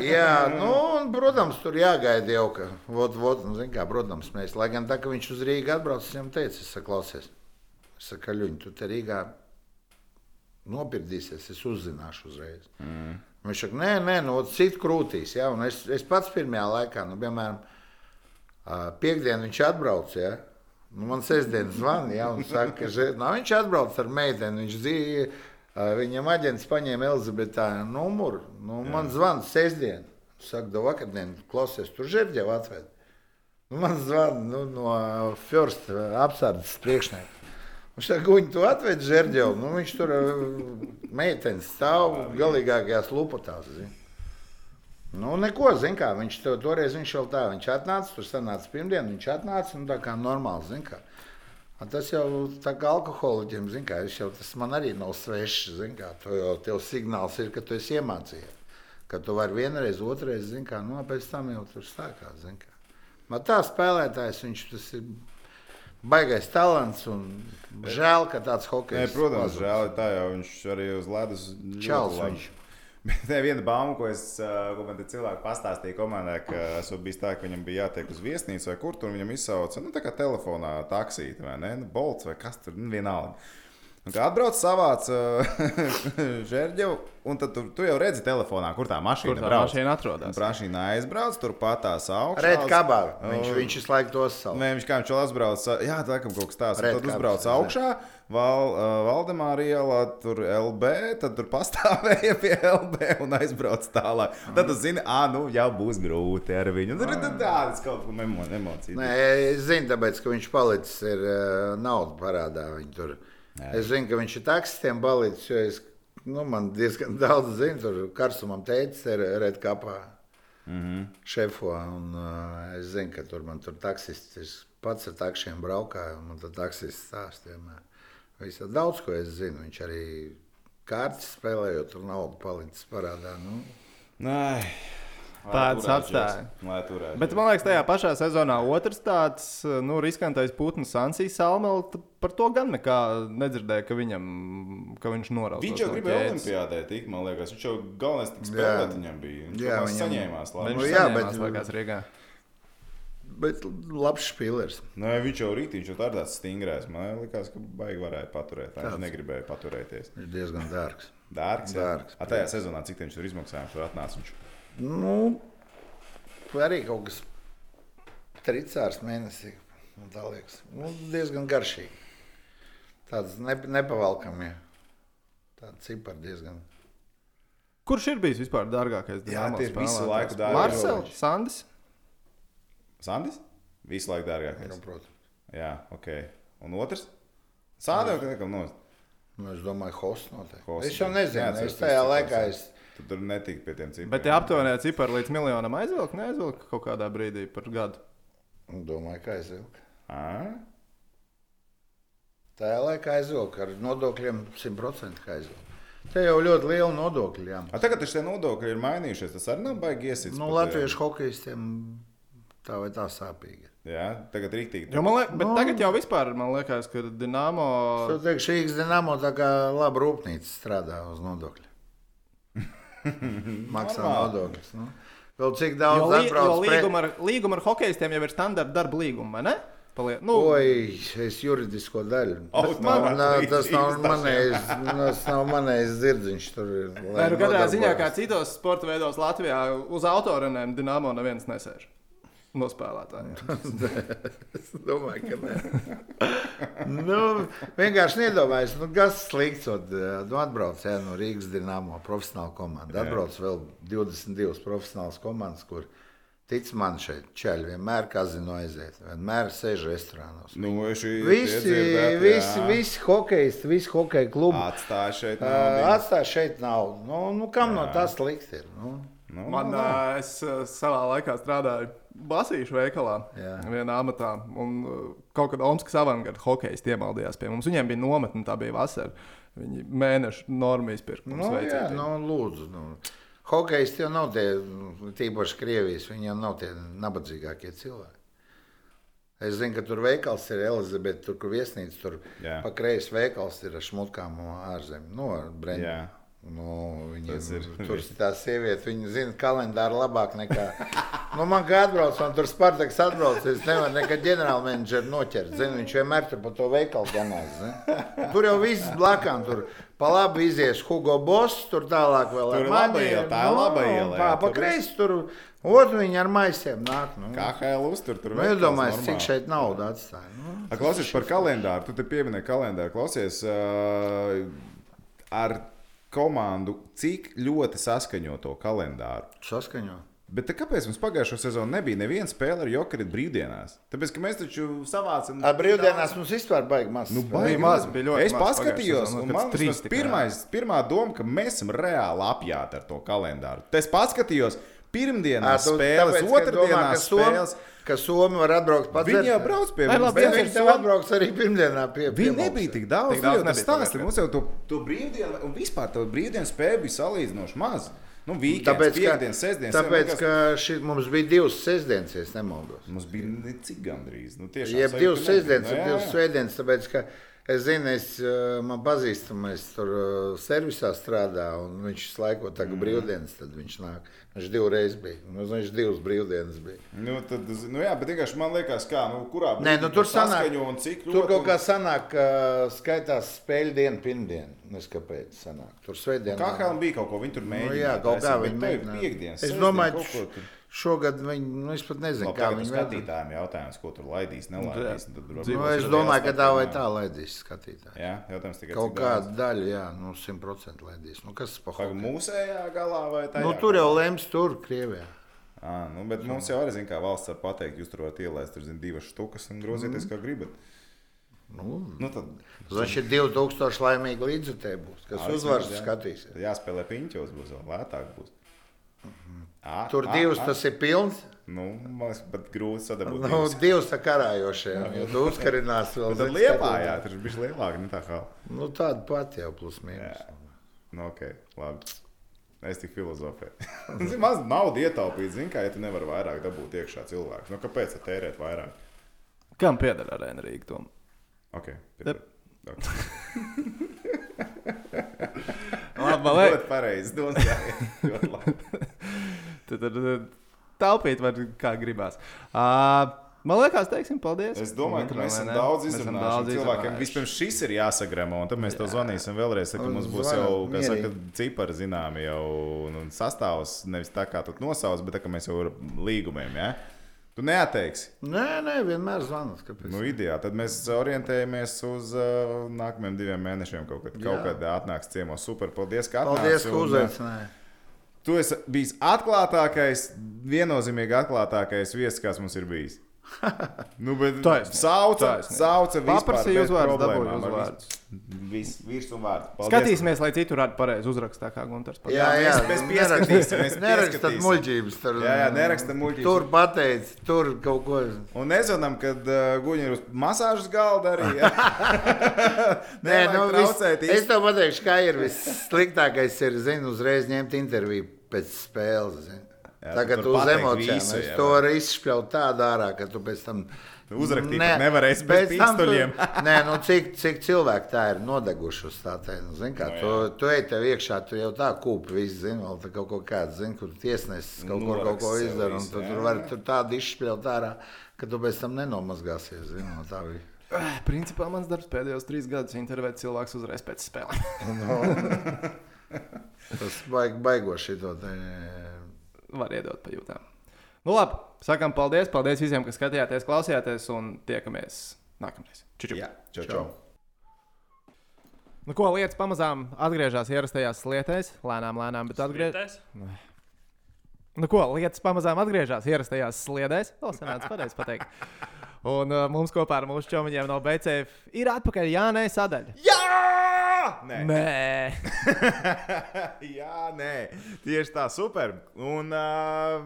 Jā, nu, un, protams, tur jāgaida jau, ka, vot, vot, nu, kā, protams, mēs, lai gan tā, ka viņš uz Rīgā atbrauc, es viņam teicu, es saku, klausies, es saku, Ļuņ, tu te Rīgā nopirdīsies, es uzzināšu uzreiz. Mm. Viņš saka, nē, nē, no citas krūtīs. Ja? un Es, es pats pirmajā laikā, nu, piemēram, ā, piekdienu viņš atbrauc. Ja? Nu, man sestdien zvanīja, ja, un saka, ka že- nu, viņš atbrauc ar meiteni. Viņš dzīvo, viņam aģents paņēma Elizabetānu numuru. Nu, man zvana sestdien. Saka, do vakardien, klausies, tur žērdļau atved. Nu, man zvana nu, no Fjorsta apsardzes priekšnieka. Viņš saka, guņi, tu atvedi žērdļau. Nu, viņš tur meitenes stāv galīgākajās lupotās. zini. Nu, neko, zin kā, viņš to, toreiz viņš vēl tā, viņš atnāca, tur sanāca pirmdien, viņš atnāca, un tā kā normāli, zin kā. A Tas jau tā kā alkoholiķiem, zin kā, jau tas man arī nav svešs, zin kā, to jau tev signāls ir, ka tu esi iemācījies. Ka tu vari vienreiz, otrreiz, zin kā, nu, pēc tam jau tur sākās, zin kā. Man tā spēlētājs, viņš tas ir baigais talants, un žēl, ka tāds Nē, hokejs. protams, pazudis. žēl, tā jau viņš arī uz ledus viņš. Bet viena bauma, ko, es, ko man te cilvēki pastāstīja komandā, ka esot bijis tā, ka viņam bija jātiek uz viesnīcu vai kur tur, viņam izsauca, nu, tā kā telefonā taksīt, vai ne, nu, bolts vai kas tur, nu, vienalga. Un kā atbrauc savāc žērģevu, un tad tu, tu jau redzi telefonā, kur tā mašīna Kur tā brauc. mašīna atrodas? Mašīna aizbrauc, turpat tās augšā. Red kabā, viņš, Oh. viņš visu laiku to savu. Nē, viņš kā viņš uzbrauc, jā, tā laikam kaut kas tāds. Tad uzbrauc jā. augšā, Val, uh, Valdemāra ielā, tur LB, tad tur pastāvēja pie LB un aizbrauc tālāk. Tad tu zini, ah, nu jau būs grūti ar viņu. Tur ir tādas kaut kādas emo emocijas. Nē, es zinu, tāpēc, ka viņš palicis ir uh, naudu parādā. Viņa tur. Jā. Es zinu, ka viņš ir taksistiem palicis, jo es, nu, man diezgan daudz zinu, tur karsumam teicis ir red kapā Mm -hmm. šefo. Un, uh, es zinu, ka tur man tur taksists, es pats ar takšiem braukāju, un man tur taksists stāst vienmēr. Visu, daudz ko es zinu, viņš arī kārtas spēlējot, tur naudu palicis parādā. Nu, Nē, Tāds atstāja. Bet man liekas, tajā pašā sezonā otrs tāds nu, riskantais putns, Ansijas Salmela, t- par to gan nekā nedzirdēja, ka, viņam, ka viņš norādīja. Viņš jau gribēja olimpiādē tikt, man liekas. Viņš jau galvenais tik spēlēt viņam bija. Viņš Jā, viņam- saņēmās labi. Viņš Nu, jā, bet... Liekas, Rīgā. bet labs spēlēs. Nē, viņš jau rītī, viņš jau tādā stingrais. Man liekas, ka baigi varēja paturēt. Viņš negribēja paturēties. Viņš ir diezgan dārgs. Dārgs. Dārgs, A, tajā sezonā, cik viņš tur izmaksāja, tur atnāca viņš. Nu, arī kaut kas tricārs mēnesī. man Tā liekas, nu, diezgan garšīgi. Tāds ne, nepavalkami. Tāds cipars diezgan. Kurš ir bijis vispār dārgākais? Jā, tie ir visu spēlētājs? laiku dārgākie. Marcel, Sandis. Sandis? Visu laiku dārgākais. Nu, protams. Jā, ok. Un otrs? Sādē, ka nekam nost. Nu, es domāju, hosts noteikti. Hosts. Es jau nezinu, Neatceros es tajā laikā es. Tu tur netika pie tiem cipariem. Bet tie aptuvenie cipari līdz miljonam aizvilk, neaizvilk kaut kādā brīdī par gadu. nu, Domāju, ka aizvilku. Ā? Tajā laikā aizvilku ar nodokļiem 100% kā aizvilku. Te jau ļoti liela nodokļa. Jā. A, tagad šie nodokļi ir mainījušies. Tas arī nav baigi iesits. Nu, latviešu hokeistiem tā vai tā sāpīgi. Jā, tagad rīktīgi. Jo man liekas, bet Nu. tagad jau vispār man liekas, ka Dienāmo. Es teikšu, šī Dienamo tā kā laba rūpnīca strādā uz nodokļu. Maksā nodokļus. Nu. Vēl cik Jo, daudz jo atbrauc pre- līguma, ar, līguma ar hokeistiem jau ir standarta darba līguma, vai ne? Palie, nu, Oi, es juridisko daļu. O, Man, nā, tas nav manējs, tas nav manējs dzirdziņš. Tur ir. nu, katrā ziņā, kā citos sporta veidos Latvijā, uz autorenēm Dienāmo neviens nesēž. No spēlētājiem. Es domāju, ka nē. nu, vienkārši nedomājies, nu, kas slikts. Nu, atbrauc jā, no Rīgas Dienāmo profesionāla komanda. Atbrauc vēl 22 profesionālas komandas, kur tic man šeit čeļi vienmēr kazino aiziet. Vienmēr sēž restorānos. Nu, Visi, visi, jā. visi hokeisti, visi hokeja klubi. Atstāj šeit. Ā, naudiņu. Atstāj šeit naudu. Nu, nu, kam no tas slikti ir? Nu? Nu, Man, nu, es savā laikā strādāju Basīšu veikalā, Jā. vienā amatā. Un kaut kad Omaskas avangarda hokeja iemaldījās pie mums. Viņiem bija nometne, tā bija vasara. Viņi mēnešu normu izpirka. Nu, jā, nu, lūdzu. Nu. Hokejisti jau nav tie, nu, tīpaši Krievijas, viņi jau nav tie nabadzīgākie cilvēki. Es zinu, ka tur veikals ir Elizabete, tur, kur viesnīca, tur Jā. pa kreisi veikals ir ar šmutkām no ārzemēm, no Brenda. Jā. Nu, viņi, Tas ir- tur tā sieviete, viņa zina kalendāru labāk nekā. Nu, man kā atbrauc, man tur Spartaks atbrauc, es nevaru nekad ģenerālmenedžeru noķert. Zinu, viņš vienmēr tur pa to veikalu ganās. ne? Tur jau viss blakām, tur pa labi izies Hugo Boss, tur tālāk vēl Tur maņiem, iela, tā ir nu, laba iela, Pa, jā, pa kreisi tur, otru viņi ar maisiem nāk. Nu, KHL uztur tur nu iedomājies, cik šeit nauda atstāja. Nu, A, Klausies par kalendāru. Tu te pieminēji kalendāru. Klausies uh, ar komandu, cik ļoti saskaņo to kalendāru. saskaņo. Bet kāpēc mums pagājušo sezonu nebija neviena spēle ar jokeru brīvdienās? Tāpēc, ka mēs taču savācām. Ar brīvdienās mums vispār baigi maz. Nu, baigi Bija maz, bija ļoti Es paskatījos, un man trīs pirmais, pirmā doma, ka mēs esam reāli apjāti ar to kalendāru. Tad es paskatījos, pirmdienā Ā, tu spēles, tāpēc, ka otrdienā domā, ka Somi- spēles. Ka Somi var atbraukt pats. Viņi jau brauc pie mums. labi, viņi tev atbrauc arī pirmdienā pie Viņi pie nebija mums. tik daudz, Tik daudz daudz tas pagājušajā Mums jau to, to brīvdienu, un vispār to brīvdienu spēju bija salīdzinoši maz. Nu, weekends, Tāpēc, piekdienas, sestdienas. tāpēc, ka ši, mums bija divas sestdienas, ja es nemaldos. Mums bija necik gandrīz. Nu, tiešām Jeb divas sestdienas, Nu, un jā, divas svētdienas, tāpēc, ka es zinu, es, eh, man pazīstamais tur eh, servisā strādā, un viņš laiko tagad Mhm. brīvdienas, tad viņš nāk. Viņš divreiz bija, nu, viņš divas brīvdienas bija. Nu, tad, nu, jā, bet vienkārši man liekas, kā, nu, kurā Nē, nu, tur sanāk, un cik tur ļoti- kaut kā sanāk, ka skaitās spēļu diena, pirmdiena. Nezinu, kāpēc sanāk. Tur svētdiena. Kā Hēlam bija kaut ko, viņi tur Nu, mēģināja. jā, kaut kā viņi mēģināja. Es domāju, kaut ko tur. Šogad viņi, nu, es pat nezinu, Labi, kā viņi skatītājiem jautājums, ko tur laidīs, nelaidīs. un tad Nu, es domāju, ka tā vai tā laidīs skatītāji. Jā, jautājums tikai Kaut kāda daļa, jā, nu, 100% laidīs. Nu, kas pa Pagaid, hokeju? Mūsējā galā vai tā? Nu, tur jau lems tur, Krievijā. À, nu, bet mums jau arī, zin, kā valsts var pateikt, jūs tur varat ielaist tur, zin, divas štukas un grozieties, Mhm. kā gribat. Nu, Nu, tad Viņš ir 2000 laimīgi līdzekļi, būs, kas uzvaras skatīsies. jāspēlē piņķos, būs vēl lētāk. Būs. À, Tur à, divas à. tas ir pilns. Nu, man liekas, pat grūti sadabūt. Nu, divas. divas tā karājošie. Ja tu uzkarinās vēl. Bet tad liepā, jā, tur ir bijis lielāka, ne tā kā. Nu, tāda pati jau plus mīnus. Nu, ok, labi. Es tik filozofēju. Maz naudu ietaupīt, zini, kā ja tu nevari vairāk dabūt iekšā cilvēku. Nu, kāpēc tērēt vairāk? Kam pieder arēna Rīga? Tom? Ok, Jep. ok. Labi, man liekas, Ļoti pareizi. ļoti labi. Tad, tad, tad taupīt var kā gribās. Uh, man liekas, teiksim, paldies. Es domāju, ka mēs esam daudz izrunājuši. Cilvēkiem vispirms šis ir jāsagremo, un tad mēs to zvanīsim vēlreiz. Tad, mums būs jau, kā saka, cipari zināmi jau sastāvs. Nevis tā kā tu nosauc, bet tā kā mēs jau ar līgumiem. Ja? Tu neatteiksi. Nē, nē, vienmēr. Kāpēc? Nu, ideāli. Tad mēs orientējamies uz uh, nākamajiem diviem mēnešiem. Kaut kad, kaut Jā. kad atnāks ciemos. Super. Paldies, ka Paldies, atnāci, ka un, uzaicināji. Tu esi bijis atklātākais, viennozīmīgi atklātākais viesis, kas mums ir bijis. Nu, bet sauca, sauca dabūja ar uzvārdus. visu- Viss virs un vārds. Paldies. Skatīsimies, lai citur varētu pareizi uzrakstīt, tā kā Gunārs. Jā, jā, mēs- mēs Nerakstat pieskatīsim. muļķības. Tur, Jā, jā, nerakstam muļķības. Tur pateic, tur kaut ko. Un nezinām, kad uh, guļ ir uz masāžas galda arī. Nē, nu, vis, traucēt es tev pateikšu, kā ir vissliktākais. Ir, zinu, uzreiz ņemt interviju pēc spēles. Zinu. Jā, Tagad tu uz emocijām visu, jā, to varu izšķelt tādā ārā, ka tu pēc tam. Uzrakstīt pat nevarēsi bez pistoļiem. Nē, nu cik, cik cilvēki tā ir nodeguši uz tā tēma. Nu, zini, kā, Nu, tu, tu ej tev iekšā, tu jau tā kūpi, visi zini, vēl tā kaut ko kāds, zini, kur tiesnesis kaut, ko, kaut ko izdara. Un visu, tu jā. tur vari tur tādu izšķelt ārā, ka tu pēc tam nenomazgāsies. Zini, no tā bija. Eh, Principā mans darbs pēdējos trīs gadus intervēt cilvēkus uzreiz pēc spēlēm. Tas baig, baigoši to te. Var iedot pa jūtām. Nu, labi, sakām paldies. Paldies visiem, kas skatījāties, klausījāties un tiekamies nākamreiz. Jā, čau, čau. Nu, ko lietas pamazām atgriežas ierastajās slietēs, lēnām, lēnām, bet atgriežas. Nu, ko lietas pamazām atgriežas ierastajās sliedēs, to sanāca pareizi pateikt. Un uh, mums kopā ar mūsu čomiņiem no BCF ir atpakaļ Jānē sadaļa. Jā! Nē. Nē, Jā, nē, tieši tā, super. Un uh,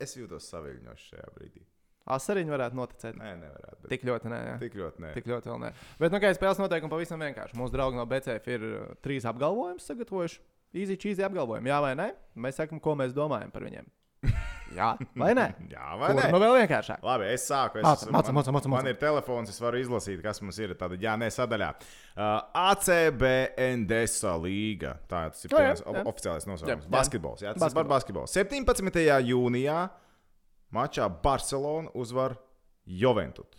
es jūtos saviņots šajā brīdī. asariņi varētu noticēt. Nē, nevarētu. Bet... Tik ļoti nē. Jā. Tik ļoti nē. Tik ļoti vēl nē. Bet, nu, kā spēles noteikumi pavisam vienkārši. Mūsu draugi no BCF ir trīs apgalvojumus sagatavojuši. Easy, cheesy apgalvojumi. Jā vai nē? Mēs sakām, ko mēs domājam par viņiem. Jā vai nē? Jā, vai Kur, ne? nu, vēl vienkāršāk. Labi, es sāku. Es, Mācam, mācam, man, mācam, mācam, man ir telefons, es varu izlasīt, kas mums ir. Tāda, jā, nē, sadaļā. Uh, ACBNDSA līga. Tā tas ir Jā, jā, pirmais jā. o- oficiālais Jā, nosaukums. jā. Basketbols. Jā, tas ir par Basketbols. basketbolu. 17. jūnijā mačā Barcelona uzvar Juventus.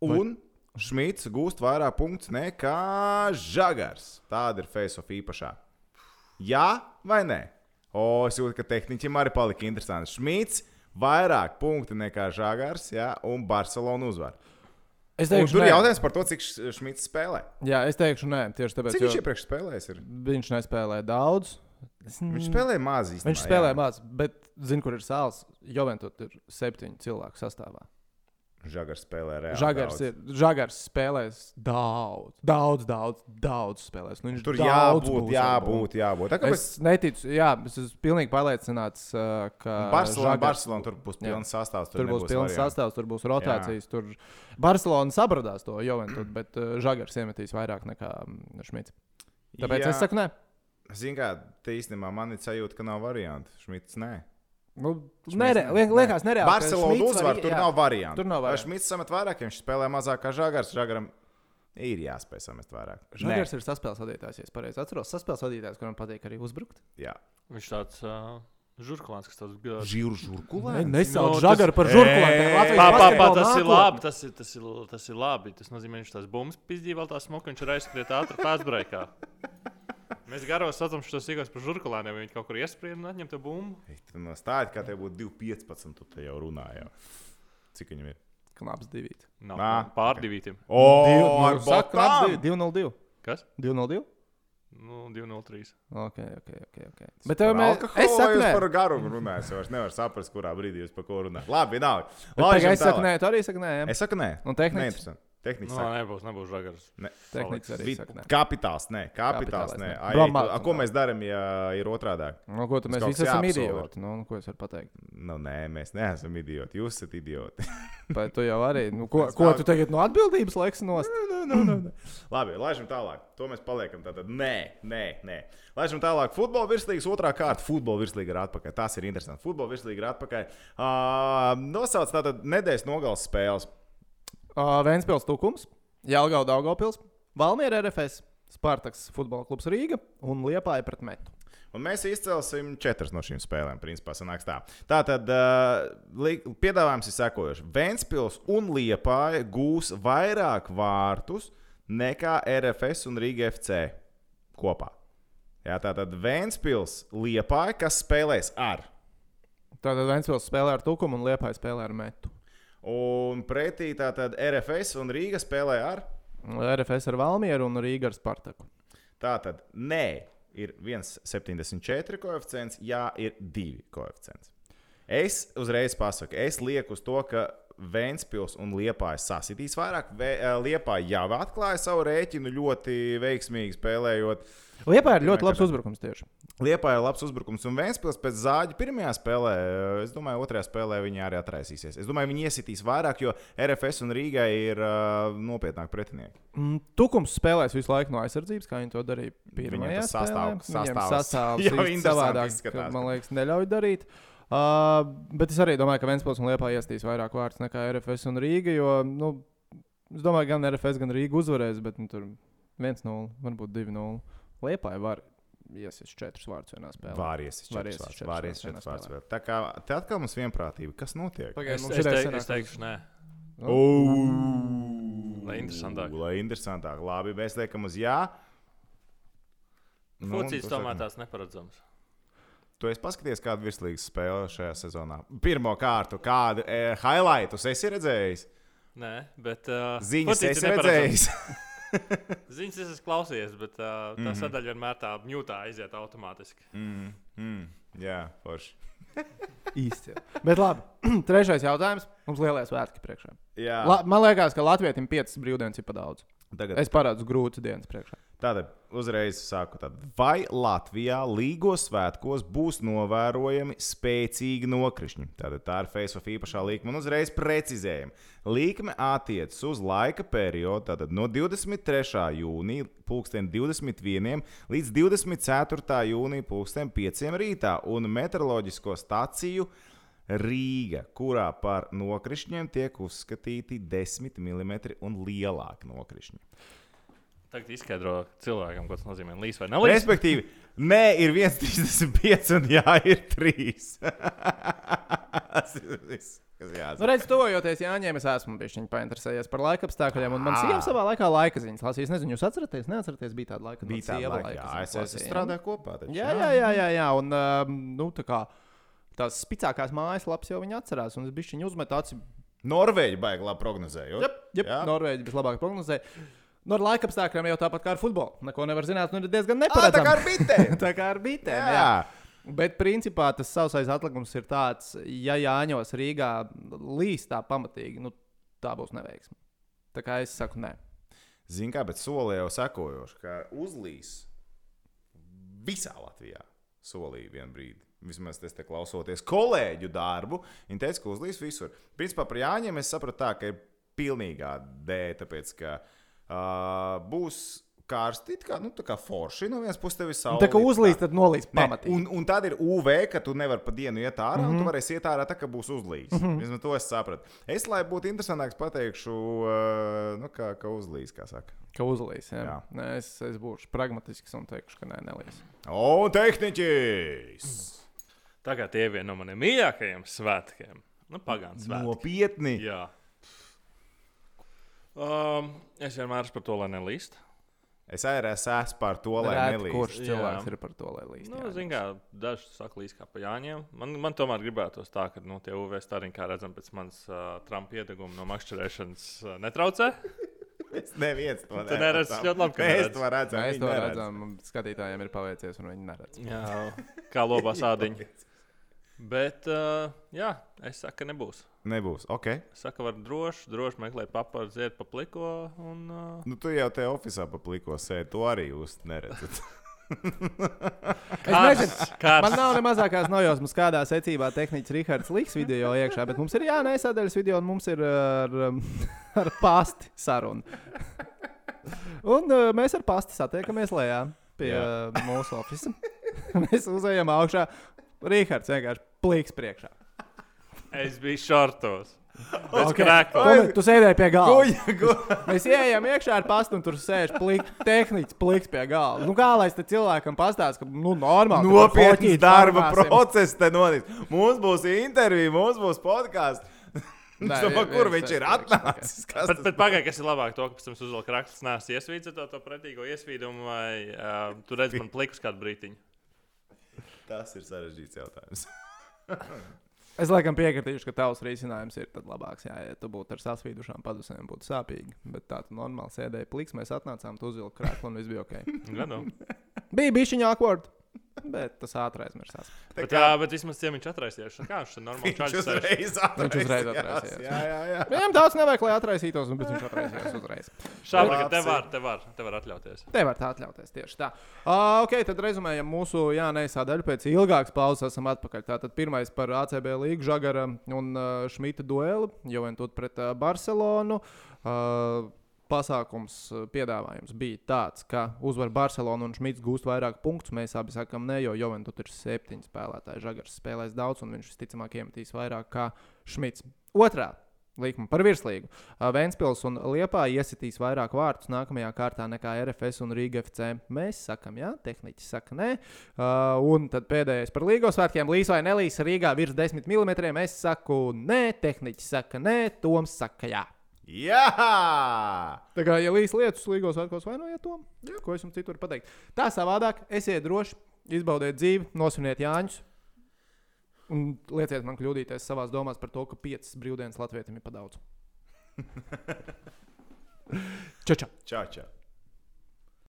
Un Šmits gūst vairāk punktus nekā Žagars. Tāda ir Face of īpašā. Jā vai nē? O, es jūtu, ka tehniķim arī palika interesanti. Šmits vairāk punktu nekā Žagars, jā, un Barcelona uzvar. Es Un teikšu, tur ir jautājums par to, cik Š- Šmits spēlē. Jā, es teikšu, nē, tieši tāpēc, Cik viņš iepriekš spēlējis? Ir? viņš nespēlē daudz. Es, Viņš spēlē maz īstenībā. Viņš spēlē jā. maz, bet zinu, kur ir sāls. Juventus ir septiņu cilvēku sastāvā. Žagars spēlē reāli. Žagars, daudz. ir, Žagars spēlēs daudz, daudz, daudz, daudz spēlēs. Nu, viņš Tur daudz jābūt, būs jābūt, jābūt. Tā Es neticu, jā, es esmu pilnīgi pārliecināts, uh, ka Barcelona, Žagars- Barcelona tur būs Jā. pilns sastāvs. Tur būs pilns sastāvs, tur būs rotācijas. Tur Barcelona sabradās to Juventus, bet uh, Žagars iemetīs vairāk nekā mm, Šmits. Tāpēc Jā. es saku, nē. Zini, kā te īstenībā man ir sajūta, ka nav variantu. Šmits nē. Nu, nere, liek, liekas, nereāli. Barcelona uzvar, var- tur jā. nav variantu. tur nav variantu. Šmits samet vairāk, ja viņš spēlē mazāk kā Žagars? Žagaram ir jāspēj samest vairāk. Žagars ir saspēles vadītājs, ja es pareizi atceros. Saspēles vadītājs, kuram patīk arī uzbrukt. Jā. Viņš tāds uh, žurkulāns, kas tāds. Žīru Ne, žurkulē. nesauc Nu, no, tas- Žagaru par žurkulēm. Ej, Pā, pā, pā, tas ir labi. Tas ir, tas ir, tas ir labi. Tas nozīmē, ka viņš tās bumbas pizdīja vēl tā smuka, viņš ir aizskriet ātri fastbreakā. Mēs garos saucam šos sīkos par žurkulāniem. Viņi kaut kur iespriež un atņem to bumbu. Tur no stāsta, kā te būtu 2,15. Tu te jau runāji. Cik viņam ir? Knaps divi. Nav Nā, nav pārdivītiem. O, ar nu, botām! divi. 2-0-2. Kas? 2-0-2. Nu, 203. Ok, ok, ok. okay. Bet Bet tev mē, mēs, es saku, jūs par garu runājat. Es vairs nevaru saprast, kurā brīdī jūs par ko runājat. Labi, nav. Tagad Es saku, nē, tu arī saki, nē. Es saku, nē. Un tehnicis? Tehniski. Nu, saka, nebūs, nebūs žagars. ne. Tehnicis arī Vi- saka, nē. Kapitāls, nē. Kapitāls, Kapitālais, nē. Ai, Bromā- tu- a, Ko mēs darām, ja ir otrādi? Nu, ko tu mēs kaut visi esam idioti? Nu, ko es varu pateikt? Nu, nē, mēs neesam idioti. Jūs esat idioti. Bet tu jau arī. Nu, ko, Mēs ko tu tagad no atbildības laiks nost? Labi, laižam tālāk. To mēs paliekam. Tātad, nē, nē, nē. Laižam tālāk. Futbola virslīgas otrā kārta. Futbola virslīga ir atpakaļ. Tas ir interesanti. Futbola virslīga ir atpakaļ. Uh, nosauc tātad nedēļas nogales spēles. Uh, Vēnspils Tukums, Jālgau Daugopils, Valmiera RFS, Spartaks futbola klubs Rīga un Liepāja pret Metu. Un mēs izcelsim četras no šīm spēlēm. Principā, sanāks tā. Tātad uh, piedāvājums ir sekojošs. Vēnspils un Liepāja gūs vairāk vārtus nekā RFS un Rīga FC kopā. Jā, tātad Vēnspils, Liepāja, kas spēlēs ar. Tātad Vēnspils spēlē ar Tukumu un Liepāja spēlē ar Metu. Un pretī tātad RFS un Rīga spēlē ar. RFS ar Valmieru un Rīga ar Spartaku. Tātad, nē, ir 1,74 koeficients, jā, ir 2 koeficients. Es uzreiz pasaku, es lieku uz to, ka Vēnspils un Liepāja sasitīs vairāk. Liepāja jau atklāja savu rēķinu ļoti veiksmīgi spēlējot. Liepā ir ļoti labs uzbrukums tieši. Liepā ir labs uzbrukums, un Vēnspils pēc zāģa pirmajā spēlē, es domāju, otrajā spēlē viņi arī atraisīsies. Es domāju, viņi iesitīs vairāk, jo RFS un Rīgai ir uh, nopietnāk pretinieki. Mm, Tukums spēlēs visu laiku no aizsardzības, kā viņi to darīja pirmajā tas sastāv- sastāvs sastāvs īsti interesanti savādāk, izskatās. ka, man liekas, neļauj darīt. Uh, bet es arī domāju, ka Vēnspils un Liepā iestīs vairāk vārdus nekā RFS un Rīga, jo, nu, es domāju, gan RFS, gan Rīga uzvarēs, bet nu, tur 1-0, varbūt 2-0. Liepā var iesist četrus vārdus vienā spēlē. Vāries, vārds, četras vāries, spēlē. vēl. Tā kā te atkal mums vienprātība. Kas notiek? Pagaid, Es, mums teik, sanāk es teikšu, nē. Lai interesantāk. Lai interesantāk. Labi, mēs liekam uz jā. Nu, Fucijas tu tomēr tās neparedzams. Tu esi paskatījies, kādu virslīgas spēli šajā sezonā. Pirmā kārta, kādu e, highlightus esi redzējis? Nē, bet. Uh, Ziņas ir esi redzējis. Ziņas es esmu klausījies, bet uh, tā mm -hmm. sadaļa vienmēr tā mjūtā aiziet automātiski. mm, mm, jā, forši. īsti. Bet labi, trešais jautājums. Mums lielie svētki priekšā. Jā, La, man liekas, ka Latvijam piecas brīvdienas ir par daudz. Tagad. Es parādzu grūtas dienas priekšā. Tātad uzreiz sāku. Tad. Vai Latvijā Līgos svētkos būs novērojami spēcīgi nokrišņi? Tātad tā ir Facebook īpašā līnija. Uzreiz precizējam. Līkme attiecas uz laika periodu tātad no 23. jūnija 2021. līdz 24. jūnija 5. rītā un meteoroloģisko staciju. Rīga, kurā par nokrišņiem tiek uzskatīti 10 mm un lielāki nokrišņi. Tagad izskaidro cilvēkam, ko tas nozīmē. Līs vai nelīs? Respektīvi, nē, ir 1,35 un jā, ir 3. Tas ir viss, Nu, redz, tuvojoties Jāņiem, es esmu bijis painteresējies par laika apstākļiem. Un man Ah. sieva savā laikā laika ziņas lasīja. Es nezinu, jūs atceraties, neatceraties, bija tāda laika, kad Bija tāda laika, jā, es, es strādāju kopā. Taču, Jā, jā, jā, jā, jā. Un um, nu, tā kā tās spēcīgākās mājaslapas jau viņi atcerās. Un es biju viņu uzmetu acis. Norvēģi baigi labi prognozēja. Jā, jā, Jā. Norvēģi vislabāk prognozēja. No laika apstākļiem jau tāpat kā ar futbolu. Neko nevar zināt, nu ir diezgan Ah, tā neparedzami. kā ar bitēm. tā kā ar bitēm. Jā. jā. Bet principā tas sausais atlikums ir tāds, ja Jāņos Rīgā līs tā pamatīgi, nu, tā būs neveiksme. Tā kā es saku, nē. Zini, kā, bet solīja jau sekojoši, ka uzlīs visā Latvijā. Solīja vienā brīdī. Vismaz es te klausoties kolēģu darbu. Viņi teica, ka uzlīs visur. Principā par Jāņiem es sapratu tā, ka ir pilnīgā dēļ, tāpēc ka uh, būs karsti, kā, nu, tā kā forši no vienas puses tev ir Un saule. tā kā uzlīs, tad nolīs pamatīgi. un, un tad ir UV, ka tu nevari pa dienu iet ārā, mm -hmm. un tu varēsi iet ārā tā, ka būs uzlīs. Mm -hmm. Vismaz to es sapratu. Es, lai būtu interesantāks, pateikšu, uh, nu, kā, ka uzlīs, kā saka. Ka uzlīs. Jā. Jā. Nē, es, es būšu pragmatisks un teikšu, ka nē, nelīs. O, tehniķis! Tagad tie vieni no maniem mīļākajiem svētkiem. Nu, pagāns svētki. Nopietni! Jā. Um, es vienmēr esmu par to, lai nelīst. Es arī esmu par to, lai Reti, nelīst. kurš Jā. cilvēks ir par to, lai līst? Nu, jā. Zin, kā, daži saka, līdz kā pa Jāņiem. Man, man tomēr gribētos tā, ka nu, tie UV stariņi, kā redzam, pēc manas uh, Trumpa iedeguma no makšķerēšanas uh, netraucē. Es neviens to Tu neredzi, ļoti labi, ka Mēs to redzam. Mēs to neredz. redzam, skatītājiem ir paveicies, un viņi neredz. Jā, kā lobā sādiņa. Bet, uh, jā, es saku, ka nebūs. Nebūs. Ok. Es saku, var droši, droši meklēt paparu, ziet pa pliko. Un, uh, Nu, tu jau te oficiālā papliko sēdi. To arī jūs neredzat. Es nezinu, kāds, man nav ne mazākās nojausmas, kādā secībā tehnicis Rihards liks video iekšā, bet mums ir jānē sadaļas video, un mums ir ar, um, ar pasti saruna. Un uh, mēs ar pasti satiekamies lejā pie Jā. uh, mūsu oficiāla. mēs uzejam augšā. Rihards vienkārši pliks priekšā. es biju šortos. Ok. okay. Tu, tu sēdēji pie galda. Guļ, guļ. Mēs ienākām iekšā ar pastu, un tur sēž plik, tehnicis, pliks pie galda. Nu, kā lai es te cilvēkam pastāstītu, ka nu, normāli. foķīt darba process te notiks. Mums būs intervija, mums būs podkāsts. Nē, No vien- kur viņš ir atnācis? Kas Bet, tas bet pagaidi, kas ir labāk, to, ka pēc tam es uzvilku rakstus, nesu iesvīdis to, to pretīgo iesvīdumu, vai uh, tu redzi man plikus kādu brītiņu. Tas ir sarežģīts jautājums. Es laikam piekritīšu, ka tavs risinājums ir tad labāks. Jā, ja tu būtu ar sasvīdušām padusēm, būtu sāpīgi. Bet tā tu normāli sēdēji pliks, mēs atnācām, tu uzvilki krāklu un viss bija ok. Gadu. Bija bišķiņa awkward, bet tas ātri aizmirsās. Tā Bet, jā, bet vismaz ciemiņš atraisījās. Kā viņš tur normāli Viņš uzreiz Viņš uzreiz atraisījās. Jā, jā, jā. Viņam daudz nevajag, lai atraisītos, nu, bet viņš atraisījās uzreiz. Šādi, Labs te ir. var, te var, te var atļauties. Te var tā atļauties tieši tā. Uh, ok, tad rezumējam mūsu Jānisā daļu. Pēc ilgākas pauzes esam atpakaļ. Tātad pirmais par ACB līgu Žagara un uh, Šmita dueli, Juventus pret uh, Barcelonu. Uh, pasākums uh, piedāvājums bija tāds, ka uzvar Barcelona un Šmits gūst vairāk punktus. Mēs abi sakām, ne, jo Juventus ir septiņi spēlētāji. Žagars spēlēs daudz, un viņš visticamāk iemetīs vairāk kā Šmits. Otrā likme par virslīgu. Uh, Vēnspils un Liepā iesitīs vairāk vārtus nākamajā kārtā nekā RFS un Rīga FC. Mēs sakām, jā, tehniķis saka, nē. Uh, un tad pēdējais par līgos svētkiem. Līs vai nelīs Rīgā virs 10 mm. Es saku, nē, tehniķis saka, nē, Toms saka, jā. Jā! Tā kā, ja līs lietus līgos svētkos, vainojiet to, ko es jums citur varu pateikt. Tā savādāk, esiet droši, izbaudiet dzīvi, nosviniet Jāņus. Un lieciet man kļūdīties savā domās par to, ka piecas brīvdienas Latvijam ir pa daudz. Čau, čau! Čau, čau!